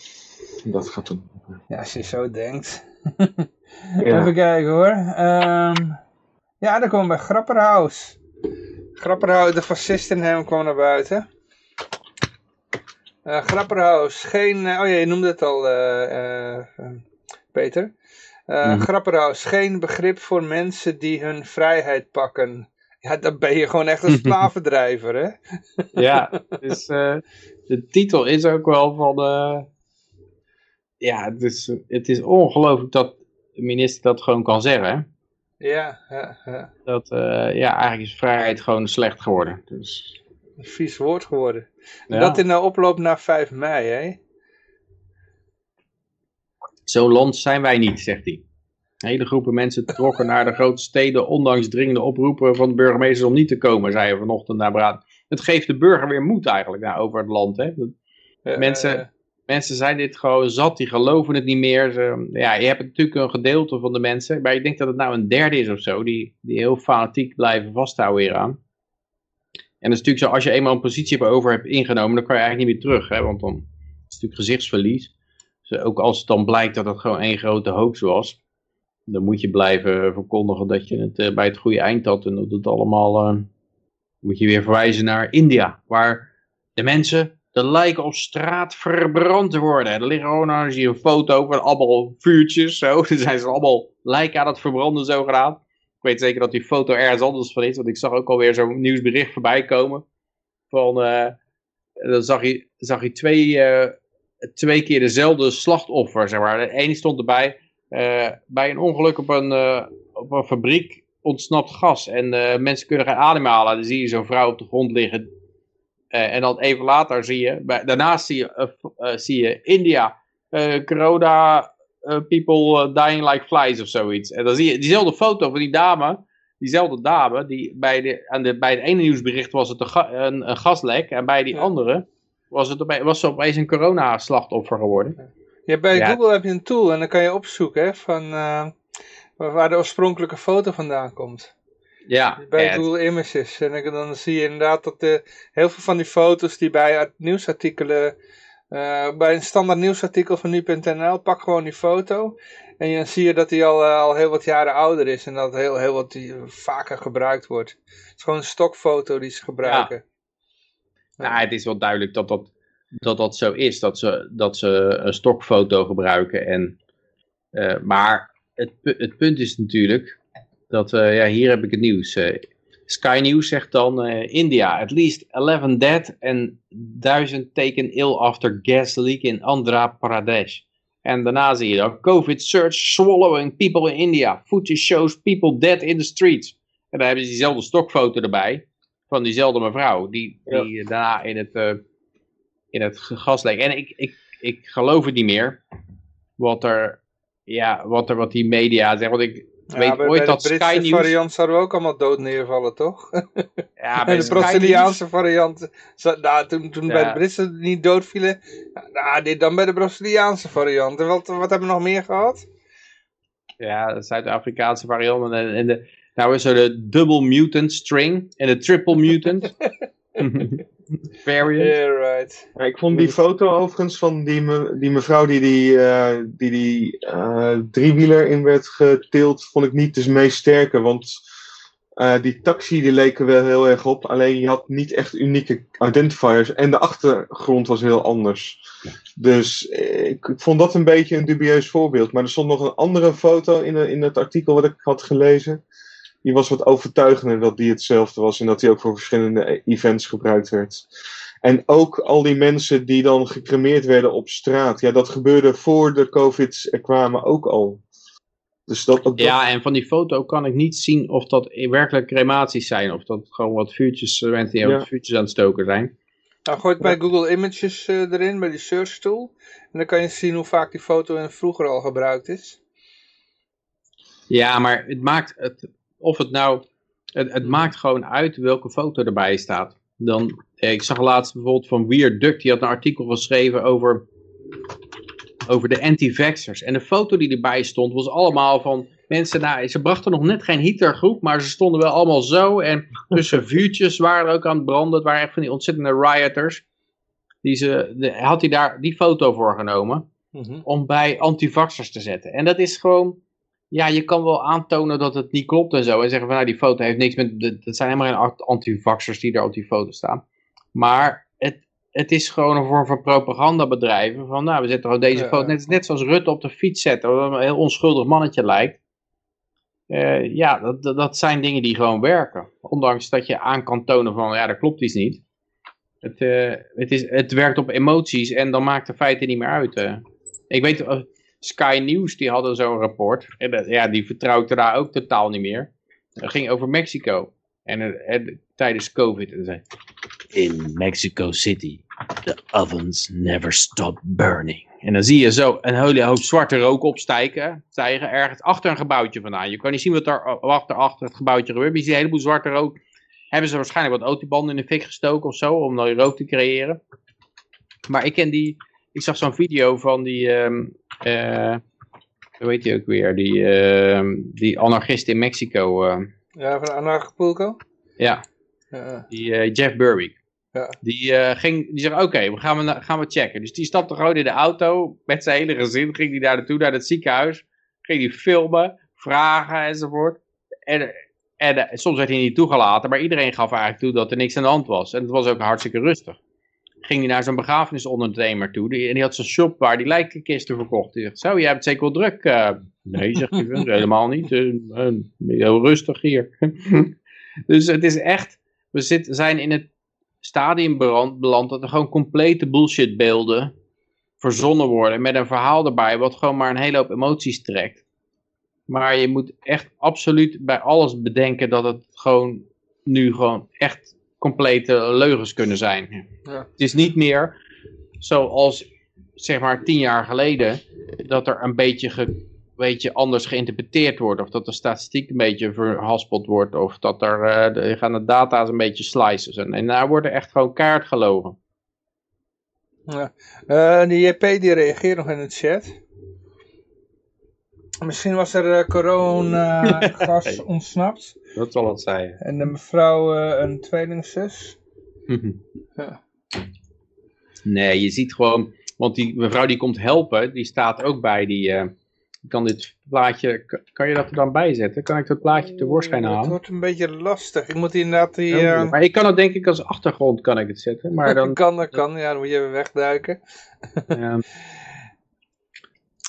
Dat gaat doen. Ja, als je zo denkt. Ja. Even kijken hoor. Ehm, ja, dan komen we bij Grapperhaus. Grapperhaus, de fascist in hem kwam naar buiten. Eh Grapperhaus, geen... eh, oh ja, je noemde het al, eh, Peter. Mhm. Grapperhaus, geen begrip voor mensen die hun vrijheid pakken. Ja, dan ben je gewoon echt een slavendrijver, hè? Ja, dus, de titel is ook wel van... eh, ja, het is, het is ongelooflijk dat de minister dat gewoon kan zeggen. Ja, ja, ja. Dat, eh, ja, eigenlijk is vrijheid gewoon slecht geworden. Dus, Een vies woord geworden. En ja. Dat in de oploop naar 5 mei, hè? Zo'n land zijn wij niet, zegt hij. Hele groepen mensen trokken naar de grote steden, ondanks dringende oproepen van de burgemeesters om niet te komen, zei hij vanochtend naar Braad. Het geeft de burger weer moed eigenlijk nou, over het land. Hè? Dat- Mensen- Mensen zijn dit gewoon zat, die geloven het niet meer. Ze, ja, je hebt natuurlijk een gedeelte van de mensen, maar ik denk dat het nou een derde is of zo, die, die heel fanatiek blijven vasthouden hieraan. En dat is natuurlijk zo, als je eenmaal een positie over hebt ingenomen, dan kan je eigenlijk niet meer terug, hè, want dan is het natuurlijk gezichtsverlies. Dus ook als het dan blijkt dat het gewoon één grote hoax was, dan moet je blijven verkondigen dat je het eh, bij het goede eind had en dat het allemaal, eh, moet je weer verwijzen naar India, waar de mensen de lijken op straat verbrand worden. Er liggen gewoon, zie je een foto van allemaal vuurtjes, zo. Dan zijn ze allemaal lijken aan het verbranden zogenaamd. Ik weet zeker dat die foto ergens anders van is, want ik zag ook alweer zo'n nieuwsbericht voorbij komen. Van, eh, dan zag je, zag je twee, eh, twee keer dezelfde slachtoffer, zeg maar. De ene stond erbij, eh, bij een ongeluk op een, op een fabriek ontsnapt gas. En mensen kunnen geen adem halen. Dan zie je zo'n vrouw op de grond liggen. Eh, en dan even later zie je, bij, daarnaast zie je, eh, eh, zie je India, corona, people dying like flies of zoiets. En dan zie je diezelfde foto van die dame, diezelfde dame, die bij, de, aan de, bij het ene nieuwsbericht was het een, ga- een, een gaslek. En bij die Ja. andere was, het opeens, was ze opeens een corona-slachtoffer geworden. Ja, bij Ja. Google heb je een tool en dan kan je opzoeken hè, van, waar de oorspronkelijke foto vandaan komt. Ja, Bij ja, Google Images. En dan, zie je inderdaad dat de, heel veel van die foto's die bij art- nieuwsartikelen, eh, bij een standaard nieuwsartikel van nu.nl, pak gewoon die foto. En dan zie je dat die al, eh, al heel wat jaren ouder is en dat heel, heel wat die vaker gebruikt wordt. Het is gewoon een stokfoto die ze gebruiken. Nou, het is wel duidelijk dat dat, dat, dat zo is. Dat ze, dat ze een stokfoto gebruiken. En, eh, maar het, het punt is natuurlijk dat, eh, ja, hier heb ik het nieuws. eh, Sky News zegt dan, eh, India, at least 11 dead and 1000 taken ill after gas leak in Andhra Pradesh. En daarna zie je dan, COVID surge swallowing people in India. Footage shows people dead in the streets. En dan hebben ze diezelfde stokfoto erbij van diezelfde mevrouw, die, die daarna in het, in het gas leek. En ik, ik, ik geloof het niet meer, wat er, ja, wat er, wat die media zeggen, want ik Weet bij, ooit bij dat de Britse Sky News... variant zouden we ook allemaal dood neervallen, toch? Ja, bij de Braziliaanse variant, nou, toen, toen Ja. bij de Britse niet doodvielen, nou, dit dan bij de Braziliaanse variant. Wat, wat hebben we nog meer gehad? Ja, de Zuid-Afrikaanse variant. En, en de, nou is er de double mutant string en de triple mutant. Variant. Yeah, right. Ja, ik vond die foto overigens van die, me- die mevrouw die die, eh, die, die eh, driewieler in werd getild, vond ik niet de meest sterke. Want eh, die taxi die leek er wel heel erg op, alleen je had niet echt unieke identifiers. En de achtergrond was heel anders. Dus ik, ik vond dat een beetje een dubieus voorbeeld. Maar er stond nog een andere foto in, in het artikel wat ik had gelezen. Die was wat overtuigender dat die hetzelfde was en dat die ook voor verschillende events gebruikt werd. En ook al die mensen die dan gecremeerd werden op straat. Ja, dat gebeurde voor de COVID er kwamen ook al. Dus dat, dat- Ja, en van die foto kan ik niet zien of dat werkelijk crematies zijn. Of dat gewoon wat vuurtjes, eh, mensen die Ja. wat vuurtjes aan het stoken zijn. Nou, gooi ik bij Google Images eh, erin, bij die search tool. En dan kan je zien hoe vaak die foto in vroeger al gebruikt is. Ja, maar het maakt het, of het nou, het, het maakt gewoon uit welke foto erbij staat. Dan, eh, ik zag laatst bijvoorbeeld van Weird Duck, die had een artikel geschreven over, over de anti-vaxxers. En de foto die erbij stond was allemaal van mensen, nou, ze brachten nog net geen Hitlergroep, maar ze stonden wel allemaal zo. En tussen vuurtjes waren ook aan het branden. Het waren echt van die ontzettende rioters. Die ze, de, had hij daar die foto voor genomen om bij antivaxers te zetten. En dat is gewoon, ja, je kan wel aantonen dat het niet klopt en zo. En zeggen van, nou, die foto heeft niks met, dat zijn helemaal geen antivaxers die er op die foto staan. Maar het, het is gewoon een vorm van propagandabedrijven. Van, nou, we zetten gewoon deze foto, net, net zoals Rutte op de fiets zetten, wat een heel onschuldig mannetje lijkt. Eh, ja, dat, dat, zijn dingen die gewoon werken. Ondanks dat je aan kan tonen van, ja, dat klopt iets niet. Het, eh, het, is, het werkt op emoties en dan maakt de feiten niet meer uit. eh. Ik weet, Sky News die hadden zo'n rapport. En dat- ja, die vertrouwde daar ook totaal niet meer. Het ging over Mexico. En, eh, en tijdens COVID. En In Mexico City, the ovens never stop burning. En dan zie je zo een hele hoop zwarte rook opstijgen. Stijgen ergens achter een gebouwtje vandaan. Je kan niet zien wat er achter, achter het gebouwtje gebeurt. Maar je ziet een heleboel zwarte rook. Hebben ze waarschijnlijk wat autobanden in de fik gestoken of zo. Om dan rook te creëren. Maar ik ken die. Ik zag zo'n video van die. ehm eh, hoe heet die ook weer? Die, ehm, die anarchist in Mexico. eh, Ja, van Anarchapulco. ja, Ja, die Jeff Berwick. Ja. Die, eh, ging, die zegt, oké, we gaan, we gaan we checken. Dus die stapte gewoon in de auto met zijn hele gezin. Ging die daar naartoe, naar het ziekenhuis. Ging die filmen, vragen enzovoort. En, en soms werd hij niet toegelaten, maar iedereen gaf eigenlijk toe dat er niks aan de hand was. En het was ook hartstikke rustig. Ging hij naar zo'n begrafenisondernemer toe. Die, en die had zo'n shop waar die lijkenkisten verkocht. Die zo, jij hebt zeker wel druk. eh." nee, zegt hij, helemaal niet. Eh, heel rustig hier. dus het is echt, we zit, zijn in het stadium beland, beland dat er gewoon complete bullshitbeelden verzonnen worden met een verhaal erbij wat gewoon maar een hele hoop emoties trekt. Maar je moet echt absoluut bij alles bedenken dat het gewoon nu gewoon echt complete leugens kunnen zijn. Ja. Het is niet meer zoals zeg maar tien jaar geleden dat er een beetje, ge, beetje anders geïnterpreteerd wordt. Of dat de statistiek een beetje verhaspeld wordt. Of dat er eh, de, gaan de data's een beetje slicen. En, en daar wordt er echt gewoon kaart gelogen. Ja. Eh, die JP die reageert nog in de chat. Misschien was er eh, corona gas ontsnapt. Dat zal het zijn. En de mevrouw eh, een tweelingzus. Ja. Nee, je ziet gewoon, want die mevrouw die komt helpen, die staat ook bij die, eh, kan dit plaatje, kan, je dat er dan bij zetten? Kan ik dat plaatje tevoorschijn Het halen? wordt een beetje lastig. Ik moet inderdaad die... eh, Maar ik kan het denk ik als achtergrond kan ik het zetten, maar dan... kan, dat kan. Ja, dan moet je even wegduiken.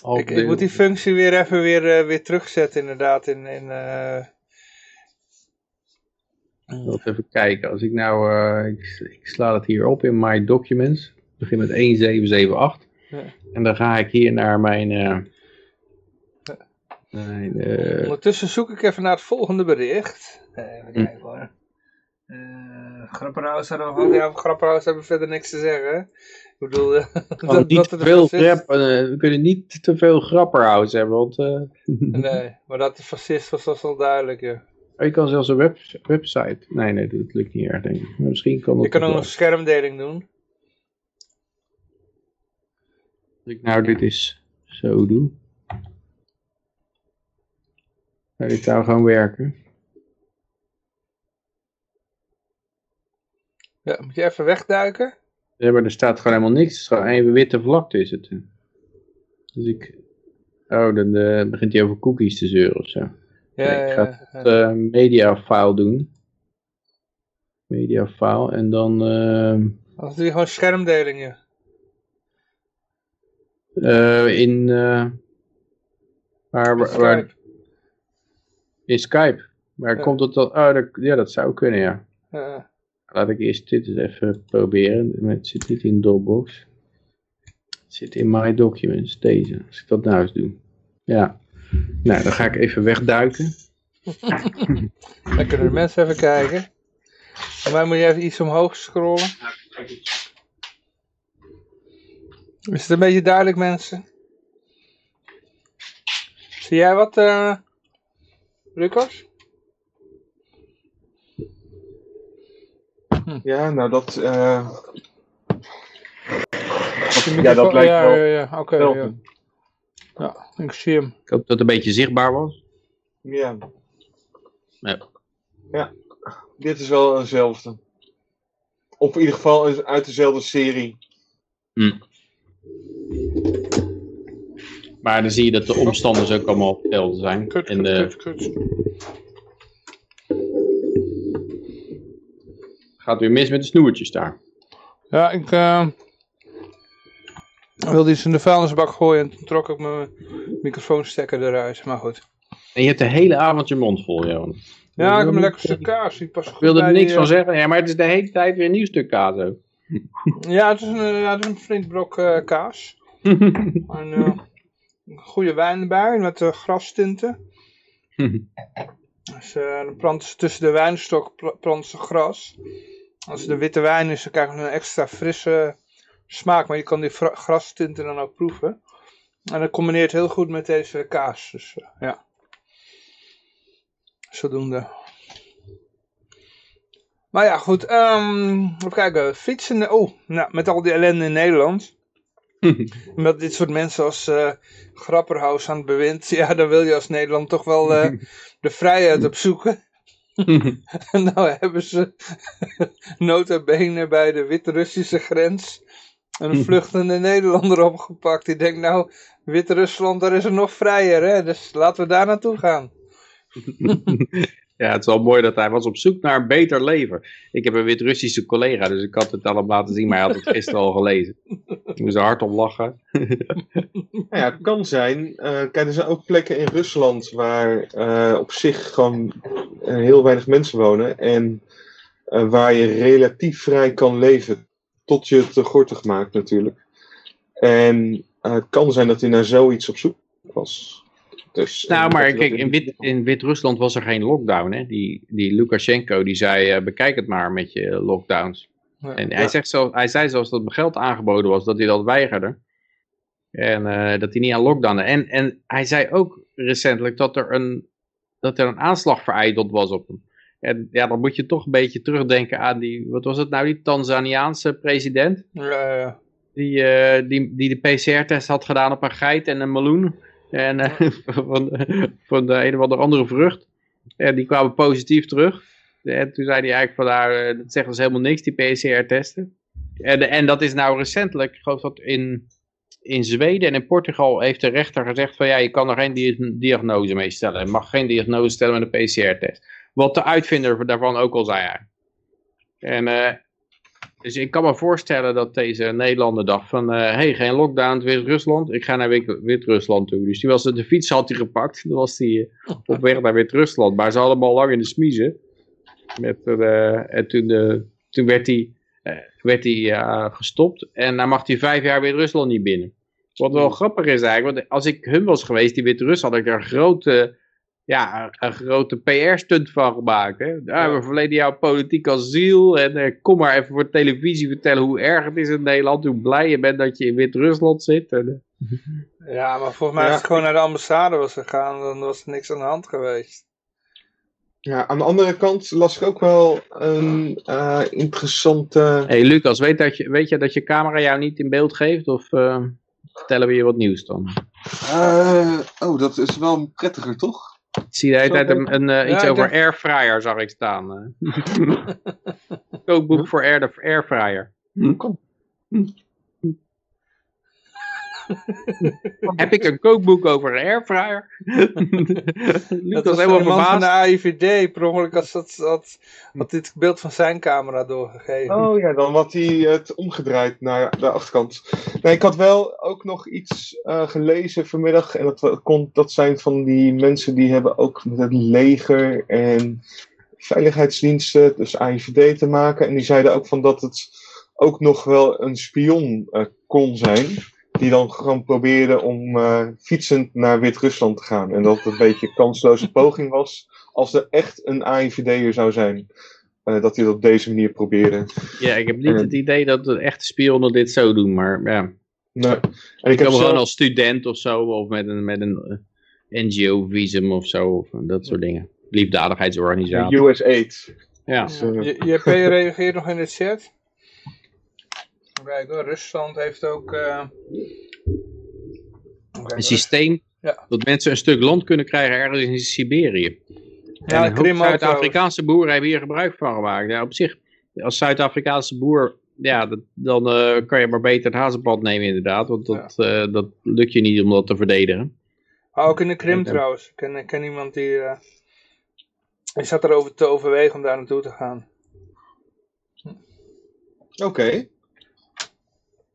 op Ik, ik moet die functie weer even weer, weer terugzetten inderdaad. In, in, Laten even kijken. Als ik nou, eh, ik, ik sla het hier op in My Documents. Ik begin met 1778. Ja. En dan ga ik hier naar mijn... eh, mijn eh, Ondertussen zoek ik even naar het volgende bericht. Even Hm. kijken hoor. Grapperhaus hadden we, ja, over Grapperhaus hebben verder niks te zeggen. Ik bedoel, niet te het veel grap, we kunnen niet te veel grapperhouse hebben, want Nee, maar dat de fascist was, was wel duidelijk. Ja. Oh, je kan zelfs een web, website. Nee, nee, dat lukt niet erg, denk ik. Maar misschien kan dat Je kan ook nog schermdeling doen. Als ik nou dit is zo doe. Nou, dit zou gewoon werken. Ja, moet je even wegduiken. Ja, maar er staat gewoon helemaal niks. Het is gewoon één witte vlakte is het. Dus ik... Oh, dan eh, begint hij over cookies te zeuren of zo. Ja, Nee, ik ja, ga ja. het eh, media file doen. Media file en dan ehm, Anders doe je gewoon schermdeling. Ja. eh, in waar, waar, waar- Skype. in Skype. Waar Ja. komt het dan? Oh, dat, ja, dat zou kunnen, ja. Ja. Laat ik eerst dit eens even proberen. Het zit niet in Dropbox. Het zit in My Documents, deze. Als ik dat nou eens doe. Ja. Nou, dan ga ik even wegduiken. Dan kunnen de mensen even kijken. Voor mij moet je even iets omhoog scrollen. Is het een beetje duidelijk, mensen? Zie jij wat, eh Lucas? Ja, nou dat... eh, ja, dat lijkt ja, wel... Ja, ja, oké. ja. Ja, ik zie hem. Ik hoop dat het een beetje zichtbaar was. Ja. Ja. Ja, dit is wel eenzelfde. Of in ieder geval is uit dezelfde serie. Maar dan zie je dat de omstanders ook allemaal hetzelfde zijn. Kut, kut, de, kut, kut. gaat weer mis met de snoertjes daar. Ja, ik eh, wilde iets in de vuilnisbak gooien en toen trok ik mijn microfoonstekker eruit. Maar goed. En je hebt de hele avond je mond vol, Johan. Ja, ik heb een lekker stuk kaas. Ik pas Ik wilde er niks van zeggen. Ja, maar het is de hele tijd weer een nieuw stuk kaas ook. Ja, het is een, eh, ja, het is een flink brok eh, kaas. En, eh, een goede wijn erbij met uh, grastinten. Dus eh, dan planten ze tussen de wijnstok pla- planten ze gras. Als het de witte wijn is, dan krijg je een extra frisse smaak. Maar je kan die grastinten dan ook proeven. En dat combineert heel goed met deze kaas. Dus eh, ja. Zodoende. Maar ja, goed. ehm even kijken. Fietsen. Oh, nou, met al die ellende in Nederland. Met dit soort mensen als eh Grapperhaus aan het bewind. Ja, dan wil je als Nederland toch wel eh, de vrijheid opzoeken. En nou hebben ze nota bene bij de Wit-Russische grens een vluchtende Nederlander opgepakt. Die denkt nou, Wit-Rusland, daar is er nog vrijer, hè? dus laten we daar naartoe gaan. Ja, het is wel mooi dat hij was op zoek naar een beter leven. Ik heb een Wit-Russische collega, dus ik had het al hem laten zien, maar hij had het gisteren al gelezen. Ik moest er hard om lachen. Nou ja, het kan zijn. eh, kijk, er zijn ook plekken in Rusland waar eh, op zich gewoon eh, heel weinig mensen wonen. En eh, waar je relatief vrij kan leven. Tot je te gortig maakt natuurlijk. En eh, het kan zijn dat hij naar zoiets op zoek was. Dus, Nou, maar kijk, in, Wit, in Wit-Rusland was er geen lockdown. Hè? Die, die Lukashenko die zei, eh, bekijk het maar met je lockdowns. Ja. En hij, Ja. zegt zo, hij zei zelfs dat hem geld aangeboden was, dat hij dat weigerde. En eh, dat hij niet aan lockdownen. En, en hij zei ook recentelijk dat er een, dat er een aanslag vereideld was op hem. En ja, dan moet je toch een beetje terugdenken aan die, wat was het nou, die Tanzaniaanse president? Ja. Die, eh, die, die de PCR-test had gedaan op een geit en een meloen. En eh, van, van de een of andere andere vrucht. En die kwamen positief terug. En toen zei hij eigenlijk van, nou, eh, dat zegt ons helemaal niks, die PCR-testen. En, en dat is nou recentelijk, ik geloof dat in, in Zweden en in Portugal heeft de rechter gezegd van, ja, je kan er geen dia- diagnose mee stellen. Je mag geen diagnose stellen met een PCR-test. Wat de uitvinder daarvan ook al zei. En eh, dus ik kan me voorstellen dat deze Nederlander dacht van, hé, hey, geen lockdown in Wit-Rusland, ik ga naar Wit- Wit-Rusland toe. Dus die was, de fiets had hij gepakt, dan was hij eh, op weg naar Wit-Rusland. Maar ze hadden hem al lang in de smiezen. Met, eh, en toen, eh, toen werd hij, eh, werd hij eh, gestopt en dan mag hij vijf jaar Wit-Rusland niet binnen. Wat wel grappig is eigenlijk, want als ik hun was geweest, die Wit-Rus, had ik daar grote, ja, een grote PR-stunt van gemaakt. Hè? Ja, we verlenen jou politiek asiel en eh, kom maar even voor televisie vertellen hoe erg het is in Nederland, hoe blij je bent dat je in Wit-Rusland zit. En, eh, ja, maar volgens mij Ja. als het gewoon naar de ambassade was gegaan, dan was er niks aan de hand geweest. Ja, aan de andere kant las ik ook wel een eh, interessante. hey Lucas, weet, dat je, weet je dat je camera jou niet in beeld geeft of eh, vertellen we je wat nieuws dan? Eh, oh, dat is wel prettiger, toch? Ik zie de hele tijd een, een, eh, iets Ja, over airfryer zag ik staan. eh. Kookboek voor air, airfryer. Heb ik een kookboek over een airfryer? Dat was helemaal een man van de verbaasd. AIVD, per ongeluk had, had, had, had dit beeld van zijn camera doorgegeven. Oh ja, dan had hij het omgedraaid naar de achterkant. Nee, ik had wel ook nog iets eh, gelezen vanmiddag. En dat, kon, dat zijn van die mensen die hebben ook met het leger en veiligheidsdiensten, dus AIVD te maken. En die zeiden ook van dat het ook nog wel een spion eh, kon zijn. Die dan gewoon probeerde om eh, fietsend naar Wit-Rusland te gaan. En dat het een beetje een kansloze poging was. Als er echt een AIVD'er zou zijn. eh, dat hij dat op deze manier probeerde. Ja, ik heb niet het idee dat de echte spionnen dit zo doen, maar ja. Nee. En Ik ik heb kan gewoon zelf, als student of zo, of met een, met een eh, NGO-visum of zo, of dat soort dingen. Liefdadigheidsorganisatie. US Aid. Ja. Dus, Je- JP reageert nog in de chat. Hoor, Rusland heeft ook... eh, Een systeem Ja. dat mensen een stuk land kunnen krijgen ergens in Siberië. Ja, en Zuid-Afrikaanse boeren hebben hier gebruik van gemaakt. Ja, op zich, als Zuid-Afrikaanse boer, ja, dat, dan eh, kan je maar beter het hazenpad nemen inderdaad. Want dat, eh, dat lukt je niet om dat te verdedigen. Ah, ook in de Krim Ja. trouwens. Ik ken, ken iemand die... eh die zat erover te overwegen om daar naartoe te gaan. Oké.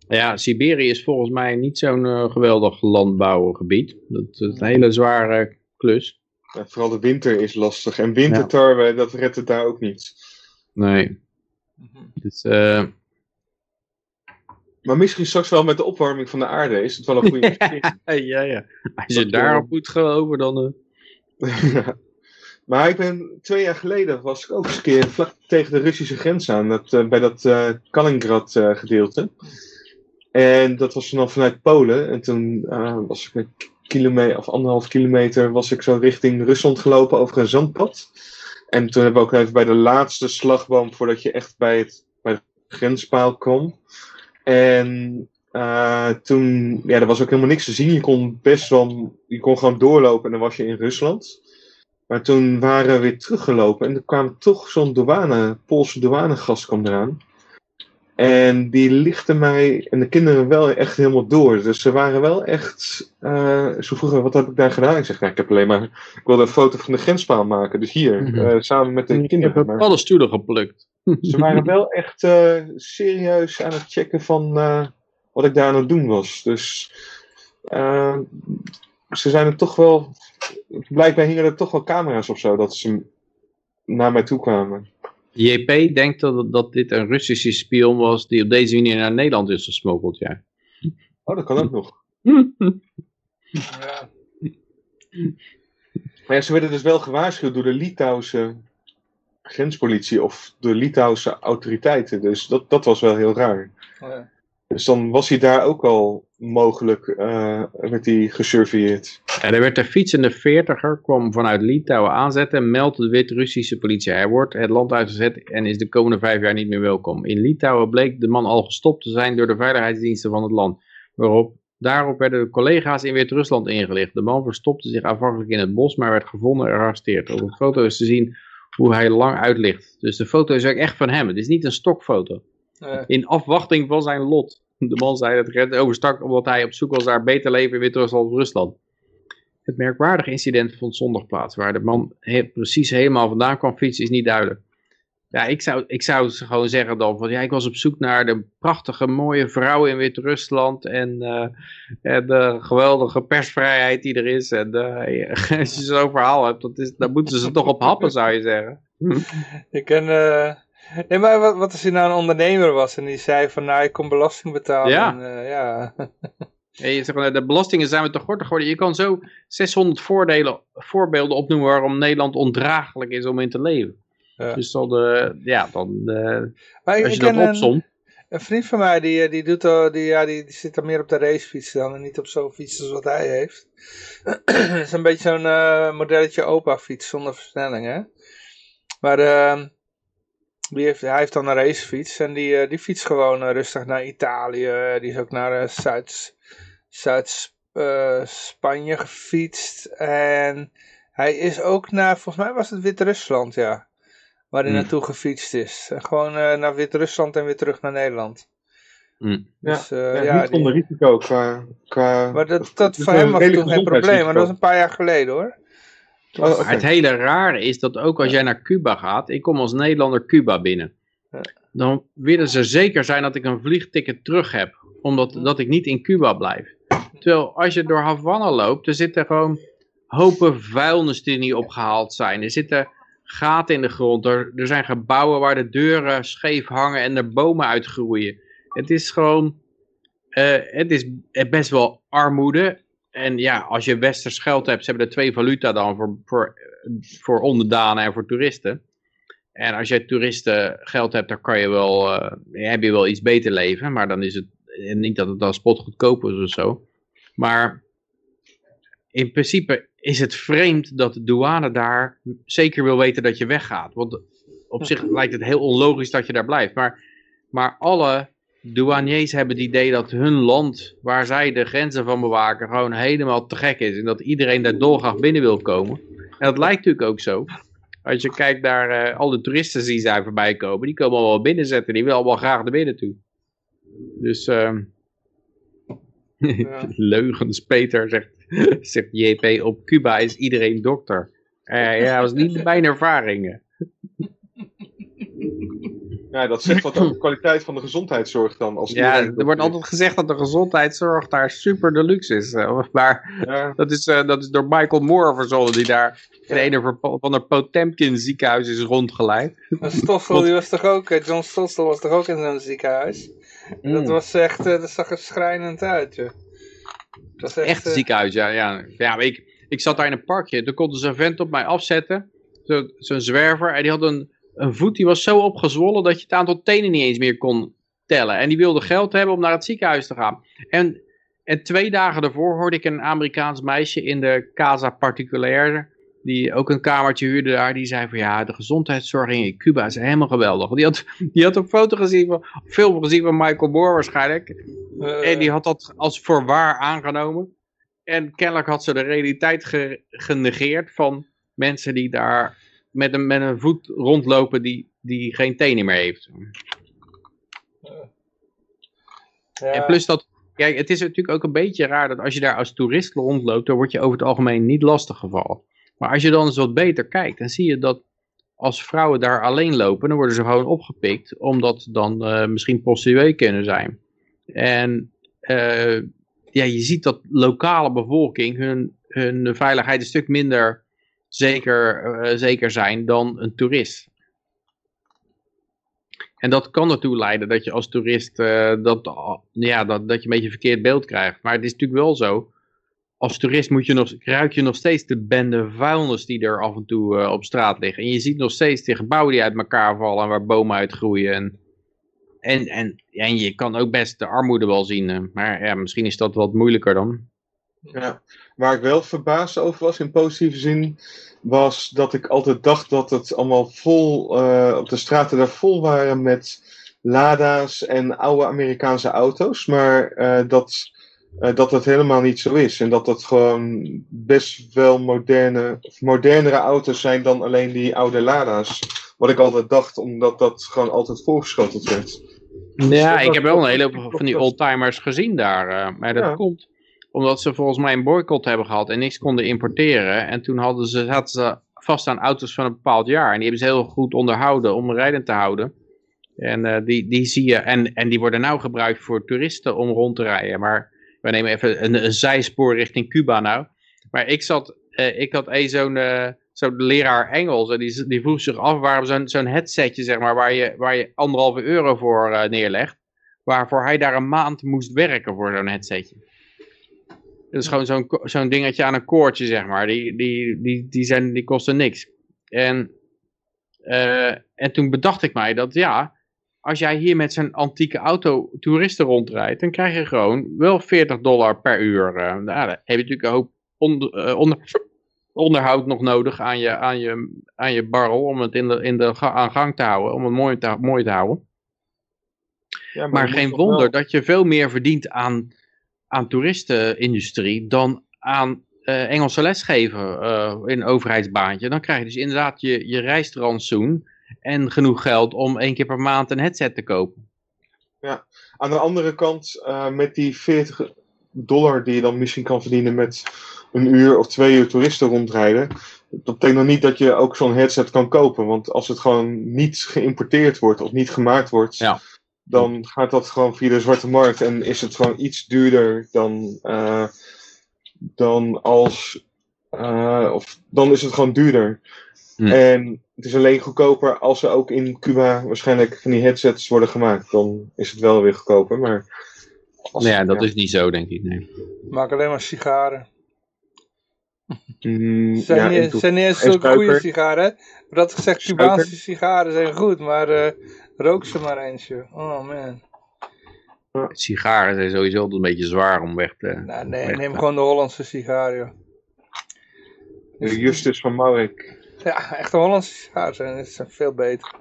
Ja, Siberië is volgens mij niet zo'n eh, geweldig landbouwgebied. Dat is een hele zware klus. Ja, vooral de winter is lastig. En wintertarwe, dat redt het daar ook niet. Nee. Dus, eh, Maar misschien straks wel met de opwarming van de aarde is het wel een goede investering. ja, ja. Als je daarop eh, moet geloven, dan... eh. Maar ik ben twee jaar geleden was ik ook eens een keer vlak tegen de Russische grens aan, dat, bij dat eh Kaliningrad eh, gedeelte. En dat was dan vanuit Polen. En toen eh, was ik een kilometer of anderhalf kilometer was ik zo richting Rusland gelopen over een zandpad. En toen hebben we ook even bij de laatste slagboom voordat je echt bij, het, bij de grenspaal kwam. En eh, toen, ja, er was ook helemaal niks te zien. Je kon best wel, je kon gewoon doorlopen en dan was je in Rusland. Maar toen waren we weer teruggelopen en er kwam toch zo'n douane, Poolse douanegast kwam eraan. En die lichtte mij en de kinderen wel echt helemaal door. Dus ze waren wel echt. eh ze vroegen: wat heb ik daar gedaan? Ik zeg: nou, ik heb alleen maar. Ik wilde een foto van de grenspaal maken. Dus hier, Mhm. eh, samen met de Ik heb kinderen. Alle stoelen geplukt. ze waren wel echt eh, serieus aan het checken van wat ik daar aan het doen was. Dus ze zijn er toch wel. Blijkbaar hingen er toch wel camera's of zo dat ze naar mij toe kwamen. JP denkt dat, dat dit een Russische spion was die op deze manier naar Nederland is gesmokkeld, ja. Oh, dat kan ook nog. Ja. Maar ja, ze werden dus wel gewaarschuwd door de Litouwse grenspolitie of de Litouwse autoriteiten. Dus dat, dat was wel heel raar. Ja. Dus dan was hij daar ook al mogelijk, eh werd hij gesurveilleerd. En er werd een fietsende veertiger, kwam vanuit Litouwen aanzetten en meldt de Wit-Russische politie. Hij wordt het land uitgezet en is de komende vijf jaar niet meer welkom. In Litouwen bleek de man al gestopt te zijn door de veiligheidsdiensten van het land. Waarop, daarop werden de collega's in Wit-Rusland ingelicht. De man verstopte zich aanvankelijk in het bos, maar werd gevonden en gearresteerd. Op de foto is te zien hoe hij lang uitlicht. Dus de foto is ook echt van hem. Het is niet een stokfoto. Ja. In afwachting van zijn lot. De man zei dat het overstak omdat hij op zoek was naar beter leven in Wit-Rusland of Rusland. Het merkwaardige incident vond zondag plaats. Waar de man he- precies helemaal vandaan kwam fietsen is niet duidelijk. Ja, ik zou, ik zou gewoon zeggen dan van ja, ik was op zoek naar de prachtige mooie vrouw in Wit-Rusland en, eh, en de geweldige persvrijheid die er is. En eh, als je zo'n verhaal hebt, dat is, dan moeten ze toch op happen zou je zeggen. Ik ken... eh, Nee, maar wat, wat als hij nou een ondernemer was en die zei van nou, ik kom belasting betalen. Ja. En, eh, ja. Zegt, van, de belastingen zijn we te gortig geworden. Je kan zo 600 voordelen, voorbeelden opnoemen waarom Nederland ondraaglijk is om in te leven. Ja. Dus dan, eh, ja, dan, eh, Maar als je dat ken een, opzomt. een vriend van mij, die, eh, die, doet, al- die, ja, die, die zit dan meer op de racefiets dan en niet op zo'n fiets als wat hij heeft. Het is een beetje zo'n eh, modelletje opa fiets zonder versnelling, hè. Maar ehm, die heeft, hij heeft dan een racefiets en die, eh, die fietst gewoon eh, rustig naar Italië. Die is ook naar eh, Zuid, Zuid eh, Spanje gefietst. En hij is ook naar, volgens mij was het Wit-Rusland, ja. Waar hij Hmm. naartoe gefietst is. En gewoon eh, naar Wit-Rusland en weer terug naar Nederland. Hmm. Dus, eh, Ja, ja, niet die- zonder risico qua... qua maar dat, dat voor hem was toen geen probleem, maar dat was een paar jaar geleden hoor. Oh, het hele rare is dat ook als jij naar Cuba gaat, ik kom als Nederlander Cuba binnen. Dan willen ze zeker zijn dat ik een vliegticket terug heb, omdat dat ik niet in Cuba blijf. Terwijl als je door Havana loopt, er zitten gewoon hopen vuilnis die niet opgehaald zijn. Er zitten gaten in de grond, er, er zijn gebouwen waar de deuren scheef hangen en er bomen uitgroeien. Het is gewoon, eh, het is best wel armoede. En ja, als je westers geld hebt, ze hebben er twee valuta dan voor, voor, voor onderdanen en voor toeristen. En als je toeristen geld hebt, dan kan je wel, eh, heb je wel iets beter leven. Maar dan is het en niet dat het dan spotgoedkoop is of zo. Maar in principe is het vreemd dat de douane daar zeker wil weten dat je weggaat. Want op zich lijkt het heel onlogisch dat je daar blijft. Maar, maar alle douaniers hebben het idee dat hun land, waar zij de grenzen van bewaken, gewoon helemaal te gek is. En dat iedereen daar dolgraag binnen wil komen. En dat lijkt natuurlijk ook zo. Als je kijkt naar eh, al de toeristen die zij voorbij komen, die komen allemaal binnenzetten. Die willen allemaal graag naar binnen toe. Dus, ehm Ja. leugens, Peter zegt, zegt JP, op Cuba is iedereen dokter. Eh, ja, dat was niet mijn ervaringen. Ja, dat zegt wat over de kwaliteit van de gezondheidszorg dan. Als Ja, er wordt altijd gezegd dat de gezondheidszorg daar super deluxe is. eh, Maar Ja, dat is, eh, dat is door Michael Moore verzonnen, die daar in een van een Potemkin ziekenhuis is rondgeleid. Maar Stossel die was toch ook, eh, John Stossel was toch ook in zo'n ziekenhuis? En dat Mm. was echt, eh, dat zag er schrijnend uit, joh. Dat was echt, Echt een ziekenhuis, ja. ja. ja maar ik, ik zat daar in een parkje. Toen kon dus een vent op mij afzetten. Zo- Zo'n zwerver. En die had een, een voet die was zo opgezwollen dat je het aantal tenen niet eens meer kon tellen. En die wilde geld hebben om naar het ziekenhuis te gaan. En, en twee dagen daarvoor hoorde ik een Amerikaans meisje in de Casa Particulière. Die ook een kamertje huurde daar. Die zei van ja, de gezondheidszorg in Cuba is helemaal geweldig. Die had, die had een foto gezien van, film gezien van Michael Moore waarschijnlijk. eh, En die had dat als voor waar aangenomen. En kennelijk had ze de realiteit ge- genegeerd van mensen die daar met een, met een voet rondlopen die, die geen tenen meer heeft. ja, En plus dat, kijk, het is natuurlijk ook een beetje raar dat als je daar als toerist rondloopt, dan word je over het algemeen niet lastiggevallen. Maar als je dan eens wat beter kijkt, dan zie je dat als vrouwen daar alleen lopen, dan worden ze gewoon opgepikt, omdat ze dan eh, misschien prostituee kunnen zijn. En eh, ja, je ziet dat lokale bevolking hun, hun veiligheid een stuk minder zeker, eh, zeker zijn dan een toerist. En dat kan ertoe leiden dat je als toerist eh, dat, ja, dat, dat je een beetje een verkeerd beeld krijgt. Maar het is natuurlijk wel zo, als toerist moet je nog, ruik je nog steeds de bende vuilnis die er af en toe eh, op straat liggen. En je ziet nog steeds die gebouwen die uit elkaar vallen en waar bomen uitgroeien. En, en, en, en je kan ook best de armoede wel zien. maar ja, misschien is dat wat moeilijker dan. Ja. Waar ik wel verbaasd over was in positieve zin, was dat ik altijd dacht dat het allemaal vol, eh, op de straten daar vol waren met Lada's en oude Amerikaanse auto's. Maar eh, dat, eh, dat het helemaal niet zo is. En dat het gewoon best wel moderne, of modernere auto's zijn dan alleen die oude Lada's. Wat ik altijd dacht, omdat dat gewoon altijd voorgeschoteld werd. Ja, dat ik heb wel een hele hoop van die dat- oldtimers gezien daar. eh, maar dat Ja. komt omdat ze volgens mij een boycott hebben gehad en niks konden importeren. En toen hadden ze, zaten ze vast aan auto's van een bepaald jaar. En die hebben ze heel goed onderhouden om rijdend te houden. En, eh, die, die zie je, en, en die worden nou gebruikt voor toeristen om rond te rijden. Maar we nemen even een, een zijspoor richting Cuba nou. Maar ik zat, eh, ik had een zo'n zo'n leraar Engels. En die, die vroeg zich af waarom zo'n zo'n headsetje, zeg maar, waar je, waar je anderhalve euro voor neerlegt. Waarvoor hij daar een maand moest werken voor zo'n headsetje. Dat is gewoon zo'n zo'n dingetje aan een koordje, zeg maar. Die, die, die, die, zijn, die kosten niks. En, eh, en toen bedacht ik mij dat, ja, als jij hier met zo'n antieke auto toeristen rondrijdt, dan krijg je gewoon wel 40 dollar per uur. eh. nou, dan heb je natuurlijk een hoop onder, eh, onder, onderhoud nog nodig aan je, aan je, aan je barrel om het in de, in de aan gang te houden, om het mooi te, mooi te houden. Ja, Maar geen wonder wel- dat je veel meer verdient aan, aan toeristenindustrie dan aan eh, Engelse lesgeven eh, in een overheidsbaantje. Dan krijg je dus inderdaad je, je reistrantsoen en genoeg geld om één keer per maand een headset te kopen. Aan de andere kant, eh, met die 40 dollar die je dan misschien kan verdienen met een uur of twee uur toeristen rondrijden. Dat betekent nog niet dat je ook zo'n headset kan kopen. Want als het gewoon niet geïmporteerd wordt of niet gemaakt wordt, Ja. Dan gaat dat gewoon via de zwarte markt en is het gewoon iets duurder dan, eh, dan als. eh, of dan is het gewoon duurder. Hm. En het is alleen goedkoper als er ook in Cuba waarschijnlijk van die headsets worden gemaakt. Dan is het wel weer goedkoper. Maar als- Nou ja, dat is niet zo, denk ik. Nee. maak alleen maar sigaren. Mm, Zijn, ja, niet, zijn niet eens en zulke goede sigaren. hè? Maar dat gezegd. Cubaanse sigaren zijn goed, maar eh, rook ze maar eens. Oh man. Sigaren zijn sowieso altijd een beetje zwaar om weg te... Nou, nee, weg neem te- gewoon de Hollandse sigaar, joh. de Justus van Maurik. Ja, echte Hollandse sigaren zijn, zijn veel beter.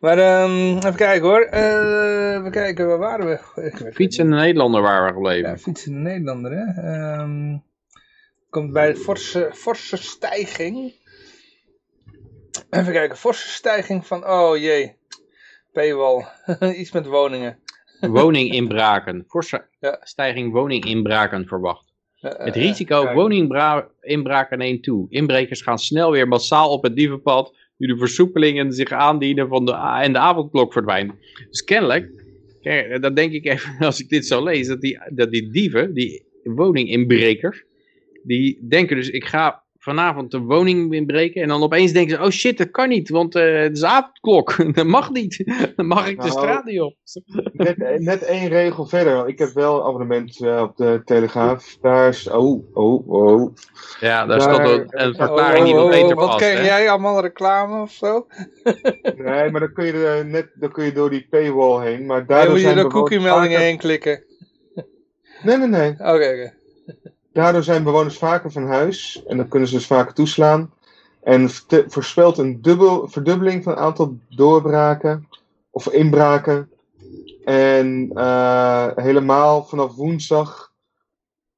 Maar ehm, even kijken hoor. Eh, even kijken, waar waren we? Ik weet Fietsende Nederlander waar we gebleven. Ja, fietsende Nederlander, hè. Ehm, komt bij de forse, forse stijging. Even kijken, forse stijging van, oh jee, paywall. Iets met woningen. Woninginbraken. Forse Ja. stijging woninginbraken verwacht. Eh, Het eh, risico woninginbraken neemt toe. Inbrekers gaan snel weer massaal op het dievenpad, nu de versoepelingen zich aandienen van de, en de avondklok verdwijnt. Dus kennelijk, kijk, dan denk ik even, als ik dit zo lees, dat die, dat die dieven, die woninginbrekers, die denken dus, ik ga vanavond de woning inbreken. En dan opeens denken ze, oh shit, dat kan niet, want eh, het is avondklok. Dat mag niet. Dan mag ik de Nou, straat niet op. Net, net één regel verder. Ik heb wel een abonnement eh, op de Telegraaf. Daar is... Oh, oh, oh. Ja, daar Daar- stond een, Oh, verklaring die oh, wat oh, beter wat past. ken hè? jij? Allemaal reclame of zo? Nee, maar dan kun je, net, dan kun je door die paywall heen. Maar Dan daardoor moet je bewoners cookie-meldingen heen klikken. Nee, nee, nee. Oké, oké. Daardoor zijn bewoners vaker van huis. En dan kunnen ze dus vaker toeslaan. En voorspelt een dubbel, verdubbeling van het aantal doorbraken. Of inbraken. En eh, helemaal vanaf woensdag.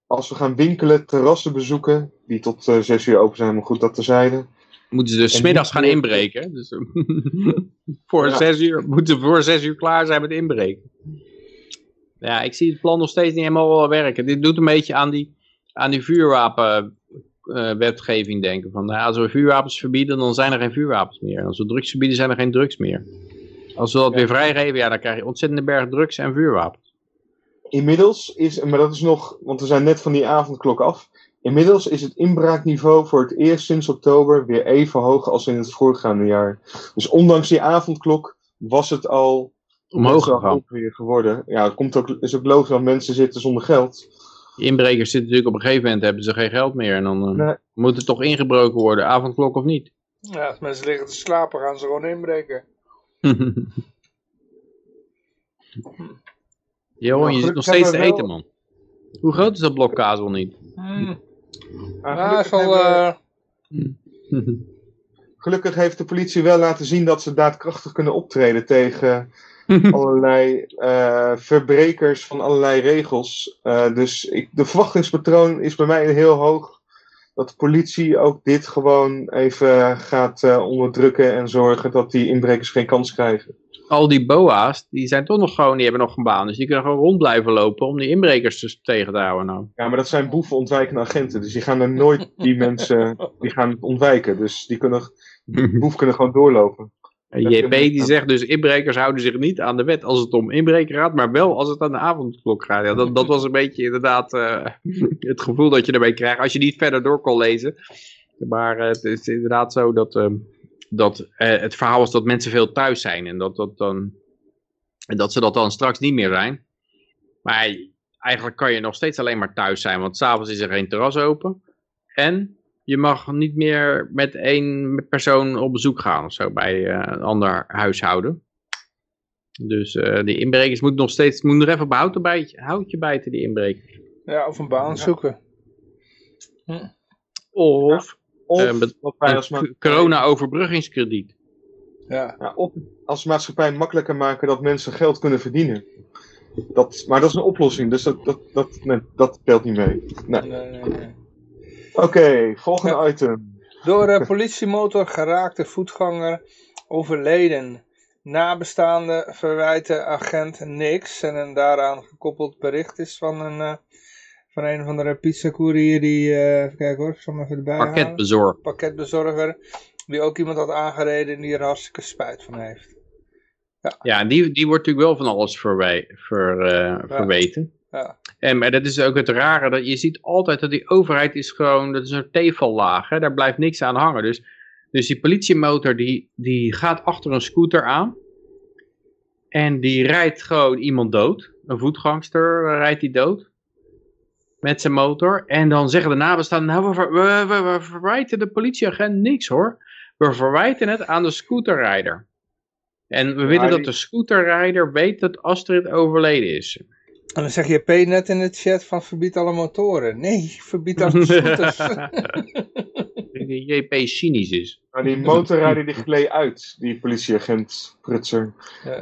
Als we gaan winkelen, terrassen bezoeken. Die tot eh, zes uur open zijn, maar goed dat terzijde. Moeten ze dus middags gaan inbreken. Dus, voor Ja. zes uur, moeten ze voor zes uur klaar zijn met inbreken. Ja, ik zie het plan nog steeds niet helemaal wel werken. Dit doet een beetje aan die, aan die vuurwapenwetgeving denken. Van, nou, als we vuurwapens verbieden, dan zijn er geen vuurwapens meer. Als we drugs verbieden, zijn er geen drugs meer. Als we dat Ja. weer vrijgeven, ja, dan krijg je ontzettende berg drugs en vuurwapens. Inmiddels is, maar dat is nog, want we zijn net van die avondklok af. Inmiddels is het inbraakniveau voor het eerst sinds oktober weer even hoog als in het voorgaande jaar. Dus ondanks die avondklok was het al Omhoog gegaan. weer geworden. Ja, het komt ook, is ook logisch, want mensen zitten zonder geld. Die inbrekers zitten natuurlijk op een gegeven moment, hebben ze geen geld meer. En dan eh, Nee. moet het toch ingebroken worden, avondklok of niet. Ja, als mensen liggen te slapen, gaan ze gewoon inbreken. Jo, Nou, je zit nog steeds te eten, wel- man. Hoe groot is dat blok kaas wel niet? Hmm. Gelukkig, hebben- eh, gelukkig heeft de politie wel laten zien dat ze daadkrachtig kunnen optreden tegen allerlei eh, verbrekers van allerlei regels. Eh, dus ik, de verwachtingspatroon is bij mij heel hoog. Dat de politie ook dit gewoon even gaat eh, onderdrukken en zorgen dat die inbrekers geen kans krijgen. Al die boa's, die zijn toch nog gewoon, die hebben nog een baan. Dus die kunnen gewoon rond blijven lopen om die inbrekers dus tegen te houden. Nou. Ja, maar dat zijn boeven ontwijkende agenten. Dus die gaan er nooit die mensen die gaan ontwijken. Dus die kunnen, boeven kunnen gewoon doorlopen. JP die zegt dus, inbrekers houden zich niet aan de wet als het om inbreken gaat, maar wel als het aan de avondklok gaat. Ja, dat, dat was een beetje inderdaad eh, het gevoel dat je erbij krijgt, als je niet verder door kon lezen. Maar eh, het is inderdaad zo dat, eh, dat eh, het verhaal is dat mensen veel thuis zijn en dat, dat, dan, en dat ze dat dan straks niet meer zijn. Maar eigenlijk kan je nog steeds alleen maar thuis zijn, want s'avonds is er geen terras open. En je mag niet meer met één persoon op bezoek gaan of zo bij eh, een ander huishouden. Dus eh die inbrekers moeten nog steeds, moeten er even op houtje bijten, houtje bijten die inbrekers. ja, of een baan zoeken. Of Of, Eh, met- wat wij een als c- maatschappij, corona-overbruggingskrediet. Ja. ja, of als maatschappij makkelijker maken dat mensen geld kunnen verdienen. Dat, maar dat is een oplossing, dus dat, dat, dat, nee, dat telt niet mee. Nee. Nee, nee, Oké, volgende item. Door een politiemotor geraakte voetganger overleden. Nabestaande verwijten agent niks. En een daaraan gekoppeld bericht is van een, eh, van een van de pizzacourier die, eh even kijken hoor, ik zal hem even erbij halen. Pakketbezorg. Pakketbezorger. Die ook iemand had aangereden en die er hartstikke spijt van heeft. Ja, en die, die wordt natuurlijk wel van alles verwij, ver, eh, verweten. Ja. En, maar dat is ook het rare, dat je ziet altijd dat die overheid is gewoon, dat is een tevallaag, hè? daar blijft niks aan hangen. Dus, dus die politiemotor die, die gaat achter een scooter aan en die rijdt gewoon iemand dood. Een voetgangster eh, rijdt die dood met zijn motor. En dan zeggen de nabestaanden, nou we, we, we, we verwijten de politieagent niks hoor. We verwijten het aan de scooterrijder. En we willen dat de scooterrijder weet dat Astrid overleden is. En dan zeg je P net in de chat van verbied alle motoren. Nee, verbied alle scooters. Ik denk dat JP cynisch is. Maar die motorrijder die gleed uit, die politieagent Prutser.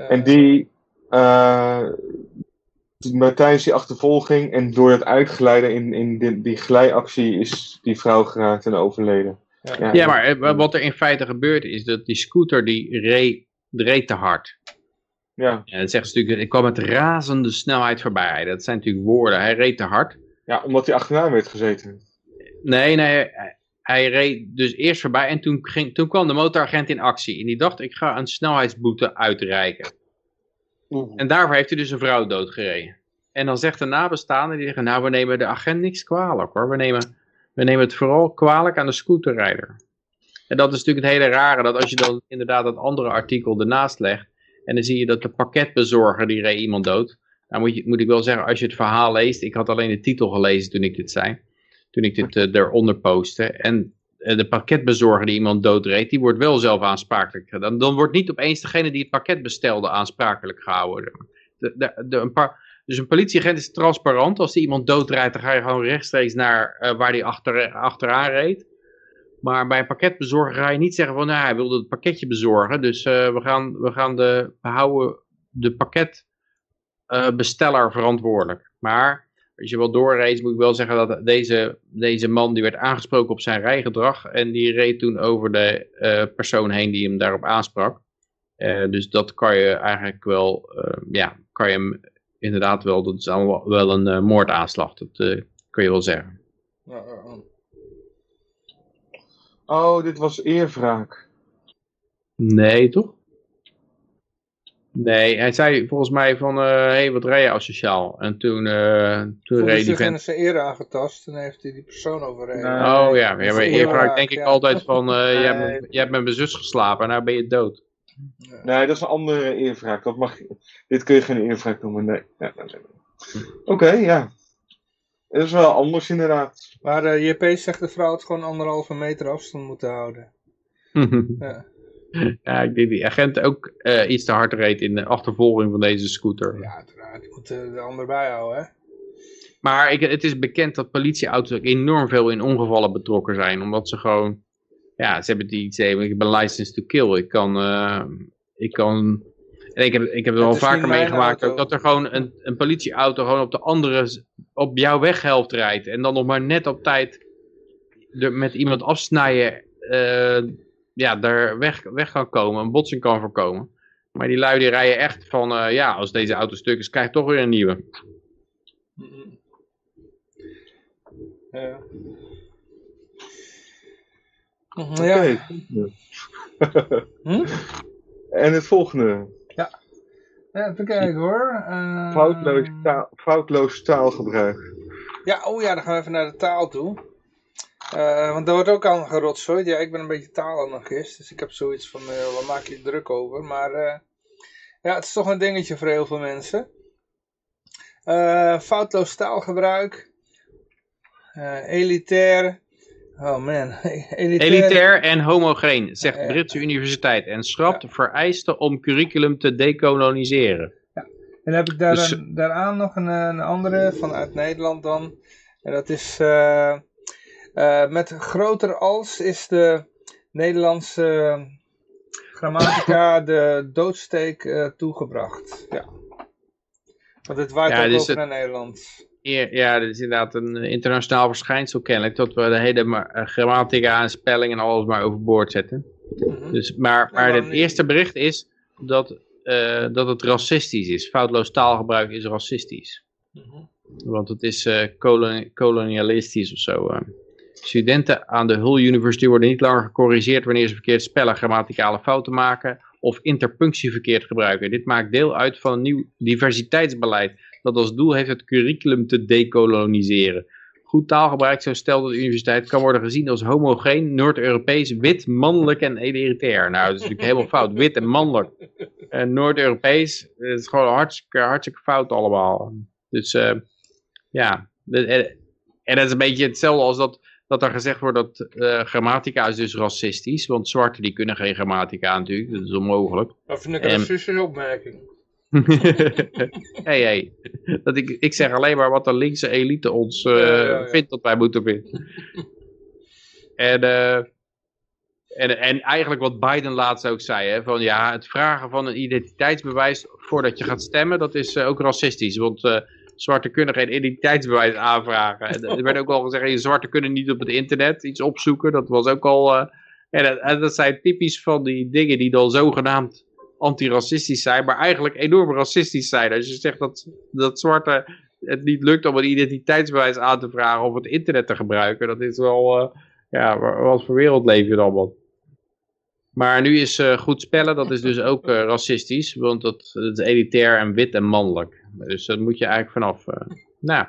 En die, eh, maar tijdens die achtervolging en door het uitglijden in, in die, die glijactie is die vrouw geraakt en overleden. Ja. Ja, maar eh, wat er in feite gebeurt is dat die scooter die reed, reed te hard. Ja, En dat zeggen ze natuurlijk, ik kwam met razende snelheid voorbij. Dat zijn natuurlijk woorden, hij reed te hard. ja omdat hij achterna werd gezeten. Nee, nee, hij, hij reed dus eerst voorbij en toen, ging, toen kwam de motoragent in actie. En die dacht, ik ga een snelheidsboete uitreiken. En daarvoor heeft hij dus een vrouw doodgereden. En dan zegt de nabestaande, die zeggen, nou we nemen de agent niks kwalijk hoor. We nemen, we nemen het vooral kwalijk aan de scooterrijder. En dat is natuurlijk het hele rare, dat als je dan inderdaad dat andere artikel ernaast legt, en dan zie je dat de pakketbezorger, die reed iemand dood. Nou moet, je, moet ik wel zeggen, als je het verhaal leest, ik had alleen de titel gelezen toen ik dit zei, toen ik dit uh, eronder postte. En uh, de pakketbezorger die iemand doodreed, die wordt wel zelf aansprakelijk. Dan, dan wordt niet opeens degene die het pakket bestelde aansprakelijk gehouden. De, de, een paar, dus een politieagent is transparant. Als die iemand doodrijdt, dan ga je gewoon rechtstreeks naar uh, waar die achter, achteraan reed. Maar bij een pakketbezorger ga je niet zeggen van, nou, hij wilde het pakketje bezorgen. Dus uh, we, gaan, we gaan de, we houden de pakketbesteller uh, verantwoordelijk. Maar als je wel doorreed, moet ik wel zeggen dat deze, deze man, die werd aangesproken op zijn rijgedrag. En die reed toen over de uh, persoon heen die hem daarop aansprak. dus dat kan je eigenlijk wel, ja, kan je hem inderdaad wel, dat is wel een moordaanslag. Dat kun je wel zeggen. Ja, ja. Oh, dit was eerwraak. Nee, toch? Nee, hij zei volgens mij van, hé, uh, hey, wat rij je asociaal? En toen, uh, toen reed die vent... zijn eer aangetast en heeft hij die persoon overreden. Nee, oh ja, ja maar eerwraak denk ik ja. altijd van, uh, nee. je, hebt, je hebt met mijn zus geslapen en nou ben je dood. Ja. Nee, dat is een andere eerwraak. Dat mag, dit kun je geen eerwraak noemen, nee. Ja. Oké, okay, ja. Dat is wel anders inderdaad. Maar uh, JP zegt de vrouw het gewoon anderhalve meter afstand moeten houden. ja. ja, ik denk die agent ook uh, iets te hard reed in de achtervolging van deze scooter. Ja, uiteraard. Je moet uh, de ander bijhouden, hè. Maar ik, het is bekend dat politieauto's ook enorm veel in ongevallen betrokken zijn. Omdat ze gewoon... Ja, ze hebben die iets ik ben licensed to kill. Ik kan... ik kan en ik heb, ik heb het wel vaker meegemaakt ook, dat er gewoon een, een politieauto gewoon op de andere, op jouw weghelft rijdt. En dan nog maar net op tijd er met iemand afsnijden, uh, ja, daar weg, weg kan komen, een botsing kan voorkomen. Maar die lui die rijden echt van, uh, ja, als deze auto stuk is, krijg je toch weer een nieuwe. Ja. Okay. ja. hm? En het volgende. Ja. ja even kijken hoor. Uh... Foutloos, taal, foutloos taalgebruik. Ja, oh ja, dan gaan we even naar de taal toe. Uh, want daar wordt ook aan gerotzooid. Ja, ik ben een beetje taalanarchist, dus ik heb zoiets van, uh, waar maak je druk over? Maar uh, ja, het is toch een dingetje voor heel veel mensen. foutloos taalgebruik. elitair. Oh man. Elitair, Elitair en homogeen, zegt de Britse universiteit. En schrapt vereisten om curriculum te dekoloniseren. Ja. En dan heb ik daar dus, een, daaraan nog een, een, andere vanuit Nederland dan. En dat is... Uh, uh, met groter als is de Nederlandse grammatica de doodsteek toegebracht. Ja. Want het waait ja, ook dus over het... naar Nederland. Ja, dat is inderdaad een internationaal verschijnsel kennelijk, dat we de hele grammatica en spelling en alles maar overboord zetten. Mm -hmm. dus, maar maar het eerste bericht is dat, uh, dat het racistisch is. Foutloos taalgebruik is racistisch. Mm -hmm. Want het is uh, koloni kolonialistisch of zo. Uh. Studenten aan de Hull University worden niet langer gecorrigeerd wanneer ze verkeerd spellen, grammaticale fouten maken of interpunctie verkeerd gebruiken. Dit maakt deel uit van een nieuw diversiteitsbeleid dat als doel heeft het curriculum te dekoloniseren. Goed taalgebruik zo stelt dat de universiteit kan worden gezien als homogeen, Noord-Europees, wit, mannelijk en elitair. Nou, dat is natuurlijk helemaal fout. Wit en mannelijk. En Noord-Europees, is gewoon hartstikke, hartstikke fout allemaal. Dus uh, ja, en dat is een beetje hetzelfde als dat, dat er gezegd wordt dat uh, grammatica is dus racistisch. Want zwarten die kunnen geen grammatica natuurlijk, dat is onmogelijk. Dat vind ik een racistische opmerking. hey, hey. Dat ik, ik zeg alleen maar wat de linkse elite ons uh, ja, ja, ja. vindt dat wij moeten vinden. en, uh, en, en eigenlijk wat Biden laatst ook zei, hè, van ja, het vragen van een identiteitsbewijs voordat je gaat stemmen, dat is uh, ook racistisch. Want zwarte kunnen geen identiteitsbewijs aanvragen. En, er werd ook al gezegd, je zwarte kunnen niet op het internet iets opzoeken. Dat was ook al... en, dat, dat zijn typisch van die dingen die dan zogenaamd antiracistisch zijn, maar eigenlijk enorm racistisch zijn. Als je zegt dat, dat zwarte het niet lukt om een identiteitsbewijs aan te vragen of het internet te gebruiken, dat is wel, uh, ja, wat voor wereld leef je dan wat. Maar nu is uh, goed spellen, dat is dus ook uh, racistisch, want dat, dat, is elitair en wit en mannelijk. Dus daar moet je eigenlijk vanaf. nou,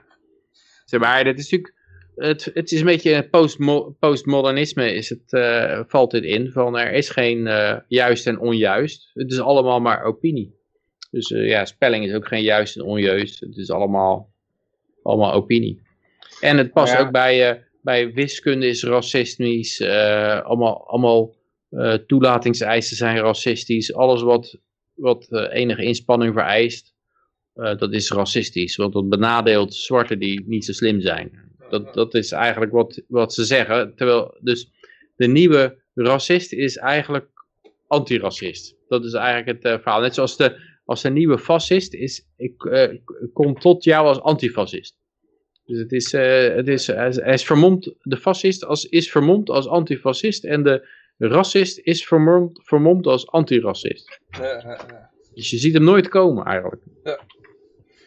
zeg maar, dit is natuurlijk het, het is een beetje postmo postmodernisme is het, eh, valt dit in. Van er is geen eh, juist en onjuist. Het is allemaal maar opinie. Dus eh, ja, spelling is ook geen juist en onjuist. Het is allemaal, allemaal opinie. En het past Ja. ook bij, bij wiskunde is racistisch. allemaal allemaal toelatingseisen zijn racistisch. Alles wat, wat enige inspanning vereist, dat is racistisch. Want dat benadeelt zwarten die niet zo slim zijn. Dat, dat is eigenlijk wat, wat ze zeggen. Terwijl, dus de nieuwe racist is eigenlijk antiracist. Dat is eigenlijk het eh, verhaal. Net zoals de, als de nieuwe fascist is, ik, eh, komt tot jou als antifascist. Dus het is, eh, het is, hij is, hij is vermomd, de fascist als, is vermomd als antifascist en de racist is vermomd, vermomd als antiracist. Ja, ja, ja. Dus je ziet hem nooit komen eigenlijk. Ja.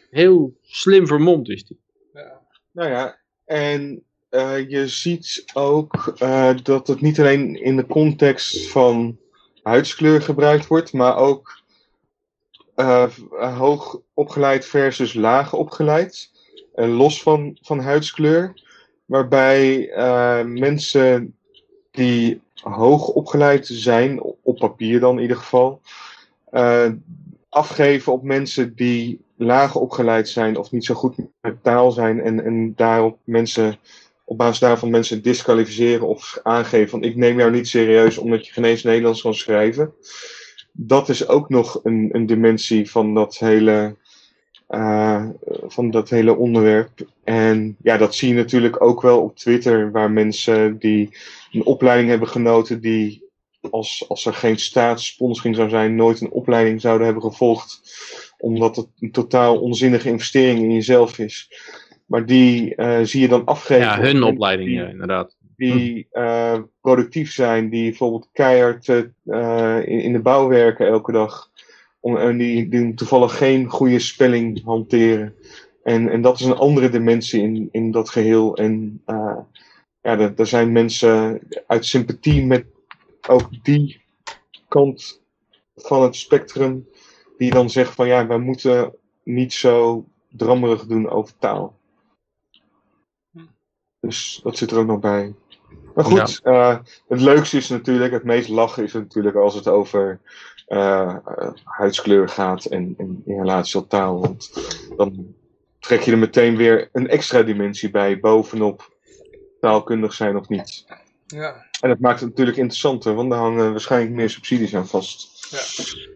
Heel slim vermomd is hij. Ja. Nou ja, en eh, je ziet ook eh, dat het niet alleen in de context van huidskleur gebruikt wordt, maar ook eh, hoog opgeleid versus laag opgeleid. Eh, los van, van huidskleur. Waarbij mensen die hoog opgeleid zijn, op papier dan in ieder geval, afgeven op mensen die laag opgeleid zijn of niet zo goed met taal zijn en, en daarop mensen, op basis daarvan mensen disqualificeren of aangeven van ik neem jou niet serieus omdat je geen Nederlands kan schrijven. Dat is ook nog een, een dimensie van dat hele, eh, van dat hele onderwerp. En ja, dat zie je natuurlijk ook wel op Twitter, waar mensen die een opleiding hebben genoten, die als, als er geen staatssponsoring zou zijn, nooit een opleiding zouden hebben gevolgd omdat het een totaal onzinnige investering in jezelf is. Maar die eh, zie je dan afgeven. Ja, hun mensen opleiding, die- ja, inderdaad. Die eh, productief zijn, die bijvoorbeeld keihard eh, in, in de bouw werken elke dag. Om, en die, die toevallig geen goede spelling hanteren. En, en dat is een andere dimensie in, in dat geheel. En ja, er, er zijn mensen uit sympathie met ook die kant van het spectrum. Die dan zeggen van ja, wij moeten niet zo drammerig doen over taal. Dus dat zit er ook nog bij. Maar goed, eh, het leukste is natuurlijk, het meest lachen is natuurlijk als het over eh, eh, huidskleur gaat en, en in relatie tot taal. Want dan trek je er meteen weer een extra dimensie bij bovenop taalkundig zijn of niet. Ja. En dat maakt het natuurlijk interessanter, want daar hangen waarschijnlijk meer subsidies aan vast.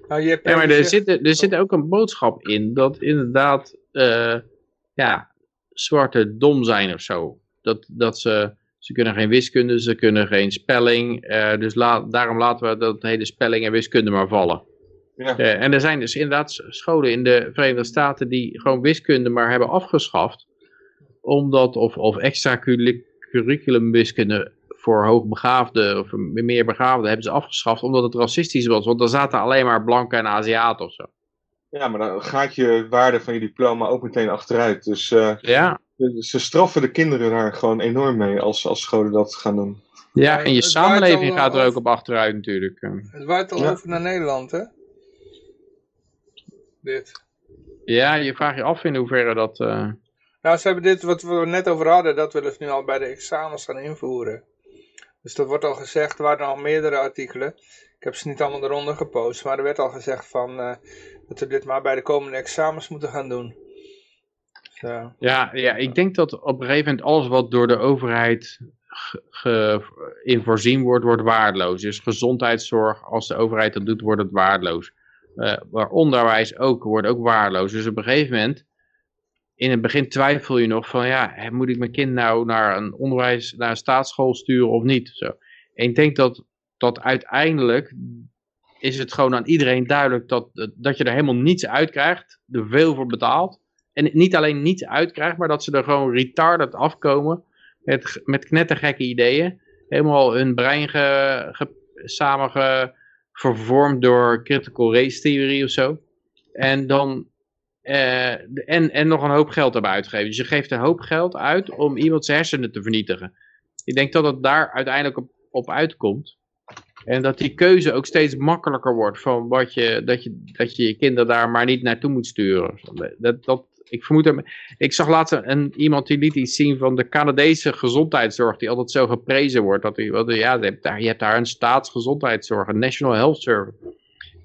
Nou, je hebt Ja, maar er zit, er zit ook een boodschap in dat inderdaad, eh, ja, zwarte dom zijn of zo. Dat, dat ze, ze kunnen geen wiskunde, ze kunnen geen spelling. eh, dus la- daarom laten we dat hele spelling en wiskunde maar vallen. Ja. Eh, en er zijn dus inderdaad scholen in de Verenigde Staten die gewoon wiskunde maar hebben afgeschaft. Omdat, of, of extra curri- curriculum wiskunde voor hoogbegaafden of meer begaafden hebben ze afgeschaft omdat het racistisch was. Want er zaten alleen maar blanken en Aziaten of zo. Ja, maar dan gaat je waarde van je diploma ook meteen achteruit. Dus eh, Ja, ze straffen de kinderen daar gewoon enorm mee als, als scholen dat gaan doen. ja en je het samenleving al, gaat er ook op achteruit natuurlijk. Het waait al Ja. over naar Nederland, hè? Dit. Ja, je vraagt je af in hoeverre dat... eh, Nou, ze hebben dit, wat we er net over hadden, dat willen ze nu al bij de examens gaan invoeren. Dus dat wordt al gezegd, er waren al meerdere artikelen. Ik heb ze niet allemaal eronder gepost, maar er werd al gezegd van, eh, dat we dit maar bij de komende examens moeten gaan doen. Ja, ja, ik denk dat op een gegeven moment alles wat door de overheid in voorzien wordt, wordt waardeloos. Dus gezondheidszorg, als de overheid dat doet, wordt het waardeloos. Eh, maar onderwijs ook, wordt ook waardeloos. Dus op een gegeven moment, in het begin twijfel je nog van, ja, moet ik mijn kind nou naar een onderwijs, naar een staatsschool sturen of niet? Zo. En ik denk dat, dat uiteindelijk is het gewoon aan iedereen duidelijk dat, dat je er helemaal niets uit krijgt, er veel voor betaalt. En niet alleen niets uitkrijgt, maar dat ze er gewoon retarded afkomen met, met knettergekke ideeën. Helemaal hun brein ge, samen vervormd door critical race theorie of zo. En dan eh, en, en nog een hoop geld hebben uitgegeven. Dus je geeft een hoop geld uit om iemand zijn hersenen te vernietigen. Ik denk dat het daar uiteindelijk op, op uitkomt. En dat die keuze ook steeds makkelijker wordt van wat je, dat, je, dat je je kinderen daar maar niet naartoe moet sturen. Dat, dat, ik vermoed hem, ik zag laatst een, iemand die liet iets zien van de Canadese gezondheidszorg, die altijd zo geprezen wordt. Dat die, wat, ja, je hebt, daar, je hebt daar een staatsgezondheidszorg, een National Health Service.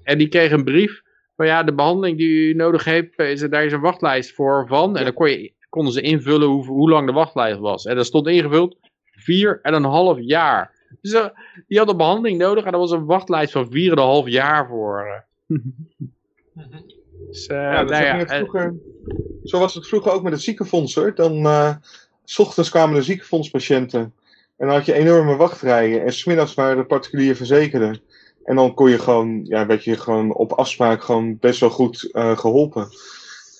En die kreeg een brief ja, de behandeling die u nodig heeft, is, daar is een wachtlijst voor van. En dan kon je, konden ze invullen hoe, hoe lang de wachtlijst was. En dat stond ingevuld vier en een half jaar. Dus uh, die had een behandeling nodig en er was een wachtlijst van vier en een half jaar voor. Dus, uh, Ja, dat nou ja, eh, vroeger, zo was het vroeger ook met het ziekenfonds hoor. Dan, eh, s ochtends kwamen de ziekenfondspatiënten. En dan had je enorme wachtrijen. En smiddags waren de particulier verzekerden. En dan kon je gewoon, ja, werd je gewoon op afspraak gewoon best wel goed eh, geholpen.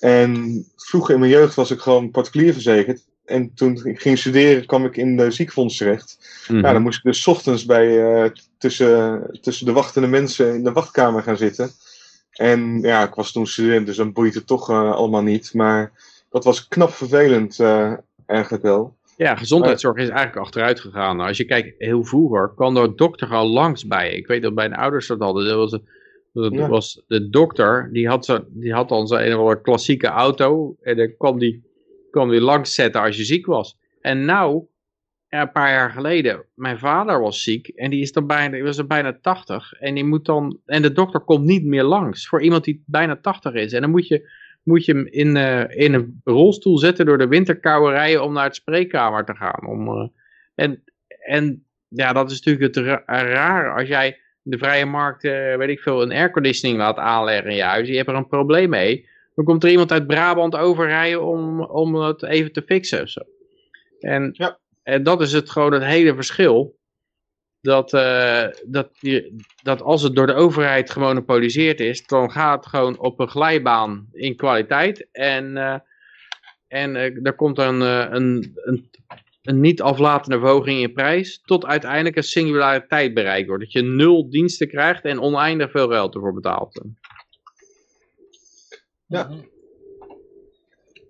En vroeger in mijn jeugd was ik gewoon particulier verzekerd. En toen ik ging studeren kwam ik in de ziekenfonds terecht. Nou, dan moest ik dus 's ochtends bij, eh, tussen, tussen de wachtende mensen in de wachtkamer gaan zitten. En ja, ik was toen student, dus dan boeit het toch eh, allemaal niet. Maar dat was knap vervelend, eh, eigenlijk wel. Ja, gezondheidszorg is eigenlijk achteruit gegaan. Als je kijkt, heel vroeger kwam er een dokter al langs bij. Ik weet dat mijn ouders dat hadden. Dat was, dat Ja. was de dokter, die had, zo, die had dan zo'n een klassieke auto. En dan kwam die, kwam die langs zetten als je ziek was. En nou, een paar jaar geleden, mijn vader was ziek. En die is dan bijna, die was dan bijna 80. En, die moet dan, en de dokter komt niet meer langs. Voor iemand die bijna 80 is. En dan moet je moet je hem in, eh, in een rolstoel zetten door de winterkoude rijden om naar de spreekkamer te gaan. Om, eh, en, en ja, dat is natuurlijk het ra raar. Als jij de vrije markt, eh, weet ik veel, een airconditioning laat aanleggen in je huis. Je hebt er een probleem mee. Dan komt er iemand uit Brabant overrijden om, om het even te fixen. Zo. En, Ja. en dat is het gewoon het hele verschil. Dat, eh, dat, je, dat als het door de overheid gemonopoliseerd is, dan gaat het gewoon op een glijbaan in kwaliteit. En, eh, en eh, er komt een, eh, een, een, een niet aflatende verhoging in prijs, tot uiteindelijk een singulariteit bereikt wordt. Dat je nul diensten krijgt en oneindig veel geld ervoor betaalt. Ja.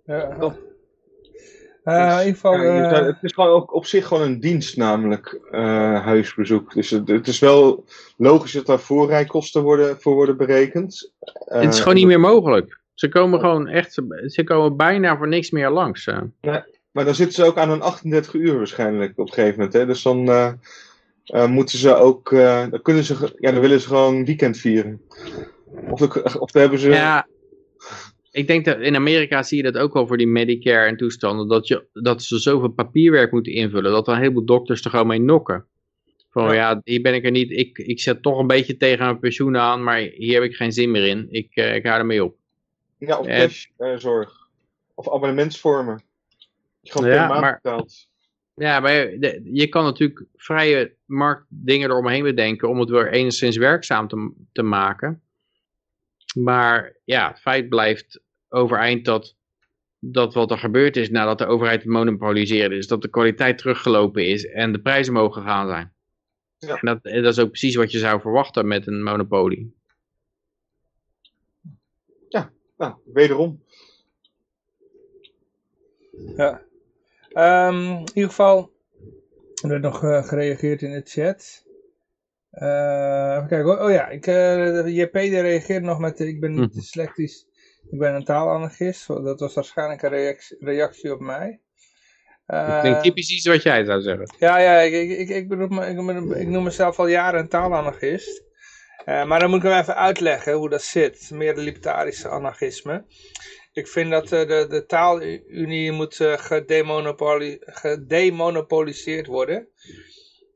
Ja. Dat- Eh, in ieder geval, Ja, eh, zou- het is gewoon ook op zich gewoon een dienst, namelijk eh, huisbezoek. Dus het, het is wel logisch dat daar voorrijkosten worden, voor worden berekend. Het is gewoon niet meer mogelijk. Ze komen gewoon echt, ze- komen bijna voor niks meer langs. eh. Maar dan zitten ze ook aan een 38 uur waarschijnlijk op een gegeven moment. Hè? Dus dan eh, eh, moeten ze ook, eh, dan kunnen ze, ja, dan willen ze gewoon weekend vieren. Of, de, of dan hebben ze, Ja, ik denk dat in Amerika zie je dat ook wel voor die Medicare en toestanden. Dat, je, dat ze zoveel papierwerk moeten invullen. Dat er een heleboel dokters er gewoon mee nokken. Van ja, Ja. hier ben ik er niet. Ik, ik zet toch een beetje tegen mijn pensioen aan. Maar hier heb ik geen zin meer in. Ik, eh, ik hou ermee op. ja, of eh, cashzorg. of abonnementsvormen. Je gewoon Ja, per maand maar- betaalt. Ja, maar je, je kan natuurlijk vrije marktdingen eromheen bedenken. Om het weer enigszins werkzaam te, te maken. Maar ja, het feit blijft overeind dat, dat wat er gebeurd is nadat de overheid het monopoliseerde is, dat de kwaliteit teruggelopen is en de prijzen mogen gaan zijn. Ja. En dat, en dat is ook precies wat je zou verwachten met een monopolie. Nou, wederom. Ja. Ehm, in ieder geval, er werd nog eh, gereageerd in de chat. Eh, even kijken hoor. Oh ja, ik, eh, JP die reageerde nog met, ik ben niet Mhm. dyslectisch, ik ben een taalanarchist. Dat was waarschijnlijk een reactie, reactie op mij. Eh, klinkt typisch iets wat jij zou zeggen. ja, ja, ik, ik, ik, ik, bedoel, ik, ik noem mezelf al jaren een taalanarchist. Eh, maar dan moet ik hem even uitleggen hoe dat zit. Meer de libertarische anarchisme. Ik vind dat eh, de, de taalunie moet gedemonopoli- gedemonopoliseerd worden.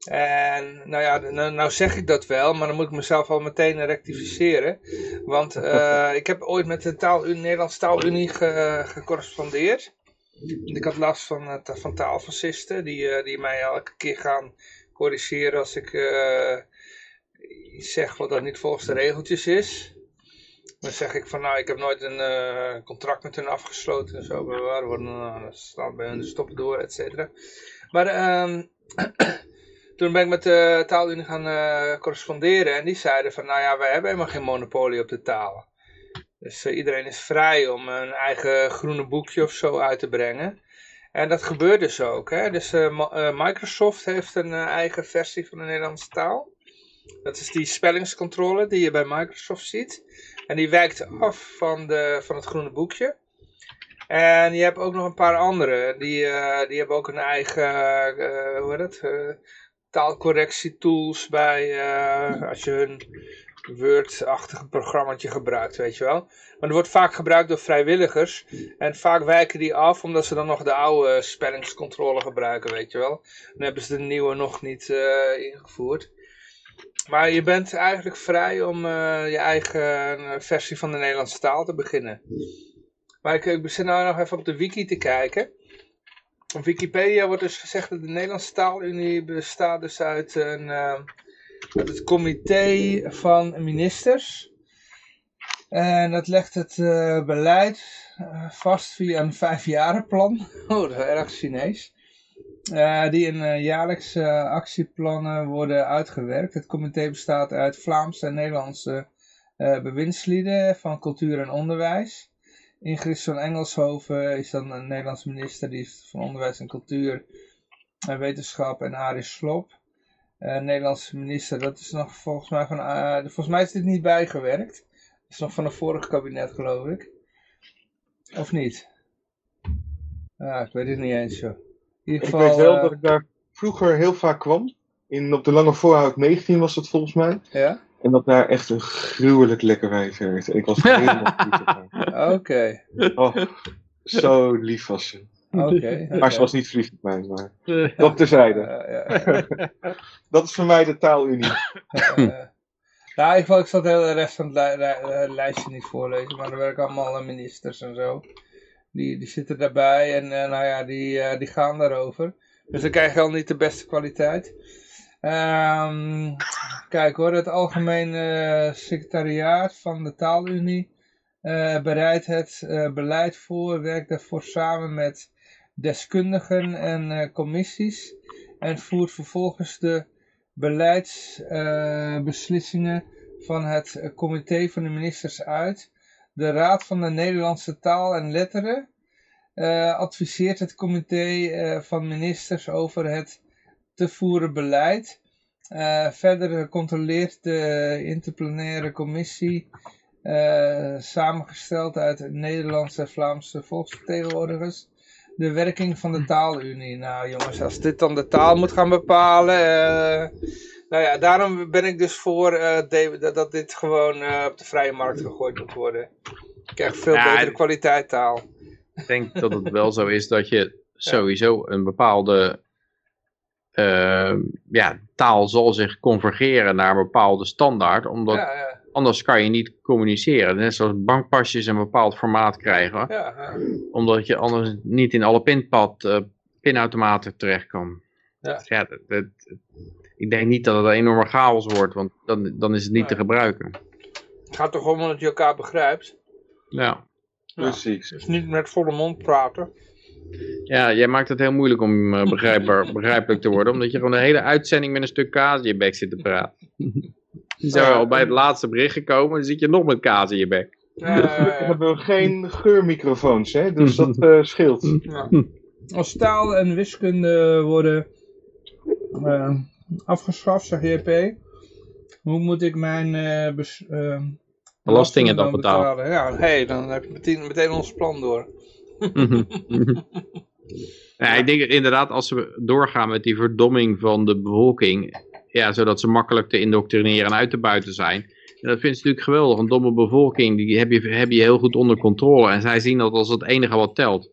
En nou ja, nou, nou zeg ik dat wel, maar dan moet ik mezelf al meteen rectificeren. Want eh, ik heb ooit met de taalunie, Nederlandse taalunie ge, gecorrespondeerd. Ik had last van, van taalfascisten die, eh, die mij elke keer gaan corrigeren als ik eh, iets zeg wat dan niet volgens de regeltjes is. Dan zeg ik van nou, ik heb nooit een contract met hun afgesloten en zo. We worden uh, staan bij hun stoppen door, et cetera. Maar ehm, toen ben ik met de taalunie gaan eh, corresponderen en die zeiden van nou ja, wij hebben helemaal geen monopolie op de talen. Dus eh, iedereen is vrij om een eigen groene boekje of zo uit te brengen. En dat gebeurt dus ook. Hè? Dus eh, Microsoft heeft een eigen versie van de Nederlandse taal. Dat is die spellingscontrole die je bij Microsoft ziet. En die wijkt af van, de, van het groene boekje. En je hebt ook nog een paar andere. Die, die hebben ook een eigen, hoe heet eh, taalcorrectietools bij, eh, als je hun Word-achtige programmaatje gebruikt, weet je wel. Maar dat wordt vaak gebruikt door vrijwilligers. En vaak wijken die af, omdat ze dan nog de oude spellingscontrole gebruiken, weet je wel. Dan hebben ze de nieuwe nog niet eh, ingevoerd. Maar je bent eigenlijk vrij om eh, je eigen versie van de Nederlandse taal te beginnen. Maar ik, ik zit nou nog even op de wiki te kijken. Op Wikipedia wordt dus gezegd dat de Nederlandse taalunie bestaat dus uit, een, eh, uit het comité van ministers. En dat legt het eh, beleid eh, vast via een vijfjarenplan. Oh, dat is erg Chinees. Eh, die in jaarlijkse actieplannen worden uitgewerkt. Het comité bestaat uit Vlaamse en Nederlandse bewindslieden van cultuur en onderwijs. Ingrid van Engelshoven is dan een Nederlandse minister die is van onderwijs en cultuur en wetenschap. En Arie Slob, eh, Nederlandse minister, dat is nog volgens mij van, eh, volgens mij is dit niet bijgewerkt. Dat is nog van een vorig kabinet geloof ik. Of niet? Ja, ik weet het niet eens zo. Ik geval, weet wel eh, dat ik daar vroeger heel vaak kwam. In, op de Lange Voorhout 19 was dat volgens mij. Ja? En dat daar echt een gruwelijk lekker wijf werkte. Ik was helemaal verliefd Oké. Oh, zo lief was ze. Oké. Maar ze was niet verliefd op mij. Maar Eh, dat terzijde. Uh, Dat is voor mij de taalunie. nou, ik, ik zal de hele rest van het li- li- lijstje niet voorlezen, maar er werken allemaal ministers en zo. Die, die zitten daarbij en eh, nou ja, die, eh, die gaan daarover. Dus dan krijg je al niet de beste kwaliteit. Ehm, kijk hoor, het Algemeen Secretariaat van de Taalunie bereidt het eh, beleid voor, werkt daarvoor samen met deskundigen en eh, commissies en voert vervolgens de beleidsbeslissingen van het eh, comité van de ministers uit. De Raad van de Nederlandse Taal en Letteren eh, adviseert het comité eh, van ministers over het te voeren beleid. Eh, verder controleert de interplanaire commissie, eh, samengesteld uit Nederlandse en Vlaamse volksvertegenwoordigers, de werking van de taalunie. Nou jongens, als dit dan de taal moet gaan bepalen... eh, nou ja, daarom ben ik dus voor eh, dat, dit gewoon op de vrije markt gegooid moet worden. Je krijgt veel Ja, betere kwaliteit taal. Ik denk dat het wel zo is dat je sowieso een bepaalde ja, taal zal zich convergeren naar een bepaalde standaard. Omdat Ja, ja, anders kan je niet communiceren. Net zoals bankpasjes een bepaald formaat krijgen. ja, ja. Omdat je anders niet in alle pinpad, eh, pinautomaten terecht kan. Ja. Dus ja, dat, dat- ik denk niet dat het een enorme chaos wordt. Want dan, dan is het niet te gebruiken. Het gaat toch om dat je elkaar begrijpt. Ja. Precies. Dus niet met volle mond praten. Ja, jij maakt het heel moeilijk om eh, begrijpbaar, begrijpelijk te worden, omdat je gewoon de hele uitzending met een stuk kaas in je bek zit te praten. Je zou Ja. al bij het laatste bericht gekomen, dan zit je nog met kaas in je bek. Ja. hebben we geen geurmicrofoons, hè? dus dat eh, scheelt. Ja. Als taal en wiskunde worden eh, afgeschaft, zegt JP, hoe moet ik mijn eh, bes- Belastingen dan betalen. Ja, hey, dan heb je meteen, meteen ons plan door. ja, ik denk inderdaad, als we doorgaan met die verdomming van de bevolking, ja, zodat ze makkelijk te indoctrineren en uit te buiten zijn. En dat vindt ze natuurlijk geweldig. Een domme bevolking, die heb je, heb je heel goed onder controle. En zij zien dat als het enige wat telt.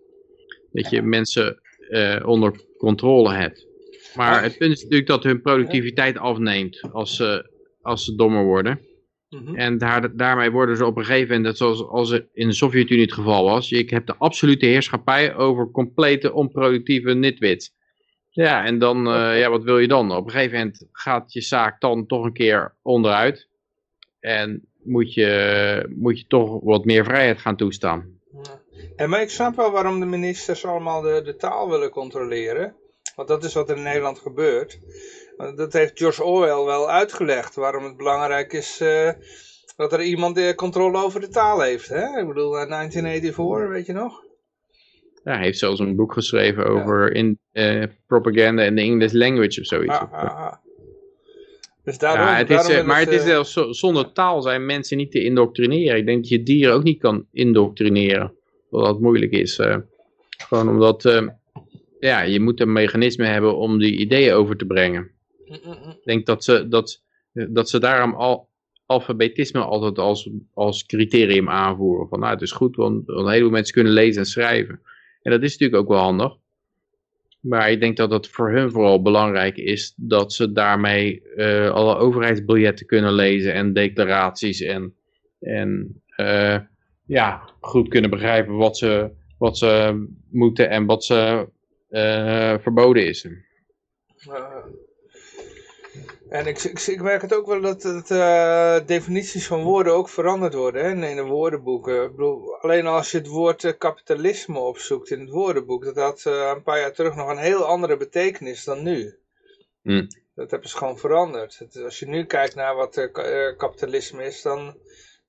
Dat je mensen eh, onder controle hebt. Maar het punt is natuurlijk dat hun productiviteit afneemt als ze, als ze dommer worden. Mhm. En daar, daarmee worden ze op een gegeven moment, zoals als er in de Sovjet-Unie het geval was, je hebt de absolute heerschappij over complete onproductieve nitwits. Ja, en dan, eh, ja, wat wil je dan? Op een gegeven moment gaat je zaak dan toch een keer onderuit. En moet je, moet je toch wat meer vrijheid gaan toestaan. Ja. Ja, maar ik snap wel waarom de ministers allemaal de, de taal willen controleren. Want dat is wat er in Nederland gebeurt. Dat heeft George Orwell wel uitgelegd. Waarom het belangrijk is eh, dat er iemand de controle over de taal heeft. Hè? Ik bedoel, eh, 1984, weet je nog? Ja, hij heeft zelfs een boek geschreven over in, eh, propaganda in the English language of zoiets. Ah, ah, ah. Dus daarom, ja, het is, daarom eh, maar het is zelfs zo- zonder taal zijn mensen niet te indoctrineren. Ik denk dat je dieren ook niet kan indoctrineren. dat dat moeilijk is. eh. gewoon omdat eh, ja, je moet een mechanisme hebben om die ideeën over te brengen. Ik denk dat ze, dat, dat ze daarom al alfabetisme altijd als, als criterium aanvoeren. Van nou, het is goed, want, want een heleboel mensen kunnen lezen en schrijven. En dat is natuurlijk ook wel handig. Maar ik denk dat het voor hun vooral belangrijk is dat ze daarmee eh, alle overheidsbiljetten kunnen lezen en declaraties en, en eh, ja, goed kunnen begrijpen wat ze, wat ze moeten en wat ze eh, verboden is. En ik, ik, ik, merk het ook wel dat het, uh, definities van woorden ook veranderd worden hè, in de woordenboeken. Ik bedoel, alleen als je het woord uh, kapitalisme opzoekt in het woordenboek, dat had uh, een paar jaar terug nog een heel andere betekenis dan nu. Mm. Dat hebben ze gewoon veranderd. Het, als je nu kijkt naar wat kapitalisme is, dan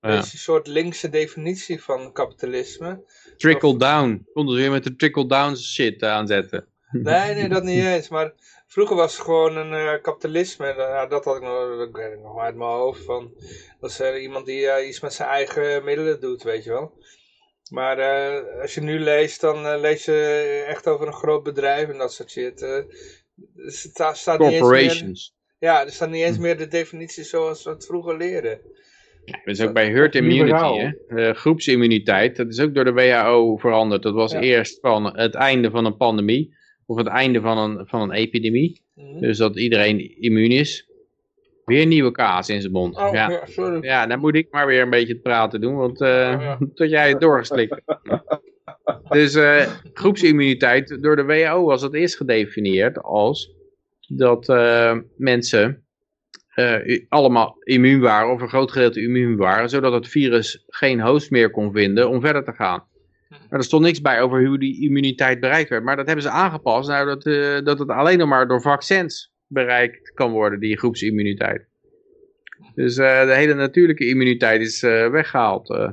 ja. is een soort linkse definitie van kapitalisme. Trickle down. Konden ze weer met de trickle down shit aanzetten. Nee, nee, dat niet eens. Maar vroeger was het gewoon een uh, kapitalisme. Uh, dat had ik nog, dat weet ik nog uit mijn hoofd. Van, dat is uh, iemand die iets met zijn eigen middelen doet, weet je wel. Maar als je nu leest, dan lees je echt over een groot bedrijf en dat soort shit. Het staat, staat niet eens meer, ja, er staat niet eens meer de definitie zoals we het vroeger leerden. Ja, dat is ook bij herd immunity, hè? groepsimmuniteit. Dat is ook door de WHO veranderd. Dat was ja. eerst van het einde van een pandemie of het einde van een, van een epidemie. Mm -hmm. Dus dat iedereen immuun is. Weer nieuwe kaas in zijn mond. Oh, ja. ja, sorry. ja, dan moet ik maar weer een beetje het praten doen, want uh, oh, ja. tot jij het doorgeslikt Dus uh, groepsimmuniteit door de WHO was het eerst gedefinieerd als dat uh, mensen allemaal immuun waren, of een groot gedeelte immuun waren, zodat het virus geen host meer kon vinden om verder te gaan. Maar er stond niks bij over hoe die immuniteit bereikt werd. Maar dat hebben ze aangepast naar dat, uh, dat het alleen nog maar door vaccins bereikt kan worden, die groepsimmuniteit. Dus uh, de hele natuurlijke immuniteit is uh, weggehaald. Uh.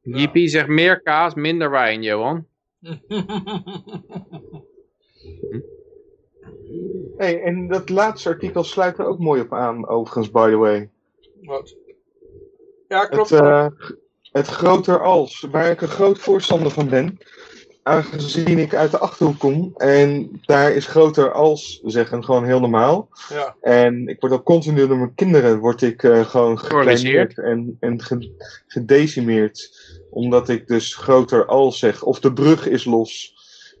Ja. JP zegt meer kaas, minder wijn, Johan. hey, en dat laatste artikel sluit er ook mooi op aan, overigens, by the way. Wat? Ja, klopt. Het, het groter als, waar ik een groot voorstander van ben, aangezien ik uit de Achterhoek kom, en daar is groter als zeggen gewoon heel normaal. Ja. En ik word ook continu door mijn kinderen, word ik uh, gewoon gekleineerd en, en gedecimeerd, omdat ik dus groter als zeg, of de brug is los,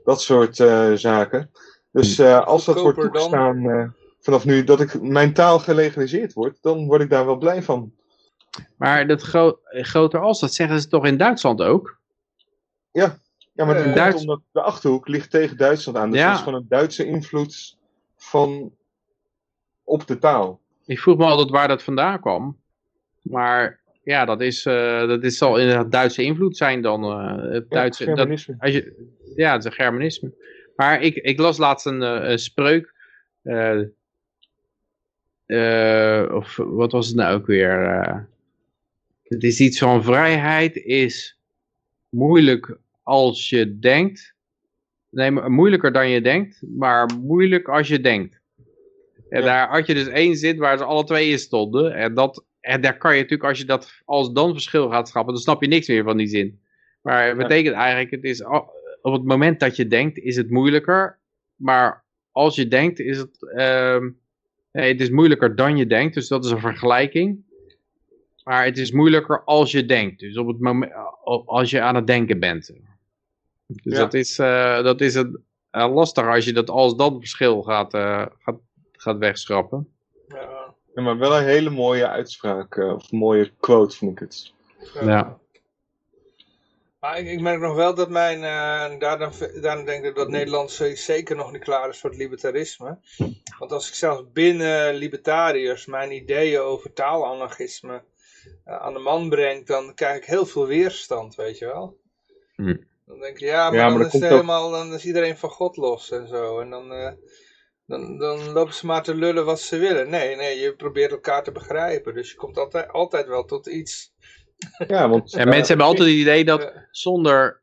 dat soort uh, zaken. Dus uh, als dat wordt toegestaan, vanaf nu dat ik mijn taal gelegaliseerd wordt, dan word ik daar wel blij van. Maar dat gro groter als, dat zeggen ze toch in Duitsland ook? Ja, ja maar dat Uh, Duits- omdat de Achterhoek ligt tegen Duitsland aan. Dus Ja. dat is gewoon een Duitse invloed van op de taal. Ik vroeg me altijd waar dat vandaan kwam. Maar ja, dat, is, eh, dat is, zal inderdaad Duitse invloed zijn dan. eh, het Ja, Duitse, dat, als je, ja, het is een Germanisme. Maar ik, ik las laatst een, eh, een spreuk. eh, eh, of wat was het nou ook weer? Het is iets van vrijheid is moeilijk als je denkt. Nee, moeilijker dan je denkt, maar moeilijk als je denkt. En Ja. daar had je dus één zin waar ze alle twee in stonden. En, dat, en daar kan je natuurlijk, als je dat als dan verschil gaat schrappen, dan snap je niks meer van die zin. Maar het betekent eigenlijk, het is op het moment dat je denkt, is het moeilijker. Maar als je denkt, is het, ehm, nee, het is moeilijker dan je denkt. Dus dat is een vergelijking. Maar het is moeilijker als je denkt. Dus op het moment, als je aan het denken bent. Dus Ja. dat is, eh, dat is het, eh, lastig als je dat als dan verschil gaat, eh, gaat, gaat wegschrappen. Ja, Ja, maar wel een hele mooie uitspraak, eh, of mooie quote vond ik het. Ja. Maar ik, ik merk nog wel dat mijn, eh, daarom, daarom denk ik dat Nederland zeker nog niet klaar is voor het libertarisme. Want als ik zelfs binnen libertariërs mijn ideeën over taalanarchisme aan de man breng, dan krijg ik heel veel weerstand, weet je wel. Hm. Dan denk je, ja, maar, Ja, maar dan, is het komt ook- helemaal, dan is iedereen van God los en zo. En dan, eh, dan, dan lopen ze maar te lullen wat ze willen. Nee, nee, je probeert elkaar te begrijpen. Dus je komt altijd, altijd wel tot iets. Ja, want En mensen hebben altijd het idee dat zonder,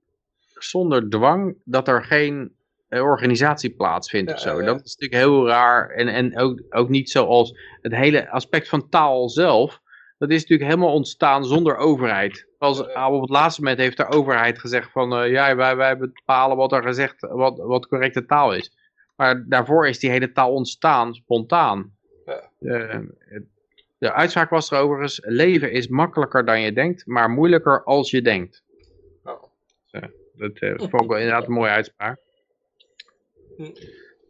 zonder dwang, dat er geen eh, organisatie plaatsvindt Ja, of zo. ja. Dat is natuurlijk heel raar. En, en ook, ook niet zoals het hele aspect van taal zelf. Dat is natuurlijk helemaal ontstaan zonder overheid. Als, op het laatste moment heeft de overheid gezegd van, eh, ja, wij, wij bepalen wat er gezegd, wat, wat correcte taal is. Maar daarvoor is die hele taal ontstaan, spontaan. Ja. Eh, de uitspraak was er overigens, leven is makkelijker dan je denkt, maar moeilijker als je denkt. Oh. Zo, dat eh, vond ik wel inderdaad een mooie uitspraak. Hm.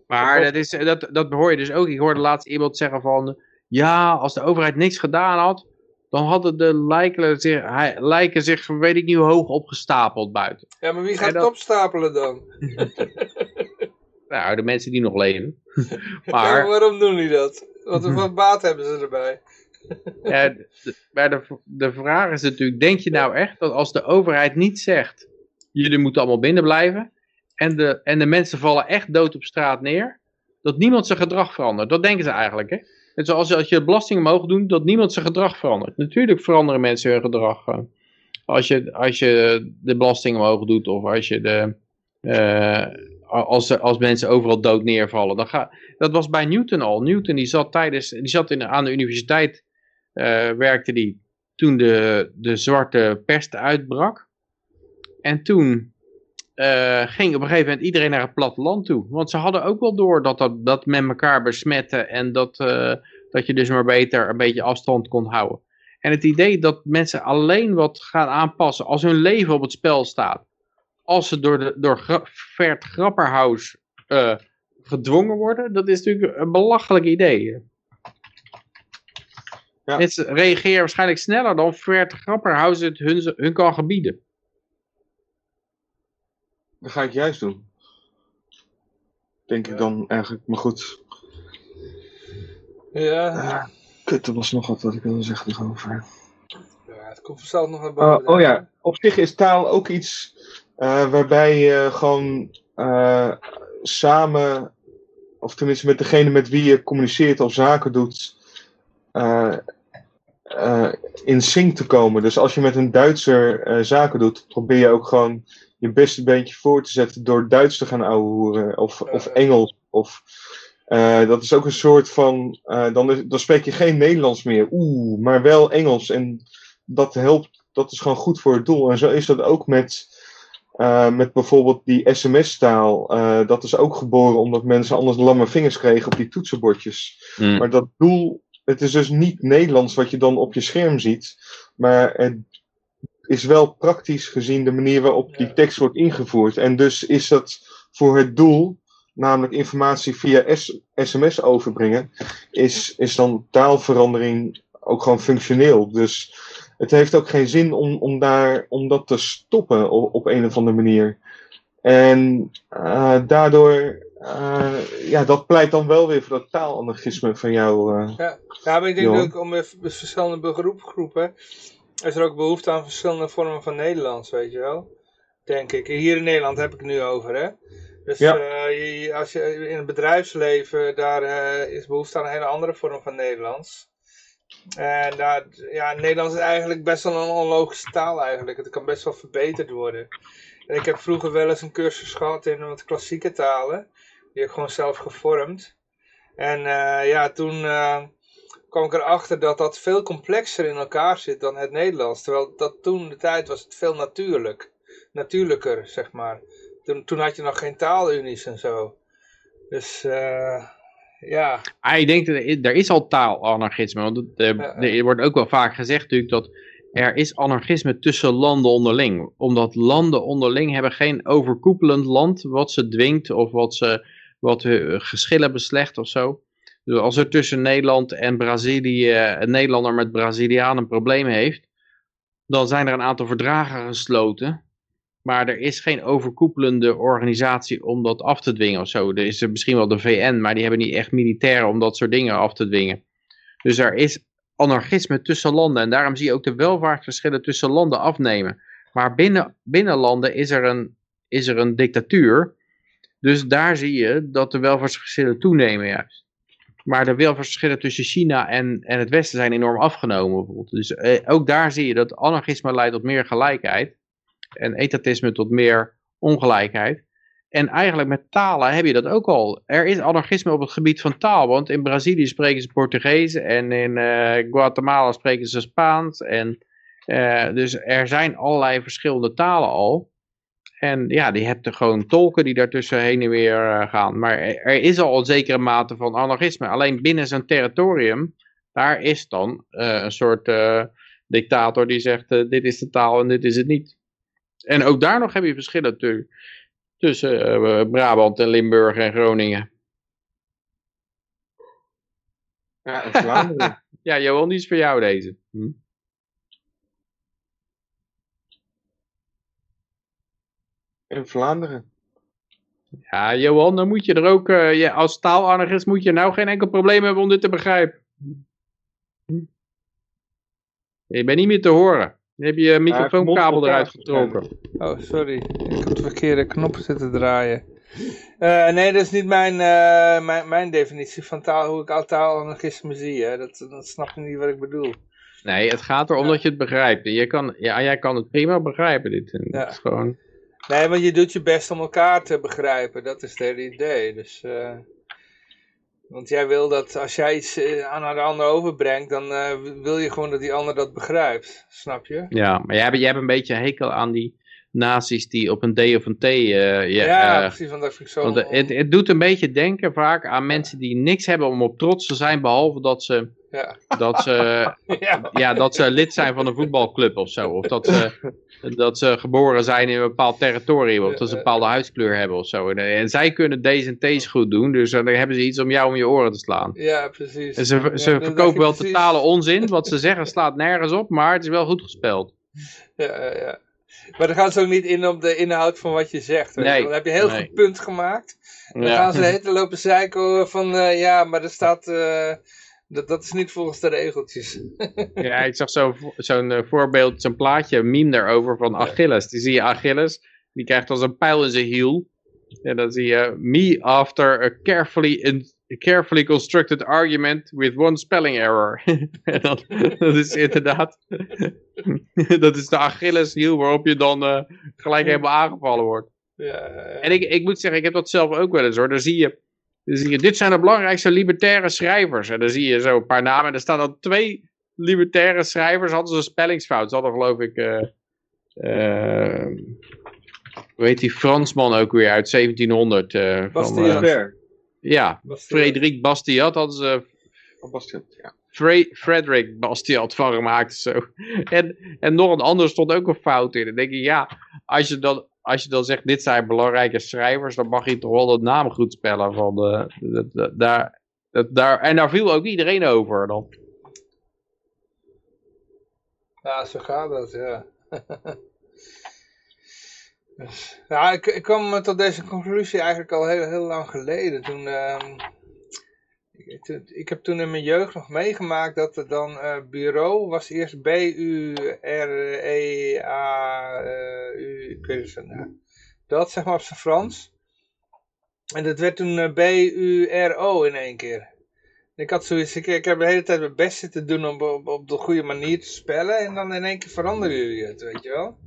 Maar dat, is, dat, dat hoor je dus ook. Ik hoorde laatst iemand zeggen van... Ja, als de overheid niks gedaan had... Dan hadden de lijken zich, hij- lijken zich weet ik niet hoe hoog opgestapeld buiten. Ja, maar wie gaat het opstapelen dan? Nou, de mensen die nog leven. Maar waarom doen die dat? Wat voor baat hebben ze erbij? Ja, de, maar de, de vraag is natuurlijk, denk je nou echt dat als de overheid niet zegt, jullie moeten allemaal binnen blijven, en de, en de mensen vallen echt dood op straat neer, dat niemand zijn gedrag verandert? Dat denken ze eigenlijk, hè? Net zoals als je belastingen mogen doen, dat niemand zijn gedrag verandert. Natuurlijk veranderen mensen hun gedrag. eh, Als je, als je de belastingen omhoog doet, of als je de... eh, als, als mensen overal dood neervallen. Dan ga, dat was bij Newton al. Newton die zat, tijdens, die zat in, aan de universiteit eh, werkte die toen de, de zwarte pest uitbrak. En toen eh, ging op een gegeven moment iedereen naar het platteland toe. Want ze hadden ook wel door dat dat, dat met elkaar besmetten en dat, eh, dat je dus maar beter een beetje afstand kon houden. En het idee dat mensen alleen wat gaan aanpassen als hun leven op het spel staat. Als ze door, de, door Gra- Vert Grapperhaus eh, gedwongen worden, dat is natuurlijk een belachelijk idee. Ja. Mensen reageren waarschijnlijk sneller dan Vert Grapperhaus het hun, hun kan gebieden. Dat ga ik juist doen. Denk ik dan eigenlijk. Maar goed. Ja, Kut, er was nog wat wat ik wilde zeggen erover. ja het komt vanzelf nog naar Oh, boven. oh ja, op zich is taal ook iets eh, waarbij je gewoon eh, samen, of tenminste met degene met wie je communiceert of zaken doet, eh, eh, in sync te komen. Dus als je met een Duitser eh, zaken doet, probeer je ook gewoon je beste beentje voor te zetten door Duits te gaan ouwehoeren of, of Engels. Of, eh, dat is ook een soort van, eh, dan, is, dan spreek je geen Nederlands meer, oeh, maar wel Engels. En dat helpt, dat is gewoon goed voor het doel. En zo is dat ook met, eh, met bijvoorbeeld die sms-taal. Eh, dat is ook geboren omdat mensen anders lamme vingers kregen op die toetsenbordjes. Mm. Maar dat doel, het is dus niet Nederlands wat je dan op je scherm ziet. Maar het is wel praktisch gezien de manier waarop die tekst wordt ingevoerd. En dus is dat voor het doel, namelijk informatie via S- sms overbrengen, is, is dan taalverandering ook gewoon functioneel. Dus het heeft ook geen zin om, om, daar, om dat te stoppen op, op een of andere manier. En eh, daardoor, eh, ja, dat pleit dan wel weer voor dat taalanarchisme van jou. eh. Ja, ja maar ik denk ook om verschillende beroepgroepen is er ook behoefte aan verschillende vormen van Nederlands, weet je wel. Denk ik. Hier in Nederland heb ik het nu over, hè. Dus Ja. eh, je, als je in het bedrijfsleven, daar eh, is behoefte aan een hele andere vorm van Nederlands. En daar, ja, Nederlands is eigenlijk best wel een onlogische taal eigenlijk. Het kan best wel verbeterd worden. En ik heb vroeger wel eens een cursus gehad in wat klassieke talen. Die heb ik gewoon zelf gevormd. En eh, ja, toen kwam ik erachter dat dat veel complexer in elkaar zit dan het Nederlands. Terwijl dat toen de tijd was het veel natuurlijk. Natuurlijker, zeg maar. Toen, toen had je nog geen taalunies en zo. Dus eh, ja, Ah, ik denk dat er, is al taalanarchisme. Want het, eh, Ja, er wordt ook wel vaak gezegd natuurlijk dat er is anarchisme tussen landen onderling. Omdat landen onderling hebben geen overkoepelend land wat ze dwingt of wat, ze, wat hun geschillen beslecht of zo. Dus als er tussen Nederland en Brazilië een Nederlander met Braziliaan een probleem heeft, dan zijn er een aantal verdragen gesloten. Maar er is geen overkoepelende organisatie om dat af te dwingen of zo. Er is er misschien wel de VN, maar die hebben niet echt militairen om dat soort dingen af te dwingen. Dus er is anarchisme tussen landen. En daarom zie je ook de welvaartsverschillen tussen landen afnemen. Maar binnen, binnen landen is er, een, is er een dictatuur. Dus daar zie je dat de welvaartsverschillen toenemen juist. Maar de welvaartsverschillen tussen China en, en het Westen zijn enorm afgenomen bijvoorbeeld. Dus eh, ook daar zie je dat anarchisme leidt tot meer gelijkheid. En etatisme tot meer ongelijkheid. En eigenlijk met talen heb je dat ook al. Er is anarchisme op het gebied van taal. Want in Brazilië spreken ze Portugees. En in eh, Guatemala spreken ze Spaans. En, eh, dus er zijn allerlei verschillende talen al. En ja, die hebt er gewoon tolken die daartussen heen en weer eh, gaan. Maar er, is al een zekere mate van anarchisme. Alleen binnen zo'n territorium, daar is dan eh, een soort eh, dictator die zegt, dit is de taal en dit is het niet. En ook daar nog heb je verschillen. Tussen Brabant en Limburg en Groningen. Ja. Ja, Johan, die is voor jou deze. Hm? En Vlaanderen. Ja, Johan, dan moet je er ook, eh, ja, als taalanarchist moet je nou geen enkel probleem hebben om dit te begrijpen. Hm? Je bent niet meer te horen. Dan heb je je microfoonkabel eruit getrokken. Oh, sorry. Ik heb de verkeerde knop zitten draaien. Eh, nee, dat is niet mijn, eh, mijn, mijn definitie van taal, hoe ik al taalanarchisme zie. Hè. Dat, dat snap je niet wat ik bedoel. Nee, het gaat erom dat je het begrijpt. Je kan, ja, jij kan het prima begrijpen. Dit. En Ja. Het is gewoon... Nee, want je doet je best om elkaar te begrijpen. Dat is het hele idee. Dus, eh, want jij wil dat als jij iets eh, aan de ander overbrengt, dan eh, wil je gewoon dat die ander dat begrijpt. Snap je? Ja, maar jij hebt, jij hebt een beetje een hekel aan die nazi's die op een D of een T... eh, Ja, ja, precies. Want dat vind ik zo... Want het, het doet een beetje denken vaak aan mensen die niks hebben om op trots te zijn, behalve dat ze, ja. dat ze, ja. ja, dat ze lid zijn van een voetbalclub of zo. Of dat ze, dat ze geboren zijn in een bepaald territorium, of dat ze een bepaalde huidskleur hebben of zo. En, eh, en zij kunnen D's en T's goed doen, dus dan hebben ze iets om jou om je oren te slaan. ja, precies. En ze, ze verkopen wel precies. totale onzin, wat ze zeggen slaat nergens op, maar het is wel goed gespeld. Ja, ja. Maar dan gaan ze ook niet in op de inhoud van wat je zegt. Nee. Dan heb je een heel nee. goed punt gemaakt. Dan Ja. gaan ze heten lopen zeiken van, eh, ja, maar er staat, eh, dat, dat is niet volgens de regeltjes. Ja, ik zag zo- zo'n eh, voorbeeld, zo'n plaatje, een meme daarover van Achilles. Die zie je Achilles, die krijgt als een pijl in zijn hiel. En dan zie je, me after a carefully, in, a carefully constructed argument with one spelling error. en dat, dat is inderdaad, dat is de Achilles hiel waarop je dan eh, gelijk helemaal aangevallen wordt. Ja, En ik, ik moet zeggen, ik heb dat zelf ook wel eens hoor. Dan zie je, zie je dit zijn de belangrijkste libertaire schrijvers. En dan zie je zo een paar namen. En er staan dan twee libertaire schrijvers. Hadden ze een spellingsfout. Ze hadden geloof ik... eh eh, hoe heet die Fransman ook weer uit 1700? eh, van, Bastiat. Ver. ja, Frederik Bastiat hadden ze Van Bastiat, ja. Fre Frederick Bastiat van gemaakt. Zo. En, en nog een ander stond ook een fout in. Dan denk je, ja, als je dan, als je dan zegt, dit zijn belangrijke schrijvers, dan mag je toch wel de naam goed spellen. Van de, daar, daar, en daar viel ook iedereen over. Dan. Ja, zo gaat dat, ja. dus, ja, ik, ik kwam tot deze conclusie eigenlijk al heel, heel lang geleden. Toen, ehm, ik, heb toen in mijn jeugd nog meegemaakt dat er dan eh, bureau was eerst B-U-R-E-A-U, ik weet het van, nou, dat zeg maar op zijn Frans. En dat werd toen eh, B-U-R-O in één keer. Ik had zoiets, ik, ik heb de hele tijd mijn best zitten doen om op, op de goede manier te spellen. En dan in één keer veranderen jullie het, weet je wel.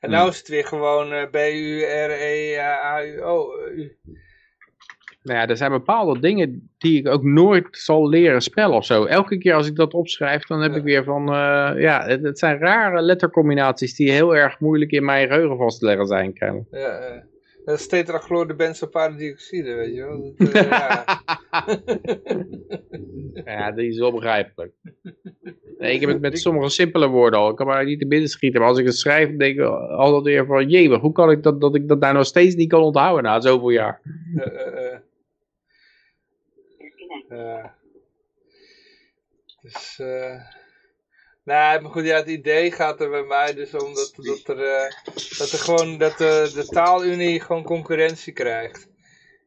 En nou is het weer gewoon eh, B-U-R-E-A-U-O. U. Nou ja, er zijn bepaalde dingen die ik ook nooit zal leren spellen of zo. Elke keer als ik dat opschrijf, dan heb Ja. ik weer van... eh, ja, het, het zijn rare lettercombinaties die heel erg moeilijk in mijn geheugen vast te leggen zijn. kennelijk. Ja, eh, dat is tetrachloordebenzopaardioxide, weet je wel. Dat, eh, ja. Ja, die is wel begrijpelijk. Nee, ik heb het met sommige simpele woorden al. Ik kan maar niet te binnen schieten. Maar als ik het schrijf, denk ik altijd weer van... Jee, maar hoe kan ik dat, dat ik dat nou nog steeds niet kan onthouden na zoveel jaar? Eh. Ja. Dus, eh nee, maar goed, ja, het idee gaat er bij mij dus om dat, dat, er, eh, dat er gewoon, dat de, de taalunie gewoon concurrentie krijgt.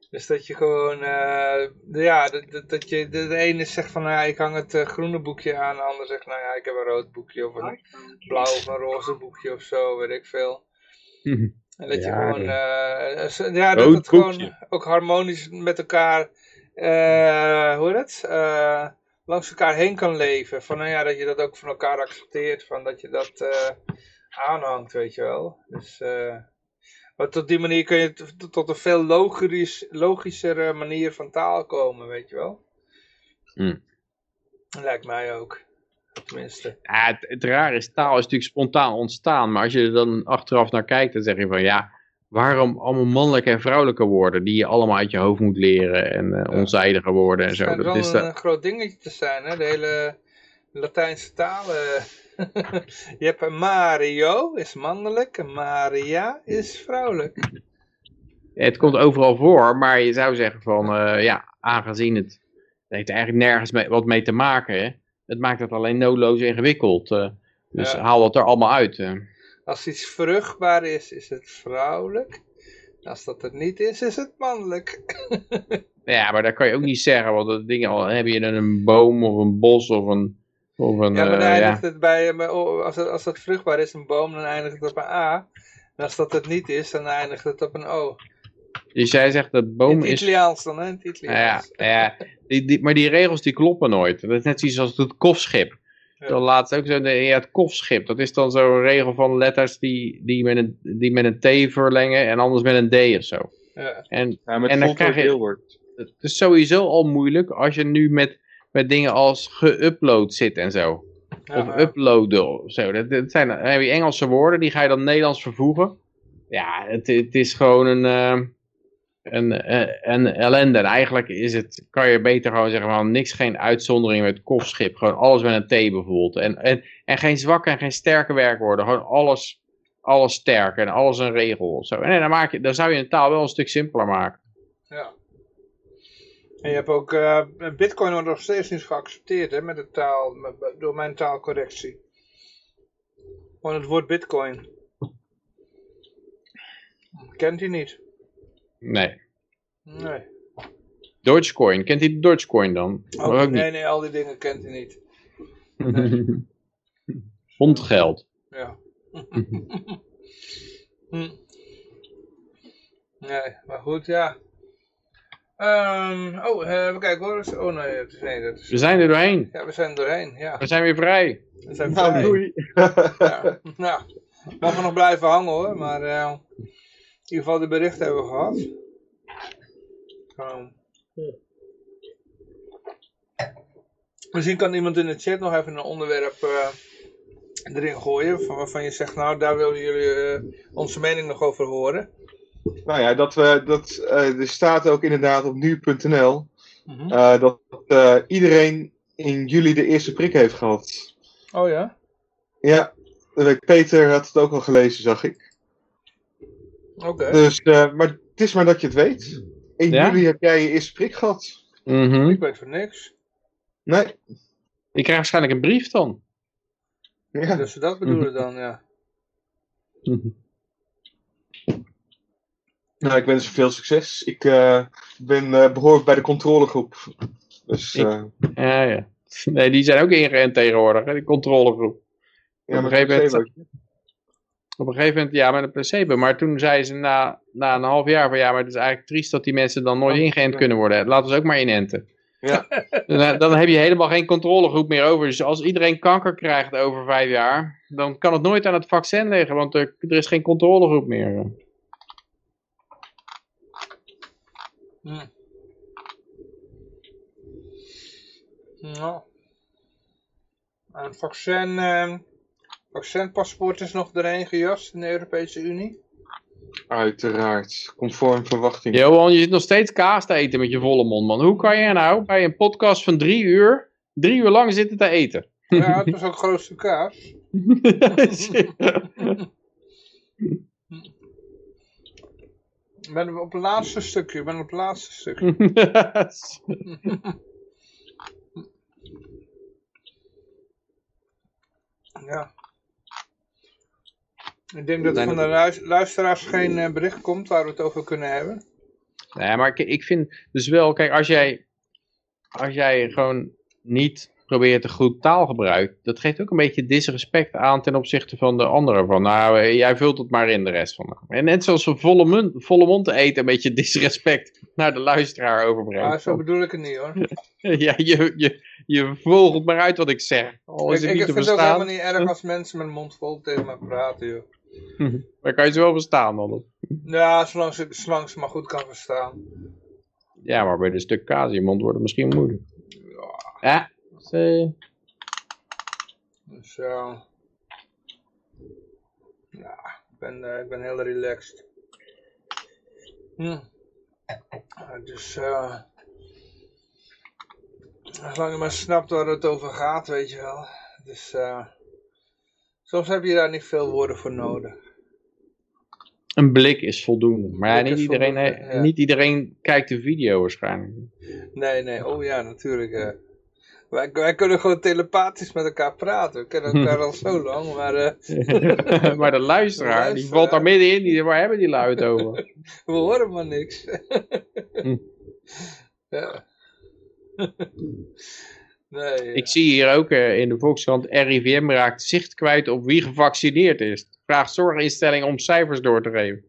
Dus dat je gewoon, eh, de- ja, dat, dat, dat je, de, ene zegt van, nou ja, ik hang het groene boekje aan, de ander zegt, nou ja, ik heb een rood boekje of een blauw of een roze boekje of zo, weet ik veel. En dat je gewoon, zo- ja, dat Rood het gewoon ook harmonisch met elkaar, hoe heet het, Eh, langs elkaar heen kan leven. Van, nou ja, dat je dat ook van elkaar accepteert, van dat je dat eh, aanhangt, weet je wel. Dus, eh, Want op die manier kun je tot een veel logisch, logischere manier van taal komen, weet je wel. Hmm. Lijkt mij ook. Tenminste. Ja, het, het rare is, taal is natuurlijk spontaan ontstaan. Maar als je er dan achteraf naar kijkt, dan zeg je van ja, waarom allemaal mannelijke en vrouwelijke woorden die je allemaal uit je hoofd moet leren en eh, Ja. onzijdige woorden en Het zo. schijnt Dat wel is een, de, eh, groot dingetje te zijn, hè? De hele Latijnse talen. je hebt een Mario, is mannelijk. En Maria is vrouwelijk. het komt overal voor, maar je zou zeggen van eh, ja, aangezien het, het heeft eigenlijk nergens mee, wat mee te maken. Hè? Het maakt het alleen noodloos ingewikkeld. eh. dus Ja. haal dat er allemaal uit. Eh. Als iets vruchtbaar is, is het vrouwelijk. Als dat het niet is, is het mannelijk. Ja, maar dat kan je ook niet zeggen, want dat ding al heb je dan een boom of een bos of een. Of een Ja, maar dan eh, eindigt het bij, bij- oh, als, het, als het vruchtbaar is, een boom, dan eindigt het op een A. En als dat het niet is, dan eindigt het op een O. Dus jij zegt dat In boom het is. Italiaans dan, hè? In het Ja, Italiaans. ja die, die, maar die regels die kloppen nooit. Dat is net zoiets als het kofschip. Dan laatst ook zo, de, ja, het kofschip. Dat is dan zo'n regel van letters die, die, met een, die met een T verlengen en anders met een D of zo. Ja. En Ja, met En dan krijg je- het is sowieso al moeilijk als je nu met, met dingen als geüpload zit en zo. Ja, of uploaden of zo. Dat, dat zijn, dan heb je Engelse woorden, die ga je dan Nederlands vervoegen. Ja, het, het is gewoon een, eh, een, eh, een ellende. En eigenlijk is het, kan je beter gewoon zeggen van niks, geen uitzondering met kofschip. Gewoon alles met een T bijvoorbeeld. En, en, en geen zwakke en geen sterke werkwoorden. Gewoon alles, alles sterk en alles een regel zo. En dan, maak je, dan zou je een taal wel een stuk simpeler maken. Ja. En je hebt ook, eh, bitcoin wordt nog steeds niet geaccepteerd hè, met de taal, door mijn taalcorrectie. Gewoon het woord bitcoin. Kent hij niet? Nee. Nee. Dogecoin, kent hij de Dogecoin dan? Oh, ook niet. nee, nee, al die dingen kent hij niet. Hondgeld. Ja. Hm. Nee, maar goed, ja. Ehm, oh, eh, even kijken hoor. Oh nee, het is, nee, dat is... We zijn er doorheen. Ja, we zijn er doorheen, ja. We zijn weer vrij. We zijn Nou, vrij. doei. Ja, nou, mogen nog blijven hangen hoor, maar eh, in ieder geval de berichten hebben we gehad. Ehm. Misschien kan iemand in de chat nog even een onderwerp eh, erin gooien, van waarvan je zegt, nou daar willen jullie eh, onze mening nog over horen. Nou ja, dat we, dat, eh, er staat ook inderdaad op nu.nl Mhm. dat iedereen in juli de eerste prik heeft gehad. Oh ja? Ja. Peter had het ook al gelezen, zag ik. Oké. Dus, eh, maar het is maar dat je het weet. In Ja? juli heb jij je eerste prik gehad. Mhm. Ik weet van niks. Nee. Ik krijg waarschijnlijk een brief dan. Ja. Dus ze dat bedoelen dan, ja. Nou, ik wens je veel succes. Ik eh, ben, eh, behoor bij de controlegroep. Dus Ik- eh, Ja, ja. Nee, die zijn ook ingeënt tegenwoordig, hè, die controlegroep. ja, op met een gegeven moment- placebootje. Op een gegeven moment, ja, met een placebo. Maar toen zeiden ze na, na een half jaar van, ja, maar het is eigenlijk triest dat die mensen dan nooit Oh, ingeënt kunnen worden. Laten we ze ook maar inenten. Ja. Dan, dan heb je helemaal geen controlegroep meer over. Dus als iedereen kanker krijgt over vijf jaar, dan kan het nooit aan het vaccin liggen, want er, er is geen controlegroep meer. Hm. Nou. Een vaccin, ehm vaccinpaspoort is nog erheen gejast in de Europese Unie. Uiteraard. Conform verwachting. Johan, je zit nog steeds kaas te eten met je volle mond, man. Hoe kan je nou bij een podcast van drie uur, drie uur lang zitten te eten? Ja, het was ook grootste kaas. Ik ben op het laatste stukje, ik ben op het laatste stukje. Ja. Ik denk dat er van de luis- luisteraars geen eh, bericht komt waar we het over kunnen hebben. Nee, maar ik, ik vind dus wel, kijk, als jij, als jij gewoon niet probeert een goed taal gebruikt, dat geeft ook een beetje disrespect aan ten opzichte van de anderen. Van, nou, eh, jij vult het maar in de rest van de... En net zoals een volle mond, volle mond te eten, een beetje disrespect naar de luisteraar overbrengt. Maar zo bedoel ik het niet hoor. Ja, je, je, je vogelt maar uit wat ik zeg. Al is Ik, het ik vind het ook helemaal niet erg als mensen met mond vol tegen me praten joh. Dan kan je ze wel verstaan dan. Ja, zolang ze, zolang ze maar goed kan verstaan. Ja, maar bij een stuk kaas in je mond wordt het misschien moeilijk. Ja, dus, eh, Dus eh, ja, ik ben, eh, ik ben heel relaxed. Hm. Eh, Dus eh zolang je maar snapt waar het over gaat, weet je wel. Dus eh soms heb je daar niet veel woorden voor nodig. een blik is voldoende. Maar ja, niet, is iedereen, voldoende, eh, ja. niet iedereen kijkt de video waarschijnlijk. Nee, nee, oh ja, natuurlijk. eh. Wij, wij kunnen gewoon telepathisch met elkaar praten. We kennen elkaar al zo lang, maar eh, maar de luisteraar, De die valt daar middenin. Die, waar hebben die lui het over? we horen maar niks. Hm. ja. Nee, Ik zie hier ook eh, in de Volkskrant, RIVM raakt zicht kwijt op wie gevaccineerd is. Vraagt zorginstelling om cijfers door te geven.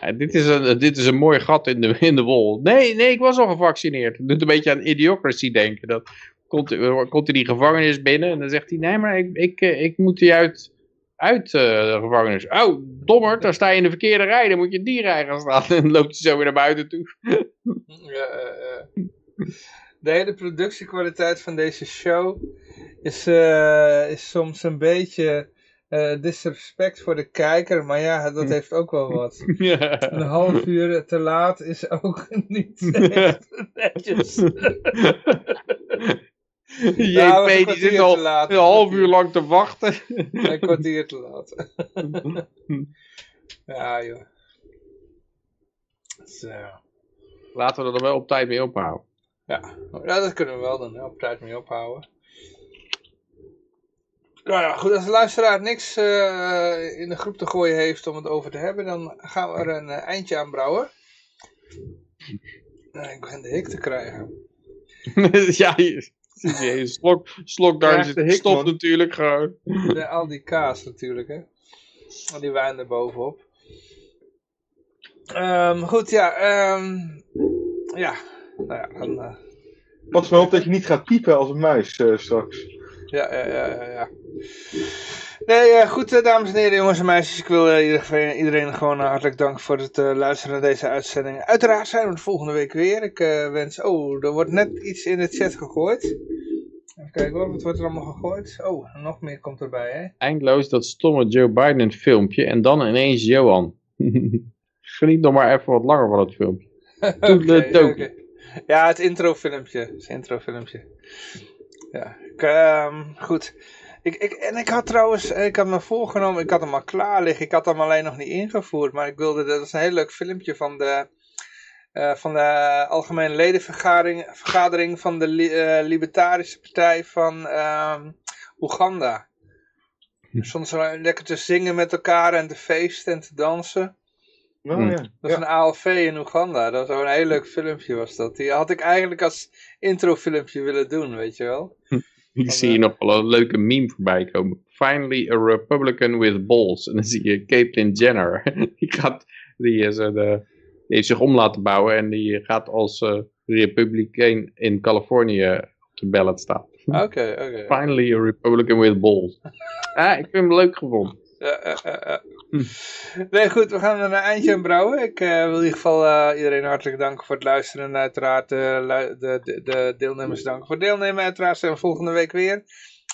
Ja, dit, is een, dit is een mooi gat in de, in de wol. Nee, nee, ik was al gevaccineerd. Het doet een beetje aan idiocracy denken. Dat komt, eh, komt hij die gevangenis binnen en dan zegt hij, nee, maar ik, ik, eh, ik moet die uit, uit eh, de gevangenis. Oh, dommer, dan sta je in de verkeerde rij, dan moet je in die rij gaan staan. En dan loopt hij zo weer naar buiten toe. Ja, eh, eh. De hele productiekwaliteit van deze show is, eh, is soms een beetje eh, disrespect voor de kijker, maar ja, dat heeft ook wel wat. Een half uur te laat is ook niet echt netjes. JP die zit al laat. een half uur lang te wachten. Een kwartier te laat. ja, joh. Zo. Laten we er wel op tijd mee ophouden. Ja. ja, dat kunnen we wel dan, hè, op tijd mee ophouden. Nou ja, goed, als de luisteraar niks eh, in de groep te gooien heeft om het over te hebben, dan gaan we er een eh, eindje aan brouwen. Nou, ik begin de hik te krijgen. ja, je, je, je slok, slok daar zit de man. natuurlijk gewoon. Ja, al die kaas natuurlijk, hè. Al die wijn erbovenop. Ehm goed, ja. ehm ja, nou ja, dan... Pas maar op dat je niet gaat piepen als een muis eh, straks. Ja, ja, ja, ja, ja. Nee, eh, goed, eh, dames en heren, jongens en meisjes. Ik wil eh, iedereen, iedereen gewoon hartelijk danken voor het eh, luisteren naar deze uitzending. Uiteraard zijn we de volgende week weer. Ik eh, wens... Oh, er wordt net iets in de chat gegooid. Even kijken hoor, wat wordt er allemaal gegooid? Oh, nog meer komt erbij, hè? Eindloos dat stomme Joe Biden filmpje en dan ineens Johan. Geniet nog maar even wat langer van het filmpje. Oké, Toedeledokie. oké. Ja, het introfilmpje. Het introfilmpje. Ja, ik, ehm, goed. Ik, ik, en ik had trouwens, eh, ik had me voorgenomen, ik had hem al klaar liggen. Ik had hem alleen nog niet ingevoerd. Maar ik wilde, dat is een heel leuk filmpje van de, eh, van de algemene ledenvergadering vergadering van de li- eh, Libertarische Partij van ehm, Oeganda. Stonden ze lekker te zingen met elkaar en te feesten en te dansen. Nou Hm. ja. Dat is ja. een ALV in Oeganda. Dat was een heel leuk filmpje was dat. Die had ik eigenlijk als introfilmpje willen doen, weet je wel. Ik zie hier nog wel een leuke meme voorbij komen. Finally a Republican with balls. En dan zie je Caitlyn Jenner. Die, gaat, die, is, eh, de, die heeft zich om laten bouwen en die gaat als eh Republikein in Californië op de ballot staan. Oké, oké. Finally a Republican with balls. ah, ik vind hem leuk gevonden. Ja, ja, ja, ja. Hm. Nee, goed, we gaan er een eindje aan brouwen. Ik eh, wil in ieder geval eh, iedereen hartelijk danken voor het luisteren. En uiteraard eh, de, de, de deelnemers danken voor het deelnemen. Uiteraard zijn we volgende week weer.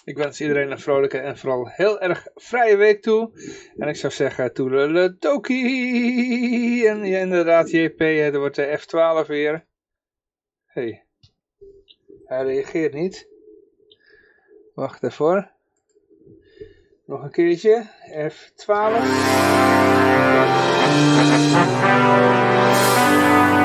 Ik wens iedereen een vrolijke en vooral heel erg vrije week toe. En ik zou zeggen, toedeledokie. En ja, inderdaad, JP, er wordt de F12 weer. hey. hij reageert niet. Wacht even hoor. Nog een keertje. F12.